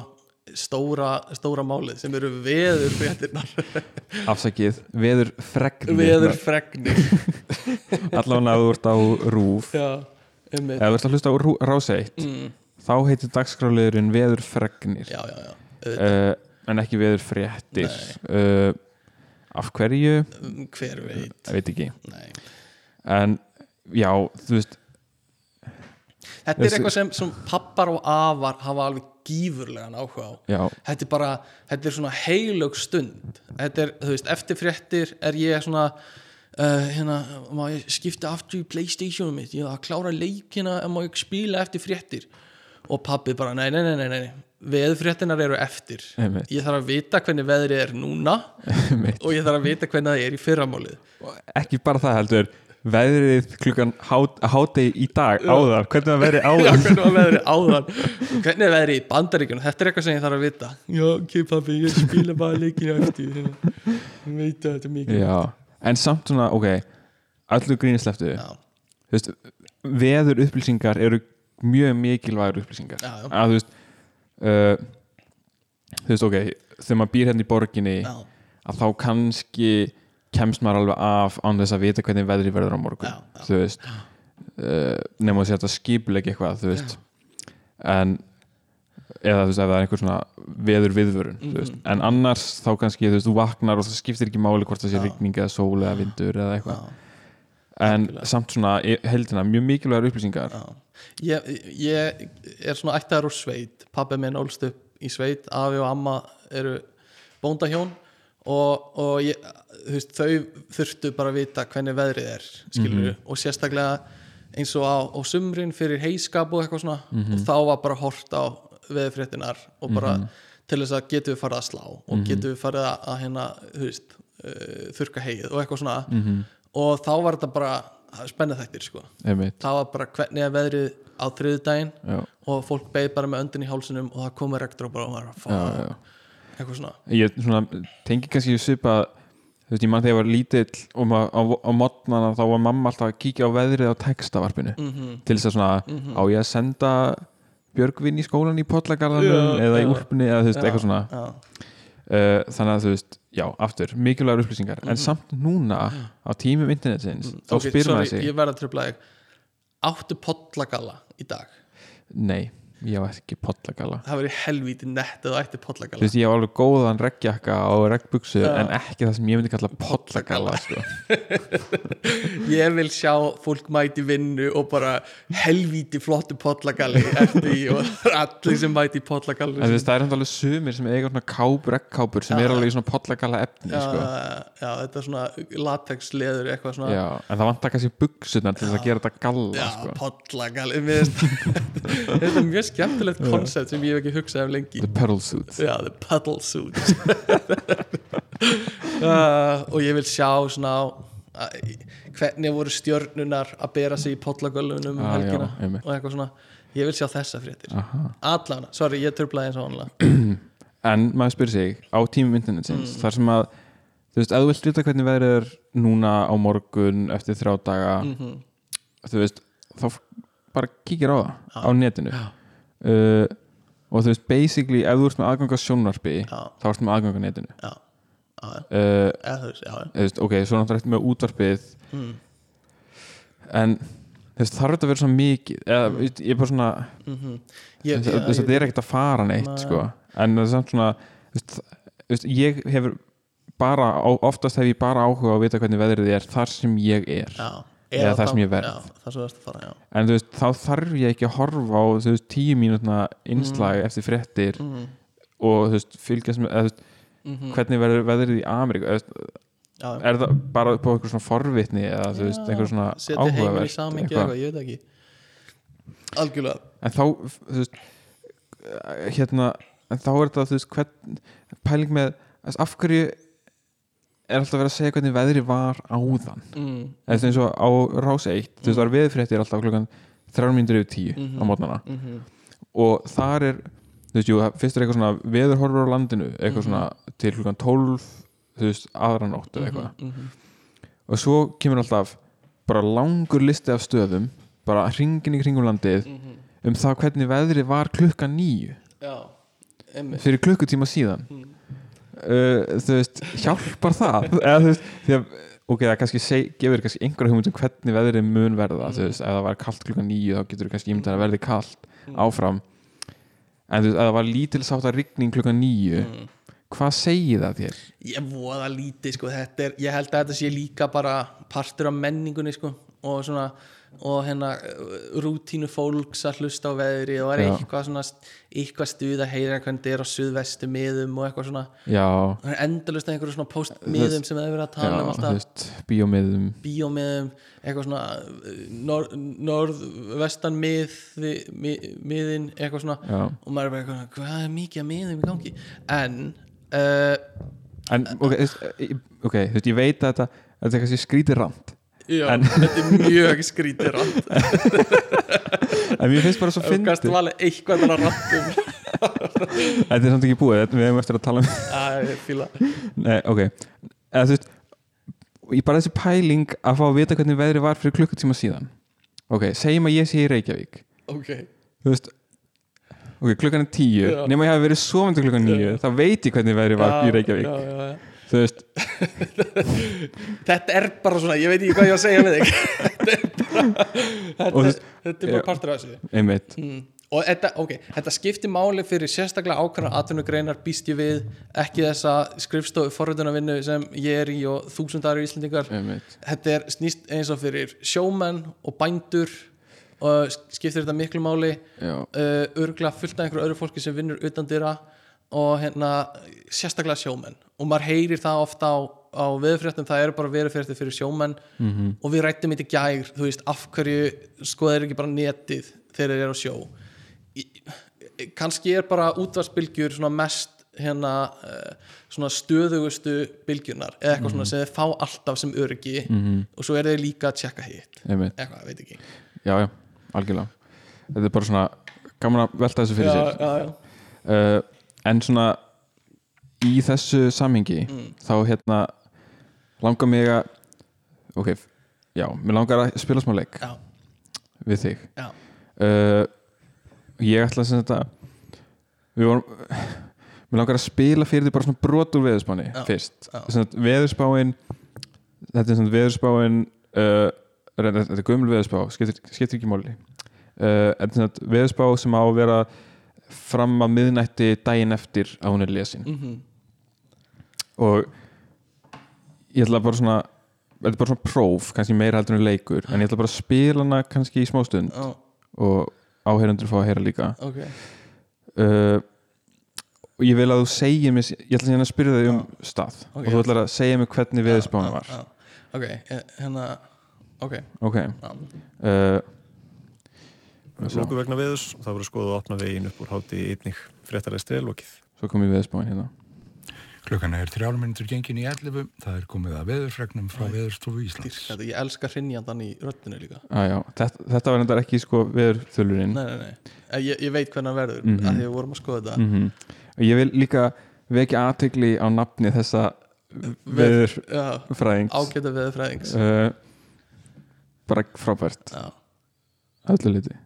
stóra, stóra málið sem eru veður fréttirnar afsakið. Veður fregnir veður fregnir allavega að þú ert á rúf já, einmitt. Eða þú ert að hlusta á Rú- Rás 1 mm, þá heitir dagskráliðurinn veður fregnir já, já, uh, en ekki veður fréttir uh, af hverju? Um, hver veit? Veit en já, þú veist þetta er eitthvað sem, sem pappar og afar hafa alveg gífurlegan áhuga á. Já, þetta er bara, þetta er svona heilög stund. Þetta er, þú veist, eftir fréttir er ég svona uh, hérna, má ég skipta aftur í Playstationum mitt, ég að klára leikina en má ég spila eftir fréttir? Og pabbi bara, nei, nei, nei, nei, nei veðfréttinar eru eftir. Einmitt. ég þarf að vita hvernig veðrið er núna einmitt. og ég þarf að vita hvernig það er í fyrramálið. Ekki bara það heldur veðrið klukkan hátegi í dag áðan, hvernig það verið Já, áðan? hvernig var veðrið áðan? Hvernig er veðrið í bandaríkjunum? Þetta er eitthvað sem ég þarf að vita. Já, ok pabbi, ég spila bara leikina eftir. Ég veit að þetta er mikið. Já, en samt svona, ok allir grínisleftu Já. veður upplýsingar eru mjög mikilvægur upplýsingar. Já, já. að þú veist uh, þú veist, ok þegar maður býr hérna í borginni Já. að þá kannski kemst maður alveg af án þess að vita hvernig veðri verður á morgun Já, þú veist. Uh, nema að setja skipuleg eitthvað þú veist. En eða þú veist, ef það er einhver svona veður viðvörun, veist, Mhm. en annars þá kannski, þú veist, þú vaknar og það skiptir ekki máli hvort það sé Já. rigning eða sól eða vindur eða eitthvað, en algjörlega. samt svona heldina, mjög mikilvægur upplýsingar. Ég, ég er svona ættaður úr sveit. Pabbi minn ólst upp í sveit afi og amma eru bóndahjón og, og ég, veist, þau þurftu bara að vita hvernig veðrið er skilur og sérstaklega eins og á, á sumrin fyrir heiskap og eitthvað svona og þá var bara hort á veðurfréttinar og bara til þess að getum við farið að slá og getum við farið að, að hérna, veist uh, þurka heið og eitthvað svona. Mhm. og þá var þetta bara spennið þættir sko það var bara hvernig er veðrið á þriðudaginn já, og fólk beið bara með öndin í hálsinum og það komið rektor og bara og já, fuck, já. Eitthvað svona. Ég tengi kannski svipa þú veist, ég mann þegar ég var lítill og maður, á, á modnana þá var mamma alltaf að kíkja á veðrið á textavarpinu. Mm til þess að svona, á ég að senda Björgvin í skólan í Pollagarðanum Já, eða í úrpunni eða þú veist, eitthvað svona. uh, þannig að þú veist, já, aftur mikilvægur upplýsingar, Mhm. en samt núna á tímum internetsins, þá ok, spyr sorry, maður sig ég verða að tröfla þig. Áttu pollagalla í dag? Nei, ég á ekki Pollagalla það verið helvíti nett eða ætti þú pollagalla veist, ég á alveg góðan reggjakka og reggbuxu Já. en ekki það sem ég myndi kalla Pollagalla sko. ég vil sjá fólk mæti vinnu og bara helvíti flottu pollagalli eftir í og það allir sem mæti pollagalli þú það er enda alveg sumir sem eiga svona kápur, reggkápur sem Já. er alveg í svona Pollagalla efni já, sko. þetta er svona latex leður eitthvað svona Já, en það vantar kannski buksunar til þess að gera þetta galla sko. pollagalli Þetta er mjög skemmtilegt koncept sem ég hef ekki hugsað um lengi. The pedal suit. Já, the puddle suit. Uh, Og ég vil sjá svona að- hvernig voru stjörnunar að bera sig í pollagöllunum um Ah, helgina já, og eitthvað svona. Ég vil sjá þessa fréttir. Aha. Allana, sorry, ég tröflaði eins og annað En maður spyrir sig á tímum internetsins Mm. þar sem að þú veist, ef þú vilt vita hvernig veðrið er núna á morgun eftir þrjá daga Mhm. þú veist, þá bara kíkir á það á netinu. Já. Uh, og þú veist, basically ef þú ert með aðgang á sjónvarpi Já, þá ert með aðgang á netinu já, já, já. uh, Eða, þú veist, já, já. þú veist, ok, svo náttúrulega ertu með útvarpið Mm. en þú veist, þarf þetta að vera svo mikið eða, veist, ég er bara svona Mhm. Ég, ég, þú veist, þetta er ekkert að fara neitt Nei. sko. en það er samt svona þú veist, þú veist, ég hefur bara, á- oftast hef ég bara áhuga á að vita hvernig veðrið er þar sem ég er já, Eða það þá- sem ég verð. Já, það fara, já. En þú veist, þá þarf ég ekki að horfa á veist, tíu mínútna innslag eftir fréttir mm. og þú veist, fylgjast með veist, Mm hvernig verður veðrið í Ameríku? Já, er það bara á einhver svona forvitni eða þú veist, einhver svona áhugavert eitthvað. ég veit ekki. Algjörlega. En þá, þú veist hérna, en þá er þetta þú veist, hvern, pæling með af hverju er alltaf verið að segja hvernig veðri var áðan mm. eða eins og á rás 1 þú veist, það er veðurfréttir alltaf klukkan 3 mínútur yfir 10 á Mhm. mótnana Mm og þar er, þú veist, jú, fyrst er eitthvað svona veðurhorfur á landinu, eitthvað Mhm. svona til klukkan 12 þú veist, aðra nótt eða eitthvað -hmm. og svo kemur alltaf bara langur listi af stöðum bara hringin í kringum landið Mhm. um það hvernig veðri var klukkan 9 já, fyrir klukkutíma síðan Mm. Uh, þú veist, hjálpar það eða þú veist, því að ok, það kannski seg, gefur kannski einhverja hugmynd um hvernig veðrið mun verða, þú veist, ef það var kalt klukkan nýju þá getur þú kannski ímyndað að verði kalt áfram en þú veist, ef það var lítil sátt að rigning klukkan nýju Mm. hvað segir það þér? ég voða lítið sko þetta er, ég held að þetta sé líka bara partur af menningunni sko og svona og hérna uh, rútínu fólks að hlusta á veðri og er Já. eitthvað svona eitthvað stuð að heyra hvernig þetta er á suðvestu miðum og eitthvað svona. Já, það er endalust einhverju svona postmiðum sem það er verið að já tala um þú alltaf. veist, bíómiðum. Bíómiðum, eitthvað svona norð, norðvestan mið, mið, miðin eitthvað svona. Já, og maður er bara eitthvað, hvað er mikið að miðum í gangi? En uh, en ok, þú veist, eh, ég veit að þetta þetta er kannski skrítið rand já, En- þetta er mjög skrítið rátt en mér finnst bara svo og kannski fyndið. valið eitthvað þar að ráttum þetta er samt ekki búið, við hefum eftir að tala um að ég fíla. Nei, ok. Eða, þú veist, ég bara þessi pæling að fá að vita hvernig veðri var fyrir klukkutíma síðan. Ok, segjum að ég sé í Reykjavík. Ok, þú veist ok, klukkan er tíu, Já. nema ég hafi verið sofandi klukkan níu, þá veit ég hvernig veðri var í Reykjavík, já, já, já. Þú veist. Þetta er bara svona, ég veit ekki hvað ég á að segja við þig. Þetta er bara þetta, veist- þetta er bara partur af þessu. einmitt, mm. og þetta, ok, þetta skiptir máli fyrir sérstaklega ákveðna atvinnugreinar býst ég við, ekki þessa skrifstofu forröðunarvinnu sem ég er í og þúsundar íslendingar. Einmitt. Þetta er snýst eins og fyrir sjómenn og bændur og skiptir þetta miklu máli. Uh, örgla fullt af einhverju öðru fólki sem vinnur utan dyra og hérna sérstaklega sjómenn. Og maður heyrir það ofta á, á veðurfréttum, það eru bara veðurfréttir fyrir sjómenn. -hmm. og við rættum í gær þú veist, af hverju skoða þeir ekki bara netið þegar þeir eru á sjó? Kannski er bara útvarsbylgjur svona mest hérna uh, svona stöðugustu bylgjunar eða eitthvað svona sem þeir fá alltaf sem öryggi. -hmm. og svo er þeir líka að tjekka hitt. Eitthvað, veit ekki. Já, já, algjörlega. Þetta er bara svona, gaman að velta þessu fyrir sér. já, já. uh, en svona í þessu samhengi Mm. þá hérna langar mig að ok, já, mér langar að spila smá leik Já, við þig. Uh, ég ætla sem þetta við vorum mér langar að spila fyrir því bara svona brot úr veðurspáni fyrst. Veðurspáin þetta er svona veðurspáin uh, þetta er gömul veðurspá skiptir, skiptir ekki máli. Uh, þetta er svona veðurspá sem á að vera fram að miðnætti daginn eftir að hún er lesin. Mhm. Og ég ætla bara svona þetta er bara svona próf, kannski meira heldur en leikur en ég ætla bara að spila hana kannski í smá stund Já, og áheyrandur fá að heyra líka. Ok. Uh, og ég vil að þú segja mér ég ætla að spyrja þig um stað Ok. og þú ætlar að segja mér hvernig veðurspána var. já, Ok, eh, hérna Ok, ok. Uh, Lóku vegna veðus, þá voru skoðu að opna veginn upp úr háti einnig fréttaræðist lokið. svo kom ég veðurspáin hérna. Klukkan er þrjár minntur gengin í 11. Það er komið að veðurfregnum frá Veðurstofu Íslands. dýrkæði, ég elska hrinjandan í röddinu líka. Ah, já, þetta, þetta var endar ekki sko veðurþulurinn. Nei, nei, nei, ég, ég veit hvernig hann verður mm Mhm. að því við vorum að skoða þetta. Mm ég vil líka vekja aðtegli á nafni þessa veðurfræðings. Ágæta veðurfræðings. Uh, bara frábært. Já, öllu liti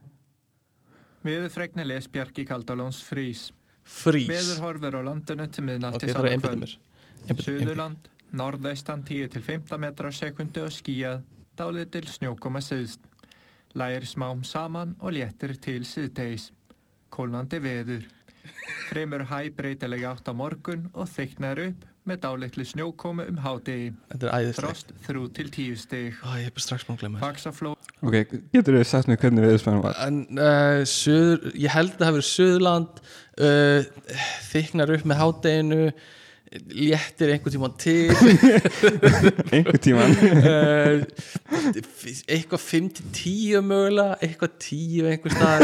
Veðurfregni les Bjarki Kaldalóns frís. frís Veðurhorfur á landinu til Ok, miðnætti það einbyttum mér Einbyttu- einbyttu. Suðurland, norðaustan 10-15 metrar á sekundu og skíjað, dálið til snjókoma syðst. Lægir smám saman og léttir til síðtegis. Kólnandi veður. Fremur hæ breytilega átt á morgun og þyknar upp með dálitli snjókomu um hádegi. Þetta er æðislegt Frost þrjú til tíu stig. Ó, Ég er bara strax búin að glemma þessu. Faxafló ok, getur þið sagt mér hvernig veðurspáin var En uh, söður, ég held að það hafi verið Suðurland uh, þyknar upp með hádeginu léttir einhvern tímann til einhver tíman uh, eitthvað 5-10 mögulega eitthvað 10 einhver stað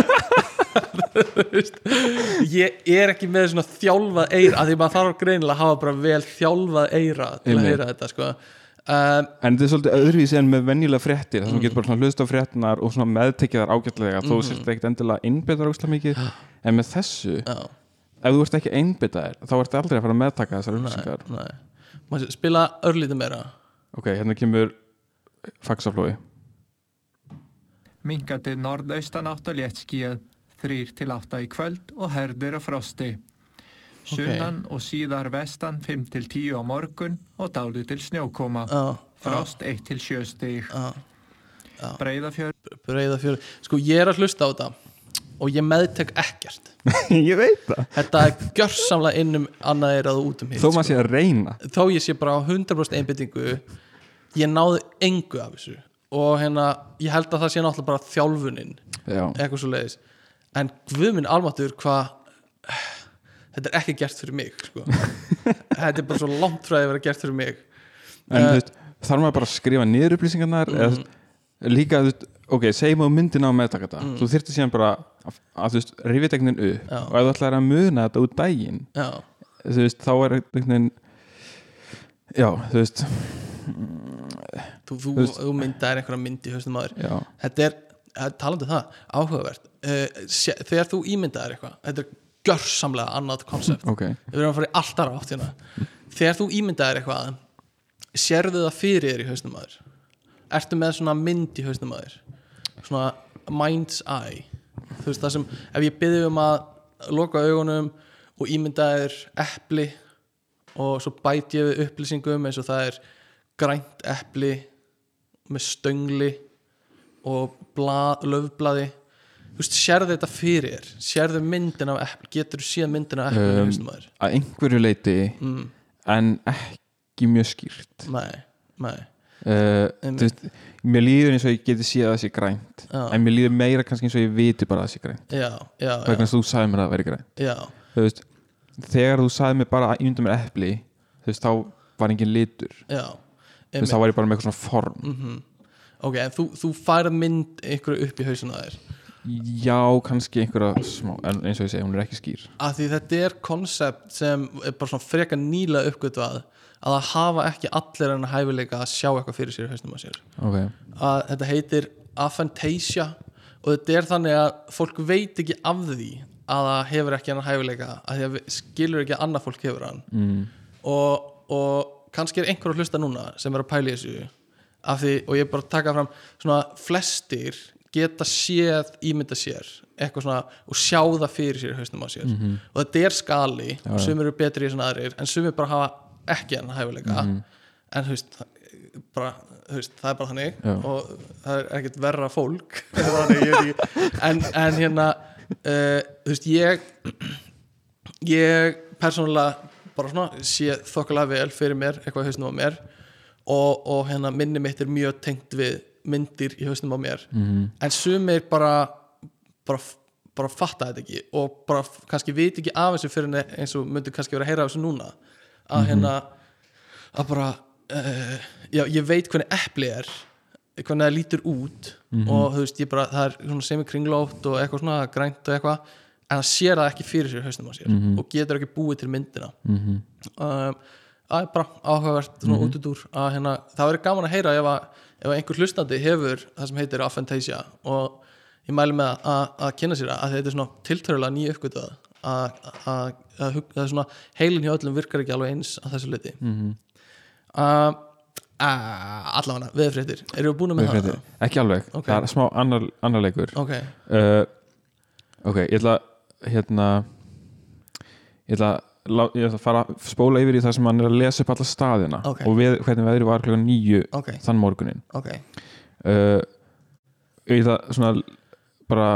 ég er ekki með svona þjálfað eira af því maður þarf greinilega að hafa bara vel þjálfað eira til að heyra þetta sko. um, En þetta er svolítið öðruvísi en með venjulega fréttir þar sem Mm. þú getur bara hlust á fréttinar og meðtekið þar ágætlega þó Mhm. sért ekkert endilega einbyttar óslega mikið en með þessu, já, ef þú ert ekki einbyttar þá ertu aldrei að fara að meðtaka þessar nei, upplýsingar. nei. Maður spila örlítið meira? Ok, hérna kemur faxaflói. Minkandi norðaustan átt og léttskíjað, þrýr til átta í kvöld og herðir á frosti. Sunnan og síðar vestan 5 til 10 á morgun og dálið til snjókoma. já, Frost 1 til 7 stig. já, Breiðafjörð. Breiða fjöru sko ég er að hlusta á þetta og ég meðtek ekkert. Ég veit það. Þetta er gjörsamlega innum annað er að út um hitt Þó maður sé að reyna. Þó ég sé bara á 100% einbyttingu ég náði engu af þessu. Og hérna, ég held að það sé náttúrulega bara þjálfunin já, eitthvað svo leiðis en guðminn almatur hvað þetta er ekki gert fyrir mig sko. þetta er bara svo langt frá að vera gert fyrir mig. En Eh, þú veist, þarf maður bara að skrifa niður upplýsingarnar eða, þú veist, líka, ok, segjum á myndina á meðtakata, þú þyrftir síðan bara að, að þú veist, rifið tegnin upp. Já. og ef þú ætlar að muna þetta út daginn já, þú veist, þá er veginn já, þú veist þú, þú, Þú myndaðir einhverja mynd í haustum aður þetta er, það talandi um það áhugavert. Uh, sé, þegar þú ímyndaðir eitthvað þetta er gjörsamlega annað konsept ok. Við erum að fara í alltaf átt hérna. Þegar þú ímyndaðir eitthvað sérðu það fyrir þér í haustum aður ertu með svona mynd í haustum aður svona mind's eye. Þú veist það sem, ef ég byrði um að loka augunum og ímyndaðir epli og svo bæti ég við upplýsingum eins og það er grænt epli með stöngli og blað, löfblaði. Þú veist, sérðu þetta fyrir þér? Sérðu myndin af epli, getur þú séð myndin af epli um, að einhverju leiti mm, en ekki mjög skýrt. Nei, nei uh, veist, mér líður eins og ég geti séð að það sé grænt. Já. en mér líður meira kannski eins og ég viti bara að það sé grænt. Vegna að þú sagði mér að það væri grænt. Þú veist, þegar þú sagði mér bara að ímynda mér epli þú veist, þá var engin litur. Þú veist, þá var ég bara með eitthvað svona form. Mm ok, en þú, þú færð mynd ykkur upp í hausinu að þér? Já, kannski einhverja smá en eins og ég segi, hún er ekki skýr. Af því þetta er konsept sem er bara svona freka nýla uppgötvað. að það hafa ekki allir en hæfileika að sjá eitthvað fyrir sér að sér. Ok, að þetta heitir aphantasia og þetta er þannig að fólk veit ekki af því að það hefur ekki hæfileika að því að við- skilur ekki að annað fólk hefur hann. Mm, og, og kannski er einhver að hlusta núna sem er að pæla í þessu af því, og ég er bara að taka fram svona flestir geta séð ímynda sér eitthvað svona og sjá það fyrir sér í hausnum á sér. Og þetta er skali. Já, og sumir eru betri í svona aðrir en sumir bara hafa ekki hann hæfileika. Mhm. en þú veist, veist það er bara þannig Já. og það er ekkert verra fólk. Þannig, ég veit ekki. En, en hérna uh, þú veist, ég ég persónulega bara svona sé þokkalega vel fyrir mér eitthvað í hausnum á mér og, og hérna minni mitt er mjög tengt við myndir í hausnum á mér. Mm, en sumir bara bara, bara fatta þetta ekki og bara kannski viti ekki af þessu fyrir en eins og myndir kannski vera að heyra af þessu núna að hérna að bara uh, já, ég veit hvernig epli er hvernig það lítur út og þú veist, ég bara, það er svona semikringlótt og eitthvað svona grænt og eitthvað en það sér það ekki fyrir sér hausnum á sér og getur ekki búið til myndina. Mm, um, það er bara áhugavert svona út út úr að hérna, það verður gaman að heyra ef, að, ef að einhver hlustandi hefur það sem heitir aphantasia og ég mæli með að, að, að kynna sér það að þetta er svona tiltörulega uppgötuð að, heilin hjá öllum virkar ekki alveg eins að þessu liti mm, uh, uh, allavega, veðfréttir erum við búin með það? ekki alveg, Ok. það er smá annar, annar leikur. Ok, uh, ok, ég ætla hérna ég ætla, ég ætla að fara spóla yfir í það sem hann er að lesa upp alla staðina Ok. og við, hvernig veðri var klokkan nýju ok, þann morgunin uh, ég ætla svona bara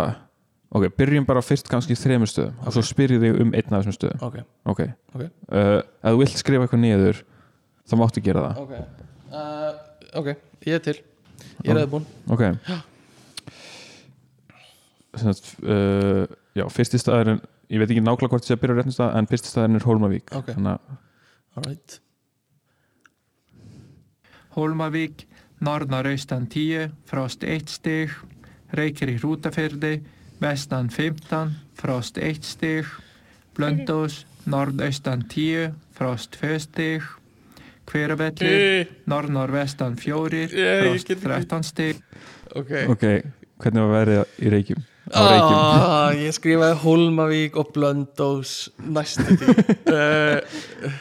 ok, byrjum bara fyrst kannski í þremur stöðum og svo spyr ég þig um einn af þessum stöðum. Ok, ok, Ok. uh, ef þú vilt skrifa eitthvað niður þá máttu gera það. Ok. Uh, ok, ég er til. Ég er aðeins búin ok. Sennast, uh, já, fyrsti staðurinn ég veit ekki nákvæmlega hvort ég sé að byrja á réttum stað en fyrsti staðurinn er Hólmavík. Að alright. Hólmavík, norðnaraustan 10, frost 1 stig, reykir í hrútafyrði, vestan 15, frost 1 stig, blöndós, norðaustan 10, frost 2 stig, hveravellir, norð-norvestan 4, Ég frost get ekki. 13 stig, ok, ok, hvernig var verið í Reykjum? Ah, ég skrifaði Hólmavík og Blöndós næstu því uh,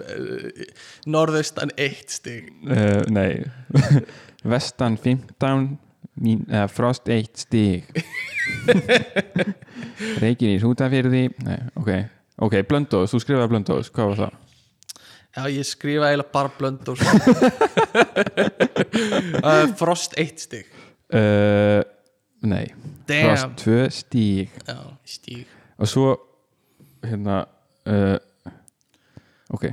Norðaustan eitt stig. Uh, nei. Vestan 15 mín, uh, frost 1 stig. Reykjum í Hrútafyrði nei, ok, ok, Blöndós, þú skrifaði Blöndós hvað var það? Já, ég skrifaði eiginlega bara Blöndós uh, Frost eitt stig. Uh, nei, Damn. Frost 2 stig. Já, stíg og svo hérna uh, ok.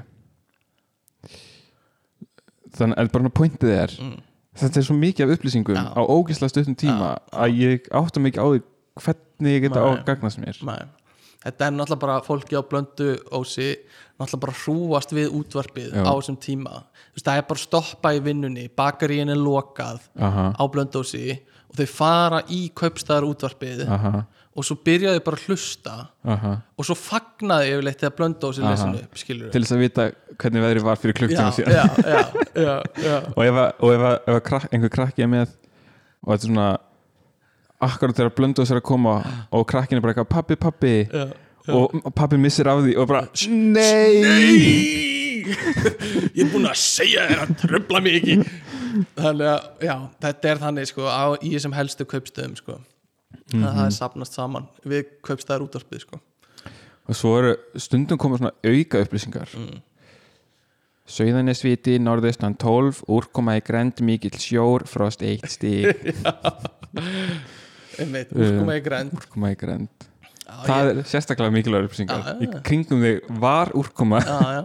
Þannig að bara pointið er Mm. Þetta er svo mikið af upplýsingum Já. á ógislega stuttum tíma Já, að ég átta mikið á því hvernig ég geta á Nei. gagnast mér Nei. þetta er náttúrulega bara fólki á blöndu ósi náttúrulega bara hrúast við útvarpið Já. á þessum tíma veist, það er bara að stoppa í vinnunni bakaríin er lokað aha, á blöndu ósi og þau fara í kaupstæðar útvarpið aha, og svo byrjaði bara að hlusta. Aha. Og svo fagnaði yfirleitt þegar blöndu ósi Aha. lesinu upp, til þess að vita hvernig veðrið var fyrir klukktíma síðan. já, já, já, og ef, að- og ef, að- ef krak, einhver krakki er með og þetta er svona akkurat þegar blöndu sér að koma og krakkin er bara eitthvað pappi, pappi og pappi missir af því og bara nei, Nei! Ég er búin að segja þér að tröfla ekki. Þannig að, já, þetta er þannig sko, á, í þessum helstu kaupstöðum sko. Mm það er sapnast saman við kaupstæðar útvarpið sko. og svo eru stundum koma svona auka upplýsingar. Mm. Sauðanesviti, norðaustan 12 úrkoma í grend mikill sjór frost 1 stíg einmitt, úrkoma í græn úrkoma í grend Já, það ég- er sérstaklega mikilvægur upplýsingar. Já, í kringum þig var úrkoma. Já,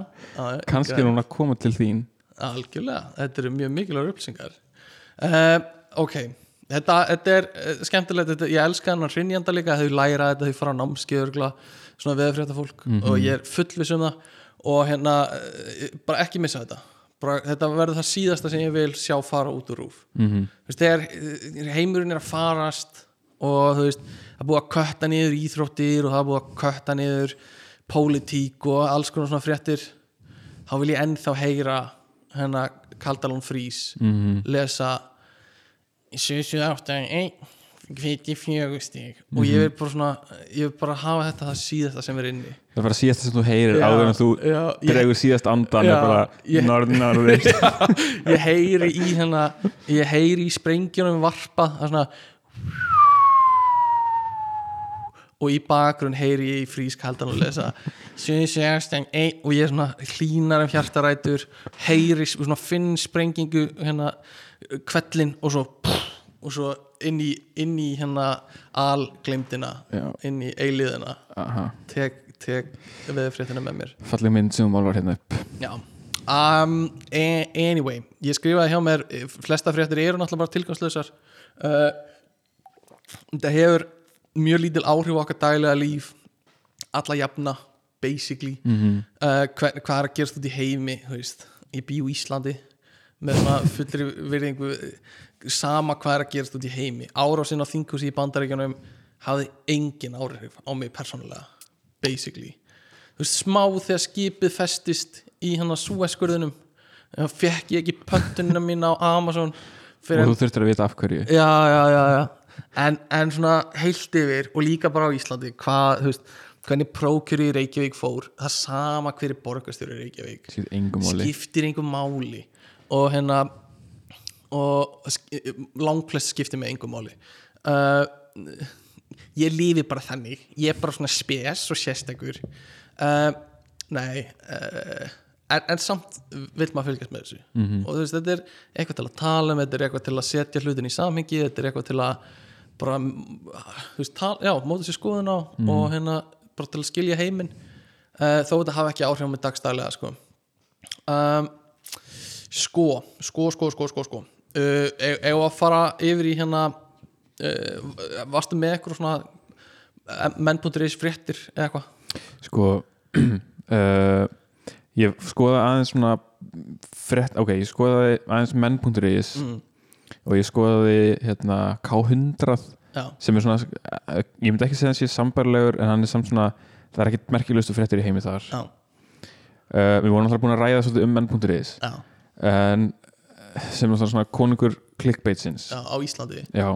kannski er hún að koma til þín. Algjörlega, þetta eru mjög mikilvægur upplýsingar. Uh, Ok Þetta, þetta er uh, skemmtilegt. Þetta, Ég elska hann að hrinjanda líka. Þau læra þetta, þau fara á námskeið Svona veðurfrétta fólk Og ég er fullviss um það. Og hérna, uh, bara ekki missa þetta. Bara, Þetta verður það síðasta sem ég vil sjá fara út úr rúf. Mm -hmm. veist, Þegar uh, heimurinn er að farast Og þú veist Það er búið að kötta niður íþróttir Og það er búið að kötta niður Pólitík og alls konar svona fréttir þá vil ég ennþá heyra hennar Kaldalón Frís -hmm. lesa 778 kviti fjögustík og ég vil bara svona ég vil bara hafa þetta það síðasta sem er inni. Það er bara síðast sem þú heyrir Já, áður en þú já, ég- dregur síðast andan Já, bara ég- norð, norð, ég heyri í hennar ég heyri í sprengjunum varpa það er svona og í bakgrunn heyri ég í Frís Kaldan og lesa. 761 og ég er svona hlínar um hjartarætur heyri svona finn sprengingu hérna kvellin og svo og svo inn í, inn í hérna algleymdina Já. inn í eiliðina tek, tek veðurfréttina með mér. Falleg mynd sem málvar hérna upp. Já. Um, a- Anyway, ég skrifaði hjá mér eh, flesta fréttir eru náttúrulega bara tilgangslausar. Uh, Þetta hefur mjög lítil áhrif á okkar daglega líf alla jafna basically. Mhm. uh, hver, hvað er að gerast út í heimi þú veist, ég bý í Íslandi með svona fullri virðingu sama hvað er að gerast út í heimi. Árásinn á þinghúsi í bandaríkjunum hafði engin áhrif á mig persónulega basically. Þú veist, smá þegar skipið festist í hann að súeskurðunum fekk ég ekki pöntunina mín á Amazon og þú þurftir að vita af hverju. Já, já, já, já. En, en svona heilt yfir og líka bara á Íslandi hvað, þú veist, hvernig prókjur í Reykjavík fór það sama hver er borgarstjóri í Reykjavík. Skiptir engum máli og hérna og sk- langflest skiptir með einhver máli. Uh, ég lifi bara þannig. Ég er bara svona spes og sérstakur. Uh, nei uh, en, en samt vil maður fylgjast með þessu. -hmm. og þú veist, þetta er eitthvað til að tala um þetta er eitthvað til að setja hlutin í samhengi þetta er eitthvað til að bara, þú veist, tala, já, móta sér skoðun á og hérna, bara til að skilja heiminn. Þó þetta hafa ekki áhrif mig dagstælega sko. Um, sko, sko, sko, sko, sko, sko. Uh, ef að fara yfir í hérna uh, varstu með eitthvað svona eh, menn.is fréttir eða eitthvað? Sko uh, ég skoða aðeins svona frett, ok, ég skoðaði aðeins menn.is mm, og ég skoðaði hérna K100 já, sem er svona, eh, ég myndi ekki segja að hann sé sambarlegur en hann er samt svona það er ekkit merkilegustu fréttir í heimi þar. Uh, við vorum alltaf búin að ræða svolítið um menn.is en eh, sem er svona, konungur clickbaitsins. Já á Íslandi. Já.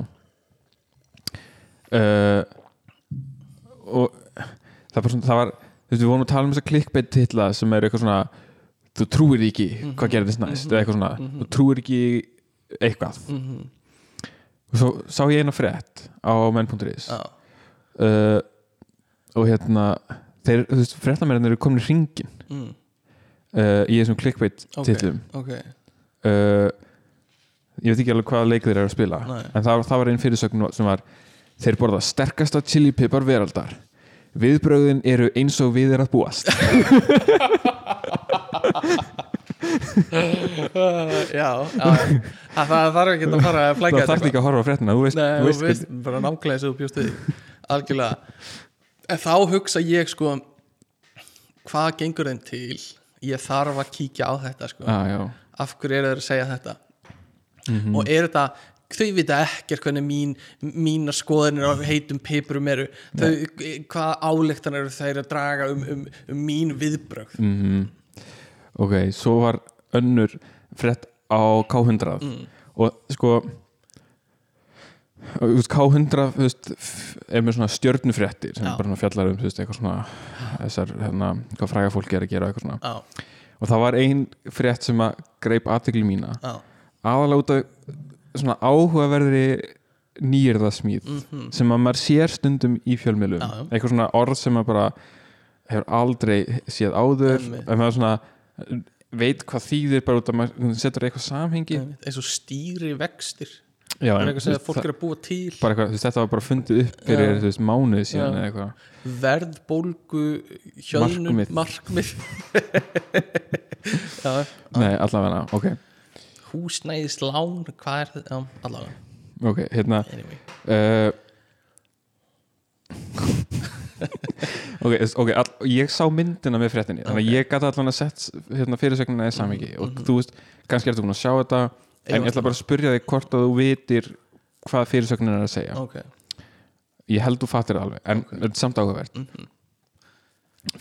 Uh, og það, var svona, það var við vorum að tala um þessa clickbait titla sem er eitthvað svona þú trúir ekki hvað gerðist næst eða eitthvað svona, þú trúir ekki eitthvað. Mm og svo sá ég eina frétt á menn.is já, uh, og hérna þeir, þú veist, fréttamennir eru komin í ringin mm, uh, í þessum clickbait titlum. ok. Uh, ég veit ekki alveg hvaða leik þeir eru að spila Nei. en það, það var einn fyrirsögn sem var þeir borða sterkasta chilipipar veraldar. Viðbröðin eru eins og við er að búast. Já, já. Það, það þarf ekki að fara að flækja það þarf ekki að horfa á fréttina þú veist, Nei, þú þú veist, veist, bara nákvæmlega eins og þú bjóst við. Því. algjörlega. En þá hugsa ég sko hvað gengur þeim til ég þarf að kíkja á þetta sko. Já, já, af hverju eru þeir að segja þetta? Mhm. og er þetta þau vita ekkert hvernig mín mína skoðanir á heitum pipurum eru. Þau, hvað álektan eru þeir að draga um, um, um mín viðbrögð? Mhm. Ok, svo var önnur frétt á K100 Mm. og sko K100 þú veist, f- er með svona stjörnufréttir sem Já. bara fjallar um veist, eitthvað svona þessar, hérna, hvað fræga fólki er að gera eitthvað svona. Já, og það var ein frétt sem að greip aðtegli mína. Já, aðalega út af svona áhugaverðri nýjirðasmíð sem að maður sér stundum í já. eitthvað svona orð sem maður bara hefur aldrei séð áður en maður svona veit hvað þýðir bara út af maður setur eitthvað samhengi. Eins og stýri vextir Já, en, þú veist, fólk er að búa til. eitthvað, veist, þetta var bara fundið upp fyrir veist, mánuði síðan Já. eða eitthvað. Verðbólgu hjöðnun Markmið. já, Nei, allavega, ok, húsnæðislán hvað er þetta, allavega. Ok, hérna anyway. uh, ok, ok all, ég sá myndina með fréttinni þannig að ég gæti allan að sett hérna, fyrirsögnina í samhengi og þú veist, kannski ertu búin að sjá þetta en ég ætla bara að spyrja þig hvort að þú vitir hvað fyrirsögnin er að segja. Ok, ég held þú fattir það alveg, en þetta er samt áhugavert.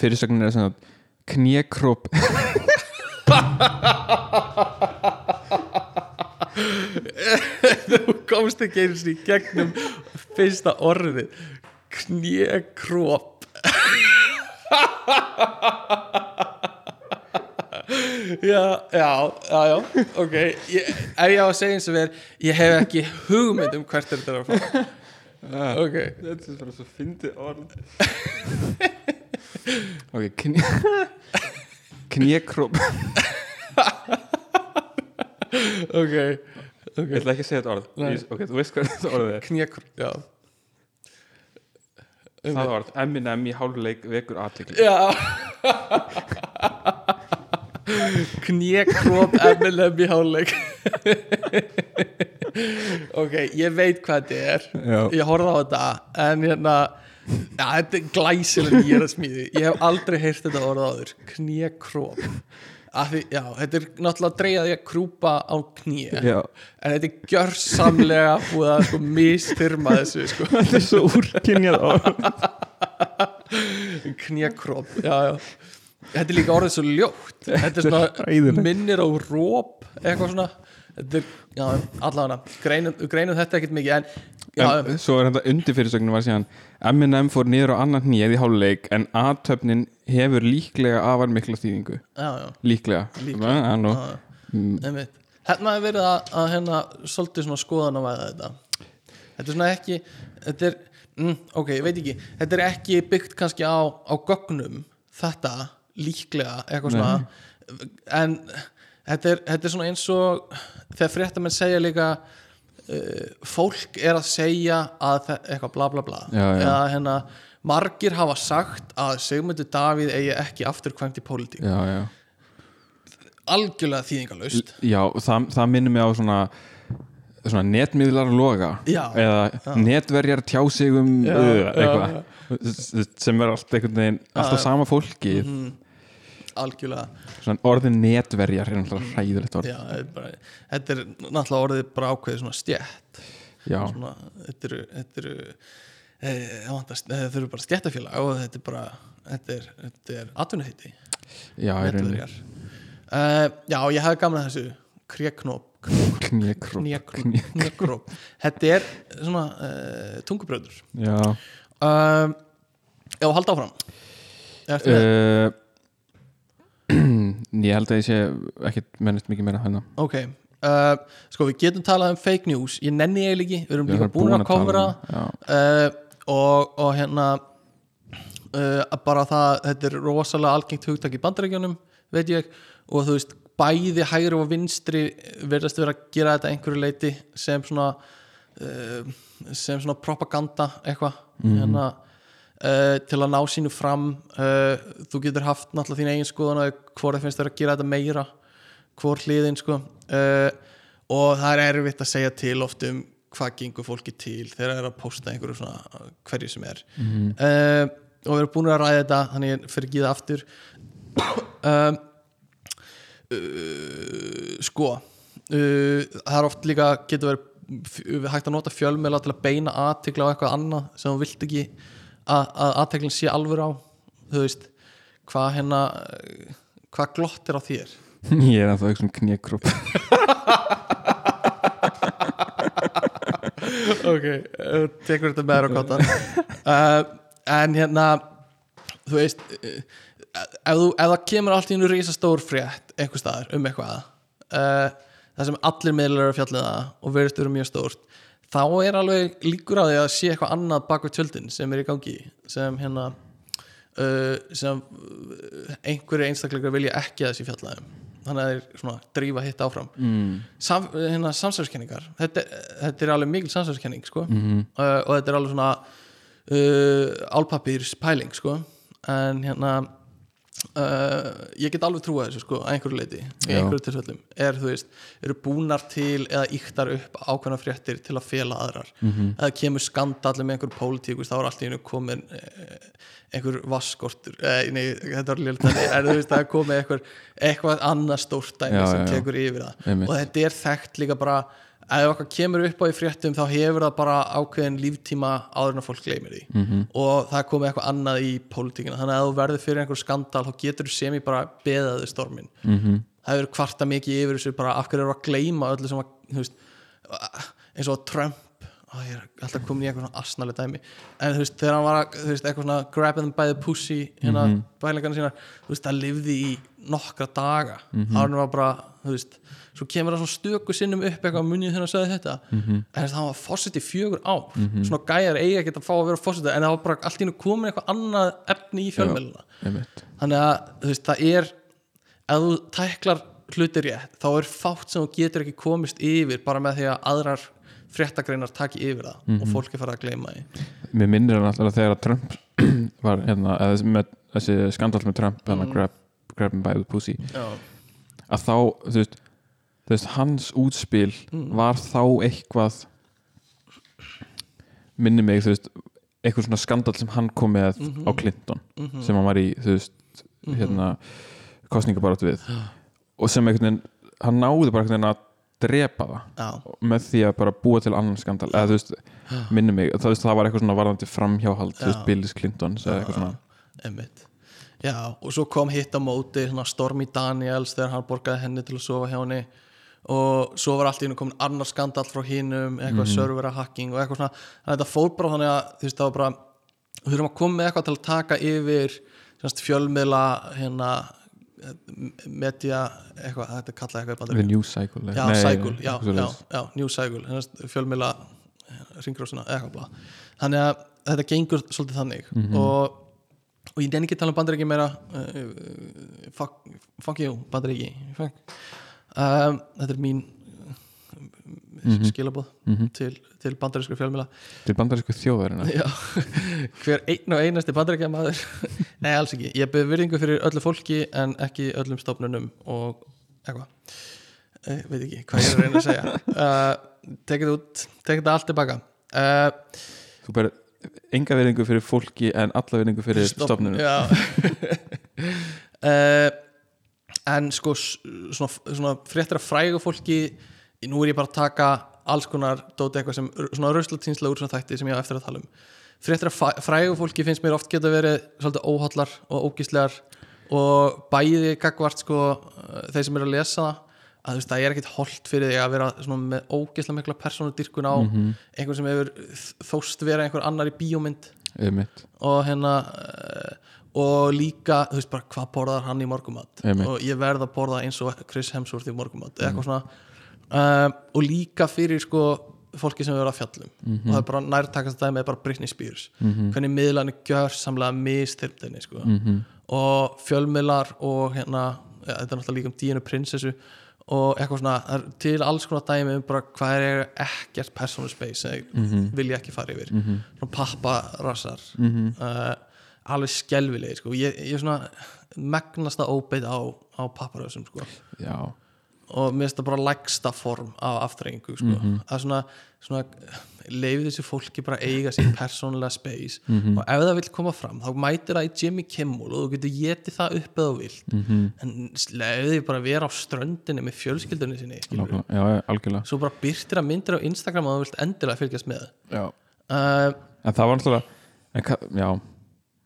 Fyrirsögnin er svona knékróp þú komst ekki einu sinni í gegnum fyrsta orðið. Knjekróp já, já, já, já ok, ég, ef ég á að segja eins og verð ég hef ekki hugmynd um hvert þetta er að fá ok, þetta er bara svo fyndið orð. Ok, kné knékróp ok Ég ætla ekki að segja þetta orð. Nei. Ok, þú veist hvað þetta orð er. Knjekróp, já. Það orð, Eminem í hálfleik vekur aðtekli Já Knékróp Eminem í háluleik Ok, ég veit hvað þetta er. Já. Ég horfði á þetta En hérna Já, þetta er glæsileg nýjara smíði Ég hef aldrei heyrt þetta orða áður. Knékróp Já, þetta er náttúrulega dreigað í að krúpa á Já, En þetta er gjörsamlega búið að sko mistyrma þessu sko. Þetta er svo úrkynjað orð. Knékróp já, já. Þetta er líka orðið svo ljótt. Þetta er svona minnir á róp eitthvað svona. Allavega greinum, greinum þetta ekkert mikið en, já, en svo er þetta undir fyrirsögnin var síðan Eminem fór niður á annan hnið í hálfleik en aðtöfnin hefur líklega afar mikla já, líklega, Líklega. Já, já. einmitt. Hérna er verið að, að hérna svolítið svona skoðan að væða þetta. Þetta er svona ekki þetta er, mm, ok, ég veit ekki. Þetta er ekki byggt kannski á, á gögnum þetta líklega eitthvað svona. En þetta er, þetta er svona eins og þegar fréttamenn segja líka uh, fólk er að segja að eitthvað bla bla bla. Já, já. eða hérna margir hafa sagt að Sigmundur Davíð eigi ekki afturkvæmt í pólitík. Algjörlega þýðingalust Já, það, það minnir mig á svona svona netmiðlar loga. Já. eða netverjar Já, uh, já, eitthvað. sem er allt einhvern veginn alltaf sama fólki algjörlega. Orðin netverjar er náttúrulega hræðilegt orð. Já, er, bara, þetta er náttúrulega orðið bara ákveðið svona stjætt svona, þetta eru þetta eru e, vantast, e, þau eru bara stjættafélag og þetta er bara þetta er, er rauninni. Netverjar. Uh, Já, ég hefði gaman að þessu. Kréknóp Knékróp þetta er svona uh, tungubröður Já. Uh, Já, halda áfram. Uh, Ég held að ég sé ekkert mennist mikið meira hérna. Ok, uh, sko við getum talað um fake news. Ég nenni ég ekki, við erum líka búin að kofra um- uh, og, og hérna uh, bara það þetta er rosalega algengt hugtak í bandarækjunum veit ég, og þú veist bæði hægri og vinstri verðast vera að gera þetta að einhverju leiti sem svona uh, sem svona propaganda eitthvað. Hérna Uh, til að ná sínu fram uh, þú getur haft náttúrulega þín eigin skoðan og hvort það finnst þér að gera þetta meira hvor hliðin sko. Uh, og það er erfitt að segja til oft um hvað gengur fólki til þegar það er að posta einhverju svona hverju sem er. Uh, og við erum búin að ræða þetta þannig fyrir ekki það aftur. Sko uh, það er oft líka getur verið hægt að nota fjölmiðla til að beina aðtikla á eitthvað annað sem þú vilt ekki að, að aðteklinn sé alvör á þú veist hvað hérna hvað glott er á þér? Ég er að það um knégrupp ok, uh, tekur þetta með þér á kottan uh, en hérna þú veist uh, ef, þú, ef það kemur allt í einu rísa stór frétt einhver staðar um eitthvað uh, það sem allir miðlar eru að fjalla um það og verðist eru mjög stórt þá er alveg líkur á því að sé eitthvað annað bak við tjöldin sem er í gangi sem hérna uh, sem uh, einhverju einstakleikar vilja ekki að þessi fjallaðum þannig að þeir svona drífa hitt áfram mm. Sam, hérna, samsverðskenningar þetta, þetta er alveg mikil samsverðskenning sko. Mhm. uh, og þetta er alveg svona uh, álpapírs pæling sko. en hérna uh, ég get alveg trúa þessu sko, að einhverju leiti í einhverju tilfellum. Er þú veist, eru búnar til eða yktar upp ákveðna fréttir til að fela aðrar? Mhm. eða kemur skandalli með einhverju pólitík þá er allt í einu komin eh, einhver vaskortur eh, nei, þetta var lélt en þú veist er komið einhver, eitthvað annað stórt dæmi Já, sem já, tekur yfir það. Og þetta er þekkt líka bara ef okkar kemur upp á í fréttum þá hefur það bara ákveðin líftíma áður en að fólk gleymir því Mhm. -hmm. og það komið eitthvað annað í pólitíkina þannig að ef þú verður fyrir einhver skandal þá getur þú sem ég bara beðaði stormin Mhm. -hmm. það hefur kvarta mikið yfir þessu bara af hverju eru að gleyma öllu sem að veist, eins og Trump Ó, ég er alltaf komin í eitthvað svona asnaleg dæmi. En þú veist, þegar hann var að, þú veist, eitthvað svona grab them by the pussy, hérna mm bælingarna sínar, þú veist, það lifði í nokkra daga, mm -hmm. var bara þú veist, svo kemur það svona stöku sinnum upp eitthvað munið þegar hann sagði þetta. Mm -hmm. en þess að hann var fósitt í fjögur ár. Svona gæjar eiga ekki að fá að vera fósitt en það var bara allt í nú komin eitthvað annað efni í fjölmjöluna þannig að þú veist, það er ef þú tæklar hluti rétt þá er fátt sem þú getur ekki komist yfir bara með því að aðrar fréttagreinar taki yfir það og fólk er farið að gleyma því. Mér minnir hann alltaf þegar að Trump var hérna, með, þessi skandal með Trump, Mm. hann að grab, grab him by the pussy. Já, að þá, þú veist, þú veist hans útspil Mm. var þá eitthvað minni mig, þú veist eitthvað svona skandal sem hann kom með Mhm. á Clinton sem hann var í, þú veist hérna, kostningabaratu við. Og sem einhvern veginn hann náði bara einhvern veginn að drepa það. Já, með því að bara búa til annan skandal. Eða þú veist, minni mig það, veist, það var eitthvað svona varðandi framhjáhald þú veist. Billis Clinton eða eitthvað svona. emmitt Já, og svo kom hitt á móti svona Stormy Daniels þegar hann borgaði henni til að sofa hjá henni. Og svo var allt í hennu komin annar skandal frá hinum, eitthvað Mhm. servera hacking og eitthvað svona, þannig að þetta fór bara þannig að þú veist, það var bara, við þurfum að koma með eitthvað til að taka yfir fjölmiðla hérna media, eitthvað, þetta er kallað eitthvað. News Cycle já, nei, cycle, já, já, já, New Cycle hennast, fjölmiðla ringrósuna, eitthvað þannig að þetta gengur svolítið þannig Mhm. og, og ég nenni ekki tala um bandaríki meira uh, fuck, fuck you, bandaríki. Um, þetta er mín uh, skilabóð til, til bandarísku fjölmiðla. Til bandarísku Já, hver einn og einasti bandarækja maður Nei, alls ekki, ég byrði virðingu fyrir öllu fólki en ekki öllum stofnunum og eitthvað. Eh, veit ekki hvað ég er að reyna að segja. Uh, tekið út, tekið þetta allt tilbaka. Uh, þú bara enga verðingu fyrir fólki en alla verðingu fyrir stofnunum. Já. Uh, En sko svona, svona fréttir af frægu fólki nú er ég bara að taka alls konar dóti eitthvað sem, svona rauðslutínsla úr svona þætti sem ég á eftir að tala um. Fréttir fæ- frægu fólki finnst mér oft geta verið svolítið óhallar og ógíslegar og bæði gagvart sko uh, þeir sem eru að lesa það að þú veist, það er ekkit holdt fyrir því að vera svona með ógeðslega mikla persónudyrkun á einhver sem hefur þóst vera einhver annar í bíómynd. Og hérna uh, og líka, þú veist bara hvað borðar hann í morgumat og ég verð að borða eins og Chris Hemsworth í morgumat eða eitthvað svona uh, og líka fyrir sko fólki sem við verðum að fjallum. Og það er bara nærtakast dæmi er bara Britney Spears. Hvernig miðlarnir gjör samlega mistyrptinni sko og fjölmiðlar og hérna ja, þetta er náttúrulega líka um díinu prinsessu og eitthvað svona, til alls konar dæmi um bara hvað er ekkert persónu space sem ég vilja ekki fara yfir. Svona papparassar. Uh, alveg skelvilegi sko. ég, er svona megnasta óbeitt á, á papparassum sko. já og mér finnst það bara lægsta form af aftreyingu sko. að svona, svona leiði þessi fólki bara eiga sér persónulega space. Og ef það vil koma fram þá mætir það í Jimmy Kimmel og þú getur getið það upp eða vilt. En leiði bara vera á ströndinni með fjölskyldunni sinni já, já, algjörlega. Svo bara byrtir að myndir á Instagram og þú vilt endilega fylgjast með. Já. uh, en það var náttúrulega já,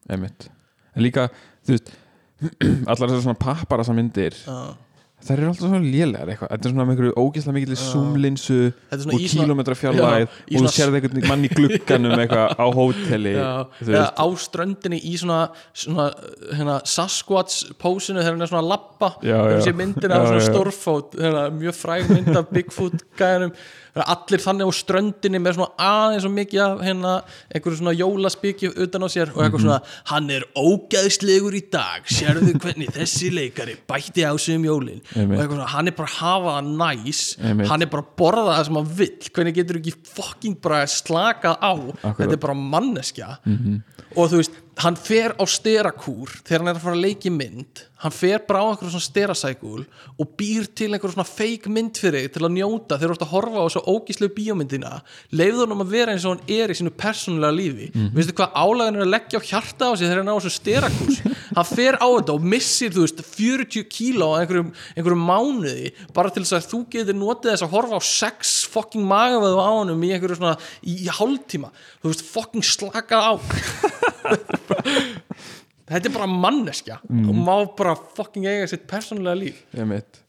einmitt. En líka, þú veist allar þessar svona papparasa myndir uh, það eru alltaf svona lélegar eitthvað. Þetta er svona með einhverju ógeðslega mikil zoomlinsu og í svona- kílómetra fjarlæð og þú svona- sérði einhvern mann í glugganum eitthvað á hóteli eða á ströndinni í svona, svona hérna, Sasquatch pósinu þegar hann er svona að lappa þessi myndina svona stórfót hérna, mjög fræg mynd af Bigfoot gæðanum allir þannig á ströndinni með svona aðeins og mikið af hérna, einhverju svona jólaspiki utan á sér og Mhm. eitthvað svona hann er ógæðslegur í dag sérðu hvernig þessi leikari bætti á sig um jólin Einmitt. og eitthvað svona hann er bara að hafa það næs Einmitt. hann er bara að borða það sem hann vill hvernig getur ekki fucking bara slakað á þetta er bara manneskja Mhm. og þú veist, hann fer á sterakúr þegar hann er að fara að leiki mynd. Hann fer bara á einhverjum svona sterasækul og býr til einhverjum svona fake mynd fyrir þig til að njóta þegar þú ert að horfa á svo ógíslegu bíómyndina. Leifðu hann að vera eins og hann er í sínu persónulega lífi, Mhm. veistu hvað álæðin er að leggja á hjarta á sig þegar hann er á þessu sterakús hann fer á þetta og missir þú veist 40 kíló á einhverjum, einhverjum mánuði bara til þess að þú getur notið þess að horfa á sex fucking magavöðu á honum í einhverju svona í, í hálftíma. Þú veist fucking slaka á. Þetta er bara manneskja og má bara fucking eiga sitt persónulega líf. Einmitt.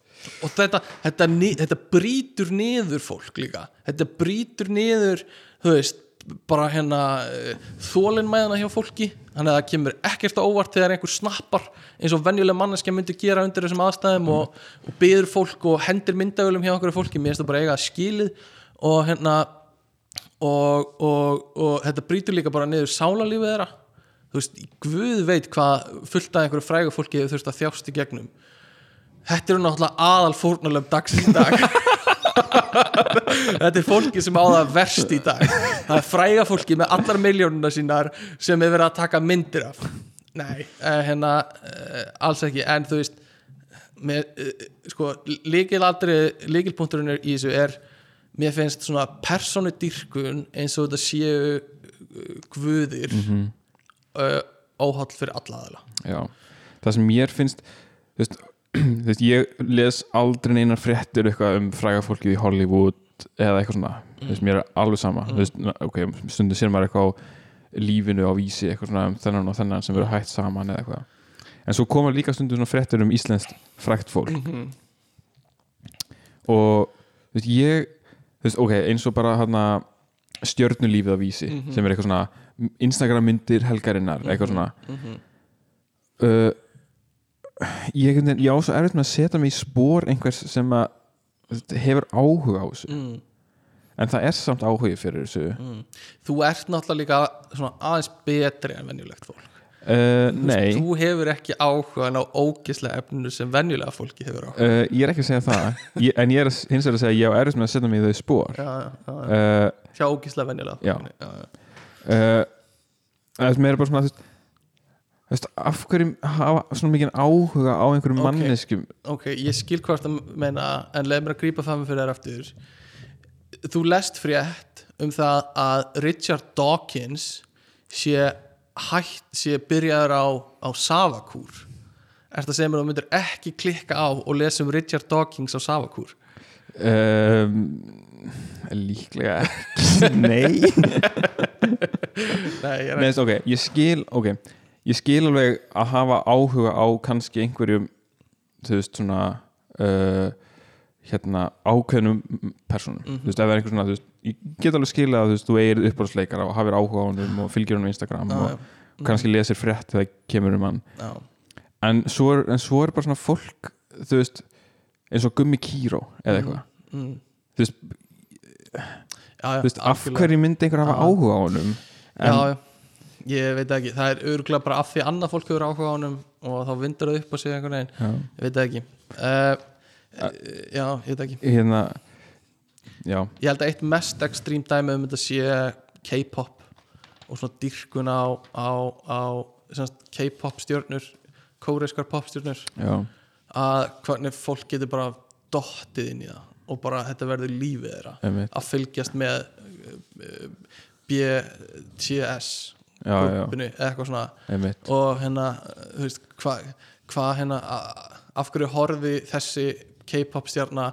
Og þetta, þetta, þetta brýtur niður fólk líka. Þetta brýtur niður þú veist, bara hérna þólinmæðina hjá fólki. Þannig að það kemur ekkert á óvart þegar einhver snappar eins og venjuleg manneskja myndi gera undir þessum aðstæðum og, og byður fólk og hendir myndavölum hjá okkur fólki, mér finnst það bara eiga skilið og hérna og, og, og þetta brýtur líka bara niður sálarlífið þeirra. Þú veist, Guð veit hvað fullt af einhverju frægu fólki hefur þurft að þjást í gegnum. Þetta eru náttúrulega aðal fórnalöf dagsins í dag þetta er fólki sem á það verst í dag það er fræga fólki með allar miljónuna sínar sem er verið að taka myndir af nei, eh, hérna eh, alls ekki, en þú veist með, eh, sko, líkilpunkturinn í þessu er mér finnst svona persónudýrkun eins og þetta séu guðir mm -hmm. óhald fyrir alla aðala já. það sem mér finnst þú veist, veist, ég les aldrei neinar fréttur eitthvað um fræga fólkið í Hollywood eða eitthvað svona. Þú veist, mér er alveg sama. Þú veist, ok, stundum sér maður eitthvað á lífinu á vísi, eitthvað svona um þennan og þennan sem verður hægt saman eða eitthvað. En svo koma líka stundum svona fréttur um íslenskt frægt fólk. Og þú veist, ég ok, eins og bara hana stjörnulífið á vísi sem er eitthvað svona Instagram myndir helgarinnar eitthvað svona. Uh, ég, á svo erfitt með að setja mig í spór einhvers sem að þú hefur áhuga á þessu. Mm. en það er samt áhugi fyrir þessu. Þú ert náttúrulega líka svona aðeins betri en venjulegt fólk. Uh, nei. þú hefur ekki áhuga á ógislega efninu sem venjulega fólki hefur áhuga uh, ég er ekki að segja það. Ég, en ég er að- hins vegar að segja að ég á erfitt með að setja mig í þau spór já, já, já, uh, hjá ógislega venjulega Já. fólki já, já. það er bara svona þú veist, þú veist, af hverjum hafa svona mikið áhuga á einhverjum Ok. manneskjum? Ok, ég skil hvort að meina en leið mér að grípa fram fyrir þér aftur. Þú lest frétt um það að Richard Dawkins sé hætt, sé byrjaður á, á Savakúr. Ertu að segja mér að þú myndir ekki klikka á og lesa um Richard Dawkins á Savakúr? Um, líklega ekki. Nei. Nei, ég er veist, ok, ég skil ok, ég skil alveg að hafa áhuga á kannski einhverjum þú veist svona uh, hérna ákveðnum personum, þú veist, ef það er einhver svona veist, ég get alveg skilja að þú veist, þú eigir uppáhaldsleikara og hafir áhuga á honum og fylgir honum á Instagram Já, og, já. og kannski lesir frétt þegar kemur um hann. Já, en svo er, en svo er bara svona fólk þú veist, eins og Gummi Kíró eða eitthvað, mm, þú veist, já, já, þú veist af hverju myndi einhver hafa Já. áhuga á honum? En, já, ég veit ekki það er örgulega bara af því annað fólk hefur áhuga á honum og þá vindur það upp á sig einhvern veginn. Já, ég veit ekki. Uh, Já, ég veit ekki. Hérna já, Ég held að eitt mest ekstrím dæmi um þetta sé K-pop og svona dyrkun á, á, á K-pop stjörnur kóreiskar popstjörnur já. Að hvernig fólk getur bara dottið inn í það og bara þetta verður lífið þeirra. Að fylgjast með uh, BTS eða eitthvað svona. Einmitt. Og hérna, þú veist, hvað hva hérna, af hverju horfi þessi K-pop stjarna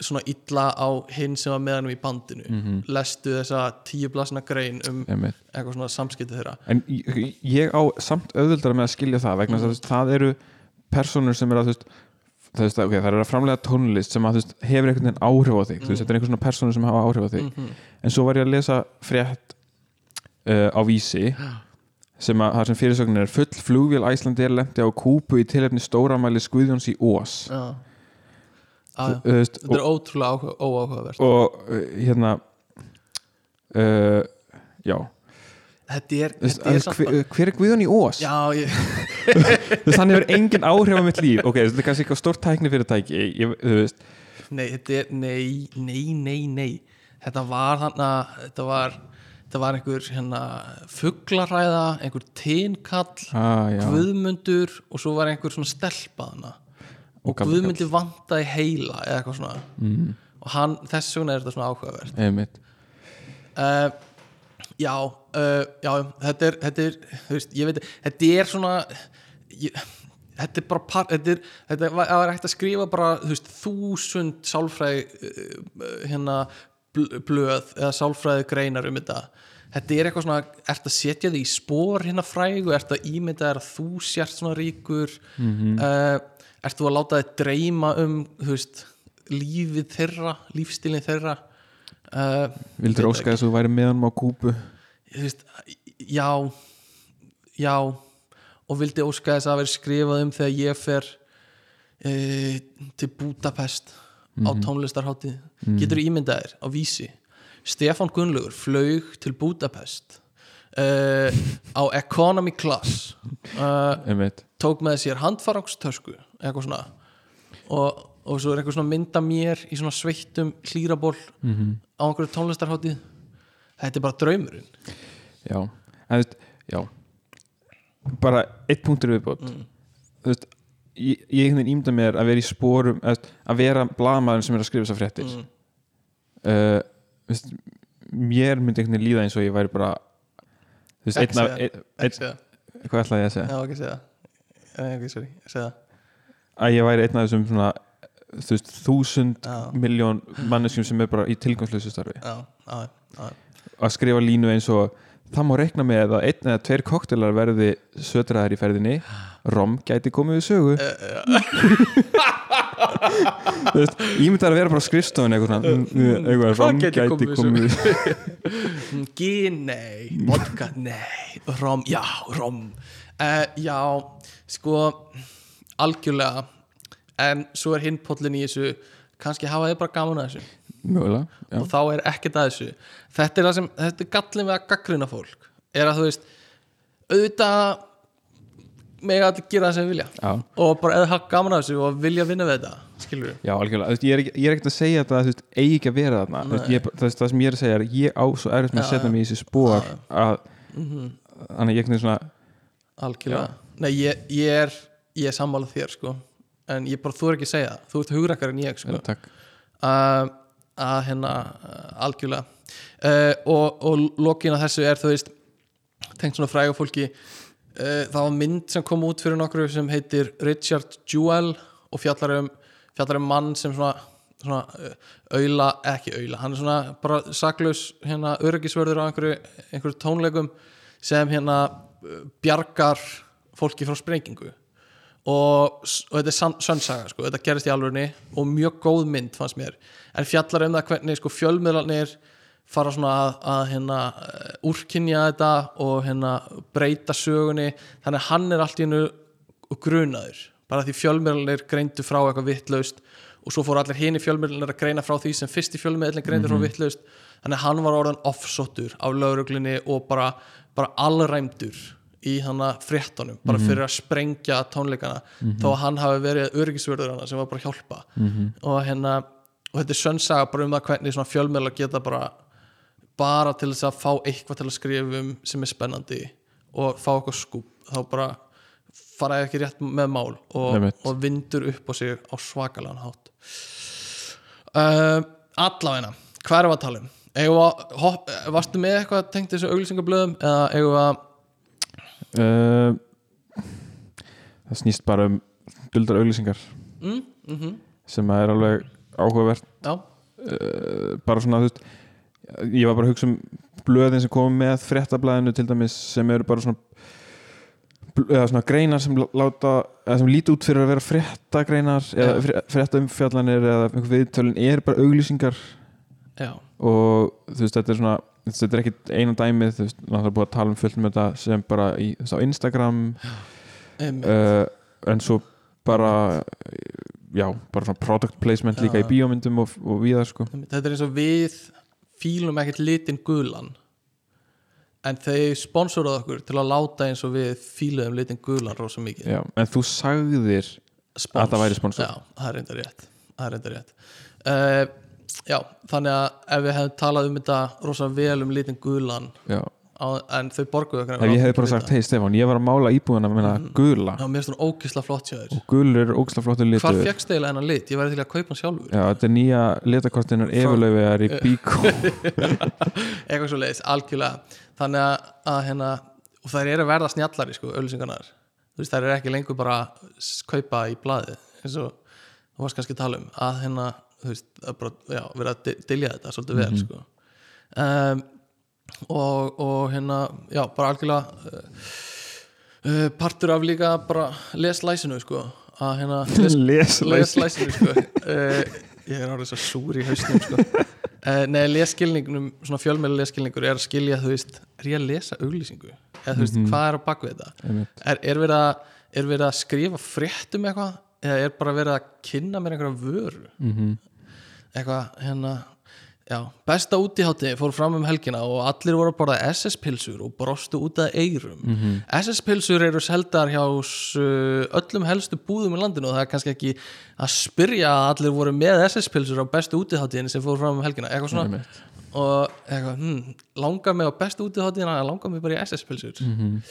svona illa á hinn sem var með hann í bandinu? Mhm. lestu þessa tíu blasna grein um einmitt. eitthvað svona samskipti þeirra? En ég, ég á samt auðvöldara með að skilja það vegna þess að það eru personur sem eru að þú veist það, veist, okay, það eru að framlega tónlist sem að veist, hefur einhvern veginn áhrif á þig. Þú veist, þetta er einhvern svona personur sem hafa áhrif á þig. Mhm. en svo var ég að lesa frétt uh, á vísi sem að það sem fyrirsögnin er full flugvél Æslandi er lendi á kúpu í tilefni stóramæli Skuðjóns í Ós Já, já, já. Þú veist, Þetta er ótrúlega áhuga, óáhugavert. og uh, hérna uh, já. Þetta er, Þú veist, þetta er samt hver, hver er Guðjón í Ós? Já, ég, Þú veist, hann hefur engin áhrif á mitt líf. Ok, þetta er kannski eitthvað stórt tækni fyrirtæki ég, þú veist, nei, þetta er Nei, nei, nei, nei. Þetta var þarna Þetta var, þetta var einhver hérna, fuglaræða, einhver tinkall ah, Guðmundur og svo var einhver svona stelpa þarna. Og gamall Guðmundi vantaði heila eða eitthvað svona. Mm, og hann, þess vegna er þetta svona áhugavert. Einmitt. Uh, já, uh, já þetta er, þetta er, þú veist, ég veit þetta er svona ég, þetta er bara par, þetta er, þetta var, það var hægt að skrifa bara, þú veist, þúsund sálfræði uh, hérna blöð eða sálfræði greinar um þetta. Þetta er eitthvað svona, ert að setja þig í spór hérna frægu, ert að ímynda þér að þú sért svona ríkur? Mhm. uh, ert þú að láta þig dreyma um, veist lífið þeirra, lífstílinn þeirra? Uh, Vildur Veit óska þess að þú væri með hann á kúpu veist, já já. Og vildi óska þess að vera skrifað um þegar ég fer e, til Budapest á tónlistarháttið getur ímyndað þér á vísi? Stefán Gunnlaugur flög til Budapest e, á economy class einmitt, tók með sér handfarangstösku eitthvað svona og, og svo er eitthvað svona mynda mér í svona sveittum hlýraból á einhverju tónlistarháttið þetta er bara draumurinn. Já. En þú veist, já. Bara eitt punktur viðbót. Mm. þú veist ég, einhvern veginn ímda mér að vera í spórum að, vera blaðmaður sem er að skrifa þessar fréttir. Mm. uh, veist, mér myndi einhvern veginn líða eins og ég væri bara þú veist, einn af hvað ætlaði ég að segja? Já, ekki segja. Nei, ok, sorry, segja. Að ég væri einn af þessum svona þú veist, þúsund miljón manneskjum sem er bara í tilgangslösu starfi. Að skrifa línu eins og það má rekna með að einn eða tveir koktelar verði sötraðar í ferðinni rom gæti komið við sögu. Þú veist, ég myndi að vera bara skrifstofun eitthvað svona mm, mm, rom gæti komið komið við Gin, nei, vodka, nei Rom, já, rom. Uh, Já, sko Algjörlega. En svo er hinn pollin í þessu kannski hafa þið bara gaman að þessu. Mögulega, já, og þá er ekkert að þessu. Þetta er sem, þetta er gallin við að gaggrina fólk. Er að þú veist auðvitað mega allir gera það sem við vilja. Já, og bara eða hafa gaman að þessu og vilja vinna við þetta skilur við já algjörlega. Veist, ég er, ekki, ég er ekkert að segja þetta að þú veist, eigi ekki að vera þarna. Þú veist, ég, það, veist, það sem ég er að segja er að ég á svo erfitt með að Já, setja já. mig í þessi spór að þannig ég er svona algjörlega, nei ég, ég er ég er sammálað þér sko. En ég bara, þú er ekki að segja það, þú ert hugrakkar en ég sko. Já, takk, uh, að hérna uh, algjörlega. Uh, og, og lokin að þessu er þú veist tengt svona fræga fólki uh, það var mynd sem kom út fyrir nokkru sem heitir Richard Jewell og fjallar um, fjallar um mann sem svona, svona uh, auðla, ekki auðla hann er svona bara saklaus hérna öryggisvörður á einhverju, einhverju tónleikum sem hérna bjargar fólki frá sprengingu. Og, og þetta er sann- sönnsaga sko, þetta gerist í alvörni og mjög góð mynd fannst mér. En fjallar um það hvernig sko, fjölmiðlarnir fara svona að, að hérna, uh, úrkynja þetta og hérna, breyta sögunni. Þannig að hann er allt í hennu grunaður. Bara því fjölmiðlarnir greindu frá eitthvað vittlaust og svo fóru allir hini fjölmiðlarnir að greina frá því sem fyrsti fjölmiðlarnir greindu frá vittlaust þannig að hann var orðan offsottur af lauruglinni og bara, bara allræmdur í hana fréttonum bara fyrir að sprengja tónleikana. Þó að hann hafi verið öryggisvörður hana sem var bara að hjálpa. Og hérna og þetta er sönnsaga bara um það hvernig fjölmiðlar geta bara bara til þess að fá eitthvað til að skrifa um sem er spennandi og fá eitthvað skúp þá bara fara ekki rétt með mál og, og vindur upp á sig á svakalega hátt. Uh, allavegna hvað erum við að tala um? Eigum við að, hopp, varstu með eitthvað tengt þessu auglýsingablöðum eða eigum við að uh, það snýst bara um duldar auglýsingar mm, mm sem er alveg áhugavert. Uh, bara svona þú veist ég var bara að hugsa um blöðin sem komum með fréttablaðinu til dæmis sem eru bara svona svona greinar sem láta eða sem líti út fyrir að vera fréttagreinar eða fréttaumfjallanir eða einhver viðtölin er bara auglýsingar. Já, og þú veist þetta er svona þetta er ekkit eina dæmið þú veist náttúrulega búið að tala um fullt með þetta sem bara í, á Instagram. Uh, en svo bara já, bara svona product placement líka Já. í bíómyndum og, og víðar sko. Þetta er eins og við fílum ekkert litin gulan en þau sponsoruðu okkur til að láta eins og við fíluðum litin gulan rosa mikið já, en þú sagðir Spons. Að það væri sponsor. já, það er reynda rétt er reynda rétt uh, já, þannig að ef við hefum talað um þetta rosa vel um litin gulan já. En þau borguðu okkur ef ég hefði bara sagt, hei Stefán, ég var að mála íbúðuna minna gula. Já, mér finnst hún ógisla flott hjá þér. Og gulur er ógslag flottur hvað litur fjekkst eiginlega hennar lit? ég væri til að kaupa hann sjálfur. Já, þetta er nýja litakortinar efurlaufiðar í bíkó. Eitthvað svo leiðis, algjörlega. Þannig að, að hérna og þær eru verða snjallari sko, öllusingarnar þú veist, þær eru ekki lengur bara að kaupa í blaði eins og þú varst kannski að tala um. Að hérna, þú veist, að bara, já, og, og hérna, já, bara algjörlega uh, partur af líka bara leslæsinu sko að hérna les, Leslæsinu. sko. Uh, ég er orðið svo súr í hausnum sko. Nei, lesskilningnum, svona fjölmjölu lesskilningur er að skilja, þú veist, er ég að lesa auglýsingu, eða þú veist, hvað er á bakvið þetta er, er, verið að, er verið að skrifa frétt um eitthvað? Eða er bara verið að kynna mér einhverja vöru? Mhm. eitthvað, hérna já, besta útihátti fór fram um helgina og allir voru að borða SS-pilsur og brostu út að eirum Mhm. SS-pilsur eru seldar hjá s- öllum helstu búðum í landinu og það er kannski ekki að spyrja að allir voru með SS-pilsur á bestu útiháttíðin sem fór fram um helgina eitthvað svona Einmitt. og eitthvað, hm, langar mig á bestu útiháttíðina langar mig bara í SS-pilsur Mhm.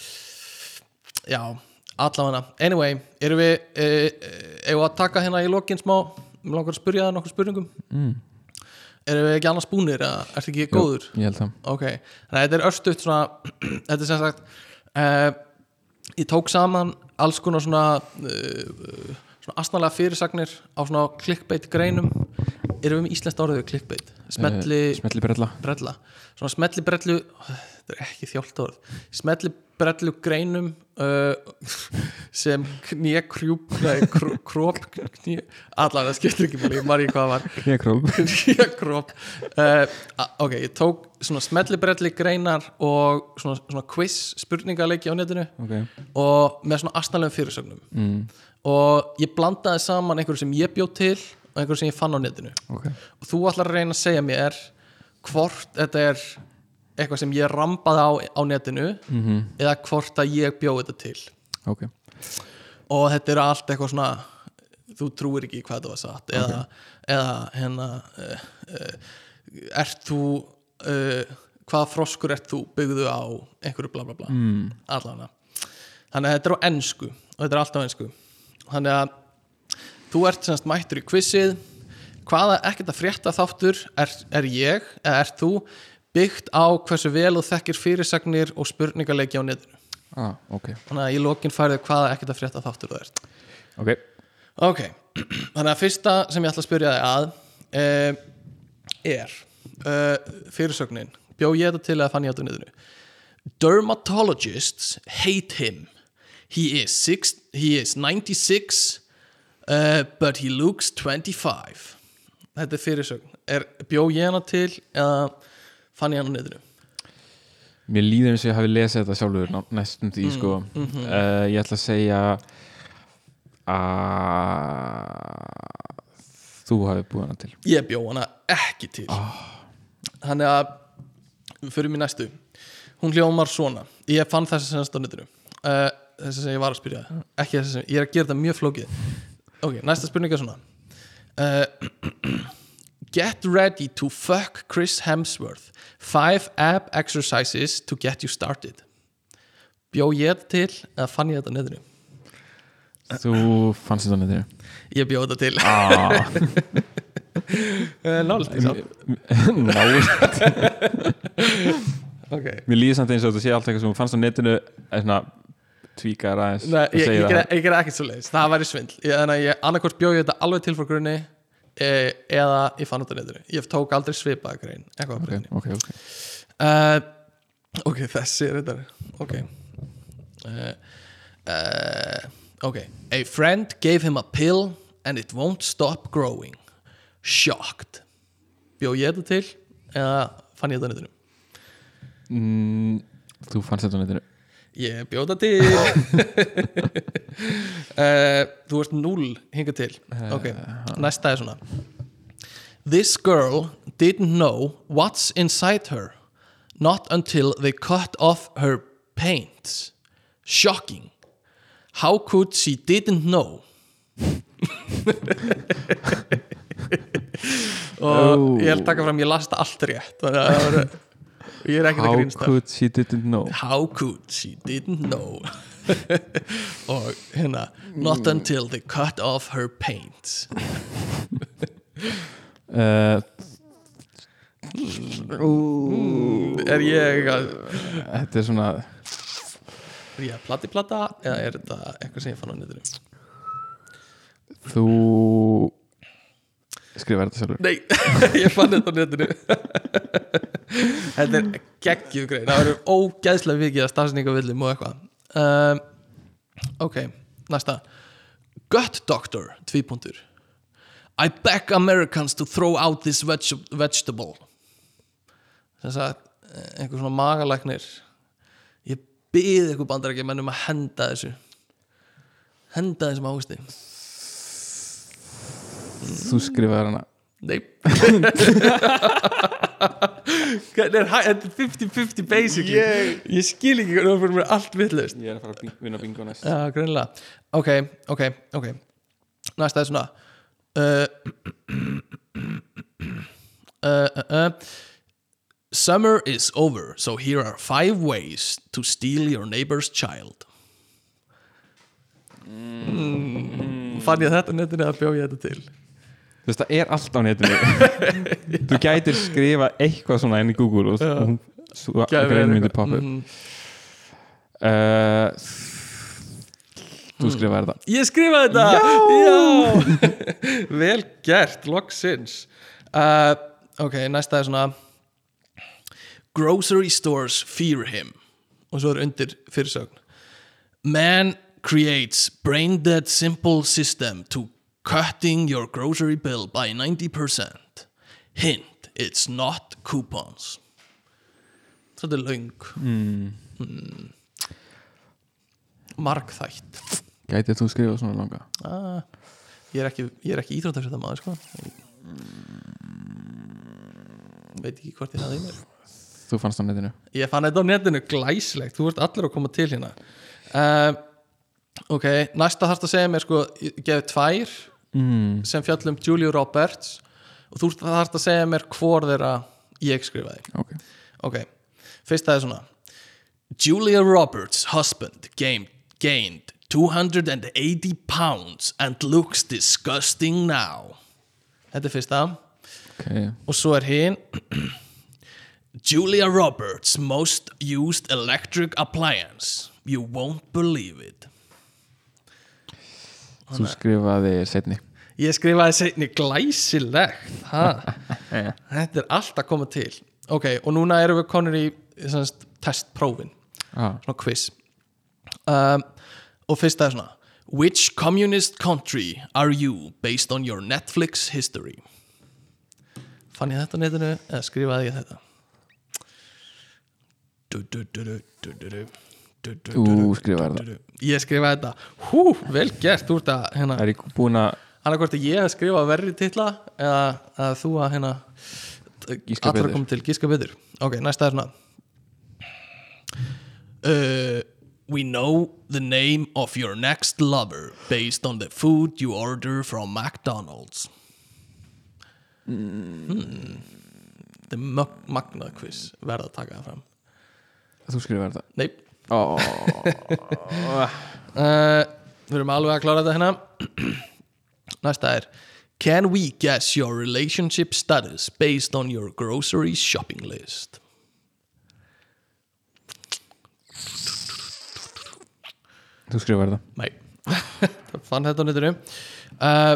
já, allavega anyway, erum við e, e, eigum við að taka hérna í lokin smá mér langar að spyrja það nokkur spurningum Mm. Erum við ekki annars búnir eða ertu ekki góður? ég held það. Ok, þannig að þetta er örstuðt svona þetta er sem sagt uh, ég tók saman alls konar svona uh, svona astnalega fyrirsagnir á svona clickbait greinum. Erum við með íslenskt orðið clickbait? Smetli Eh, smetli brella. Brella svona smetli brellu þetta er ekki þjólt orð. Smetli brellu greinum uh, sem knýja krjúp nei, kró, króp það skiptir ekki maður í hvað var. Knékróp knýja króp uh, a- ok, ég tók svona smetli brelli greinar og svona, svona quiz spurningaleiki á netinu ok. og með svona astnalegum fyrirsögnum. Mm. og ég blandaði saman einhverju sem ég bjóð til og einhverju sem ég fann á netinu. Ok. Og þú ætlar að reyna að segja mér hvort þetta er eitthvað sem ég rambaði á, á netinu Mhm. eða hvort að ég bjóð þetta til. Ok. Og þetta er allt eitthvað svona þú trúir ekki hvað þetta var satt eða, eða hérna uh, uh, ert þú uh, hvaða froskur ert þú byggðu á einhverju bla bla bla. Mm. allavega. Þannig að þetta er á ennsku og þetta er allt á ennsku þannig að þú ert semst mættur í quizið. Hvaða ekkert að frétta þáttur er, er ég eða ert þú byggt á hversu vel þú þekkir fyrirsagnir og spurningaleiki á netinu. Ah, ok. Þannig að í lokin færðu hvaða ekkert að frétta þáttur þú ert. Ok. Ok, þannig að fyrsta sem ég ætla að spyrja þig að uh, er uh, fyrirsögnin. Bjó ég þetta til að fann ég þetta netinu? Dermatologists hate him. He is, six, he is 96 uh, but he looks 25 þetta er fyrirsögn. Er, bjó ég hana til eða fann ég hana á netinu. Mér líður eins og ég hafi lesið þetta sjálfur næstum því sko. uh, Ég ætla að segja að þú hafi búið hana til. Ég bjó hana ekki til. Þannig að við fyrir mér næstu. Hún hljómar svona. Ég fann þessi sem á netinu. Uh, þessi sem ég var að spyrja. Ekki þessi sem, ég er að gera þetta mjög flókið. Ok, næsta spurning er svona. Uh, get ready to fuck Chris Hemsworth five ab exercises to get you started. Bjó ég þetta til eða fann ég þetta netinu? Þú fannst þetta netinu? Ég bjóð þetta til. Ah, Nált í samt. Ná, Ok. Mér líður samt eins og þetta sé allt eitthvað sem þú fannst á netinu er svona tvíkar aðeins Nei, ég, ég, gera, ég gera ekkert svo leiðis Það væri svindl. Ég, Þannig að ég annarkvort bjóð ég þetta alveg til frá grunni Eða ég fann þetta netinu. Ég tók aldrei svipaða grein okay. grein ok, ok uh, Ok, þessi er þetta Ok. Uh, uh, Ok. A friend gave him a pill And it won't stop growing. Shocked. Bjóð ég þetta til Eða fann ég þetta á netinu? Mm, Þú fannst þetta á netinu Ég bjóða til. Uh, Þú ert null hingað til. Ok, næsta er svona. This girl didn't know what's inside her Not until they cut off her paint Shocking. How could she didn't know? Og ég held taka fram Ég las þetta allt rétt Þannig að það var Ég er ekkert að How grínsta could she didn't know? How could she didn't know? Og hérna not until they cut off her paint. Uh, er ég að Þetta er svona er ég að plati plata eða er þetta eitthvað sem ég fann á netinu? Þú skrifar þetta sjálfur. Nei, ég fann þetta á netinu. Þetta er geggjuð grein. Það eru ógæðslega vikið að stafsningavillum og eitthvað. Um, ok, næsta. Gut doctor, tvípuntur I beg Americans to throw out this veg vegetable. Þess að einhver svona magalæknir. Ég byði eitthvað bandar ekki mennum að henda þessu. Henda þessum águsti Þú skrifar hana. Nei. Þetta er 50-50 basically. Ég, ég skil ekki hvernig það fyrir mér allt vitlaust. Ég er að fara að vinna bingo næst. Já, greinlega Ok, ok, ok. Næsta er svona. Uh, uh, uh, uh. Summer is over So here are five ways To steal your neighbor's child. Mm. Fann ég þetta netinu að bjó ég þetta til Þú veist, það er allt á netinu. Þú gætir skrifa eitthvað svona inn í Google og og hún svo grein myndi poppa upp Þú skrifar þetta Ég skrifaði þetta! Já, Vel gert, loksins. Uh, Ok, næsta er svona Grocery stores fear him. Og svo er undir fyrirsögn. Man creates brain dead simple system To cutting your grocery bill by 90% Hint, it's not coupons. Þetta er löng mm. Margþætt Gætir þú skrifa svona langa? Ah, ég er ekki, ekki íþróttar maður sko veit ekki hvort ég hafði í mér Þú fannst á netinu? Ég fann þetta á netinu glæslegt þú ert allir að koma til hérna. Uh, ok, næsta þarfst að segja mér sko, gefið tvær mm. sem fjallum Julia Roberts. Og þú þarfst að segja mér hvor þeirra ég skrifaði Ok. Ok, fyrsta er svona. Julia Roberts husband gained, gained 280 pounds and looks disgusting now. Þetta er fyrsta. Ok. Og svo er hinn Julia Roberts most used electric appliance. You won't believe it Þú skrifaði setni ég skrifaði seinni glæsilegt ha? þetta er allt að koma til ok, og núna erum við konur í testprófin ah. svona quiz um, og fyrsta er svona Which communist country are you based on your Netflix history? Fann ég þetta á netinu eða skrifaði ég þetta? Du, du, du, du, du, du, du. Þú du, du. Ég skrifaði þetta. Hú, vel gert, þú ert að hérna, Er ég búin að annarkvort að ég að skrifa verri titla eða að þú að hérna allra koma til gíska betur. Ok, næsta er svona. Uh, we know the name of your next lover based on the food you order from McDonald's. Hmm. þetta er mag magnað quiz verða að taka það fram. Þú skrifaði þetta? Nei oh. uh, við erum alveg að klára þetta hérna Næsta er Can we guess your relationship status based on your grocery shopping list? Þú skrifar það Nei Fann þetta á netinu uh,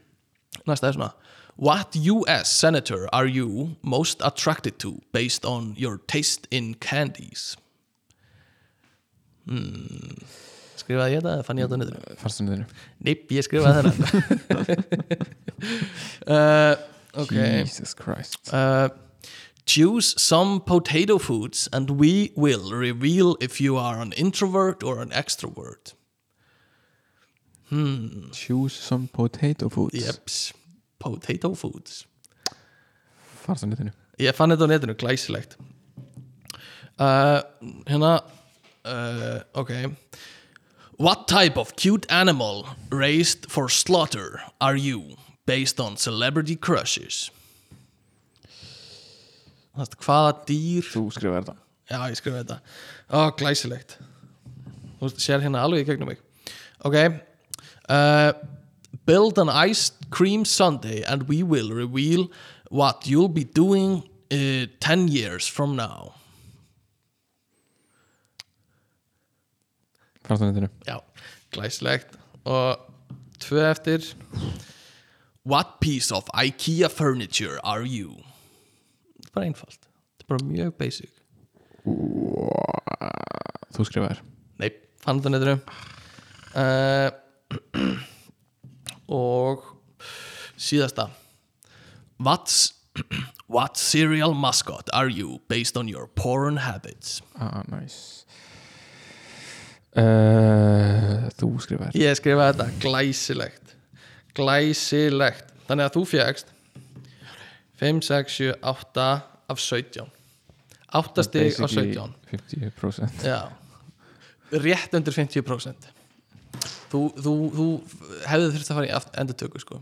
Næsta er svona What US senator are you most attracted to based on your taste in candies? Hmm. Skrifaði ég þetta eða fann ég þetta á netinu? Fannst það niður Nipp, ég skrifaði þetta uh, Ok. Jesus Christ. Uh, Choose some potato foods and we will reveal if you are an introvert or an extrovert. Choose some potato foods. Jeps, potato foods. Fannst það niður Ég fann þetta á netinu, glæsilegt. Uh, Hérna uh, Ok What type of cute animal raised for slaughter are you based on celebrity crushes? Hvaða dýr Þú skrifar þetta. Já, ég skrifa þetta. Ó, glæsilegt. Þú sér hérna alveg í gegnum mig. Ok uh, Build an ice cream sundae and we will reveal what you'll be doing uh, 10 years from now Niður Já, glæsilegt. Og tvö eftir. What piece of IKEA furniture are you? Þetta er bara einfalt. Þetta er bara mjög basic. Þú skrifar Nei, netinu uh, Og síðasta. What's What cereal mascot are you based on your porn habits? Ah, nice uh, Þú skrifar Ég skrifaði þetta. Glæsilegt. Glæsilegt. Þannig að þú fjagst 5, 6, 7, 8 af 17 8 stig á 17 50% Já. Rétt undir 50% Þú, þú, þú hefði þurft að fara í endurtöku sko.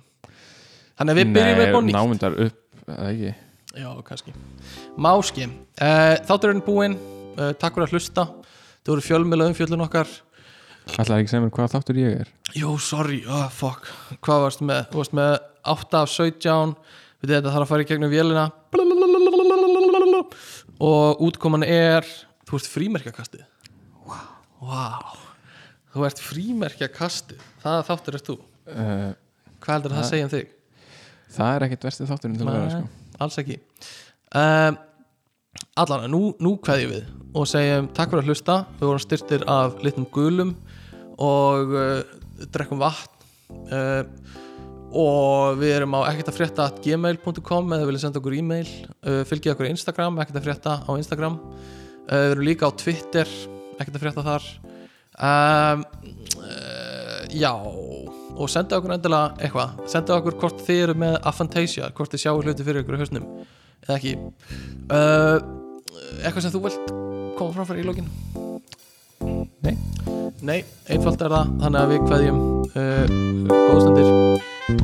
Þannig að við byrjum upp á nýtt. námyndar upp eða ekki? Já, kannski. Máski, uh, þátturinn búinn. Uh, Takk fyrir að hlusta Það voru fjölmjöla umfjöllun okkar. Ætlaði ekki að segja mér hvað þáttur ég er? Jó, sorry, oh, fuck. Hvað varst með? Þú varst með 8 af 17 Við þetta þarf að fara í gegnum vélina. Og útkoman er Þú ert frímerkjakastið Wow Þú ert frímerkjakastið Það þáttur ert þú? Uh, Hvað heldur það að segja um þig? Það er ekkert verstið þátturinn til að vera sko. alls ekki. Um, Allan, nú, nú kveðjum við og segjum takk fyrir að hlusta. Við vorum styrtir af litlum gulum og uh, drekkum vatn uh, og við erum á ekkert að frétta gmail.com eða viljið senda okkur e-mail uh, fylgið okkur á Instagram, ekkert að frétta á Instagram. Við erum líka á Twitter ekkert að frétta þar. Um, já og senda okkur endilega eitthvað. Senda okkur hvort þið eru með aphantasia hvort þið sjáu hluti fyrir ykkur í hausnum eða ekki eitthvað sem þú vilt koma framfæri í lokin Nei. Nei, einfalt er það þannig að við kveðjum uh, góðstundir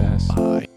yes. Bye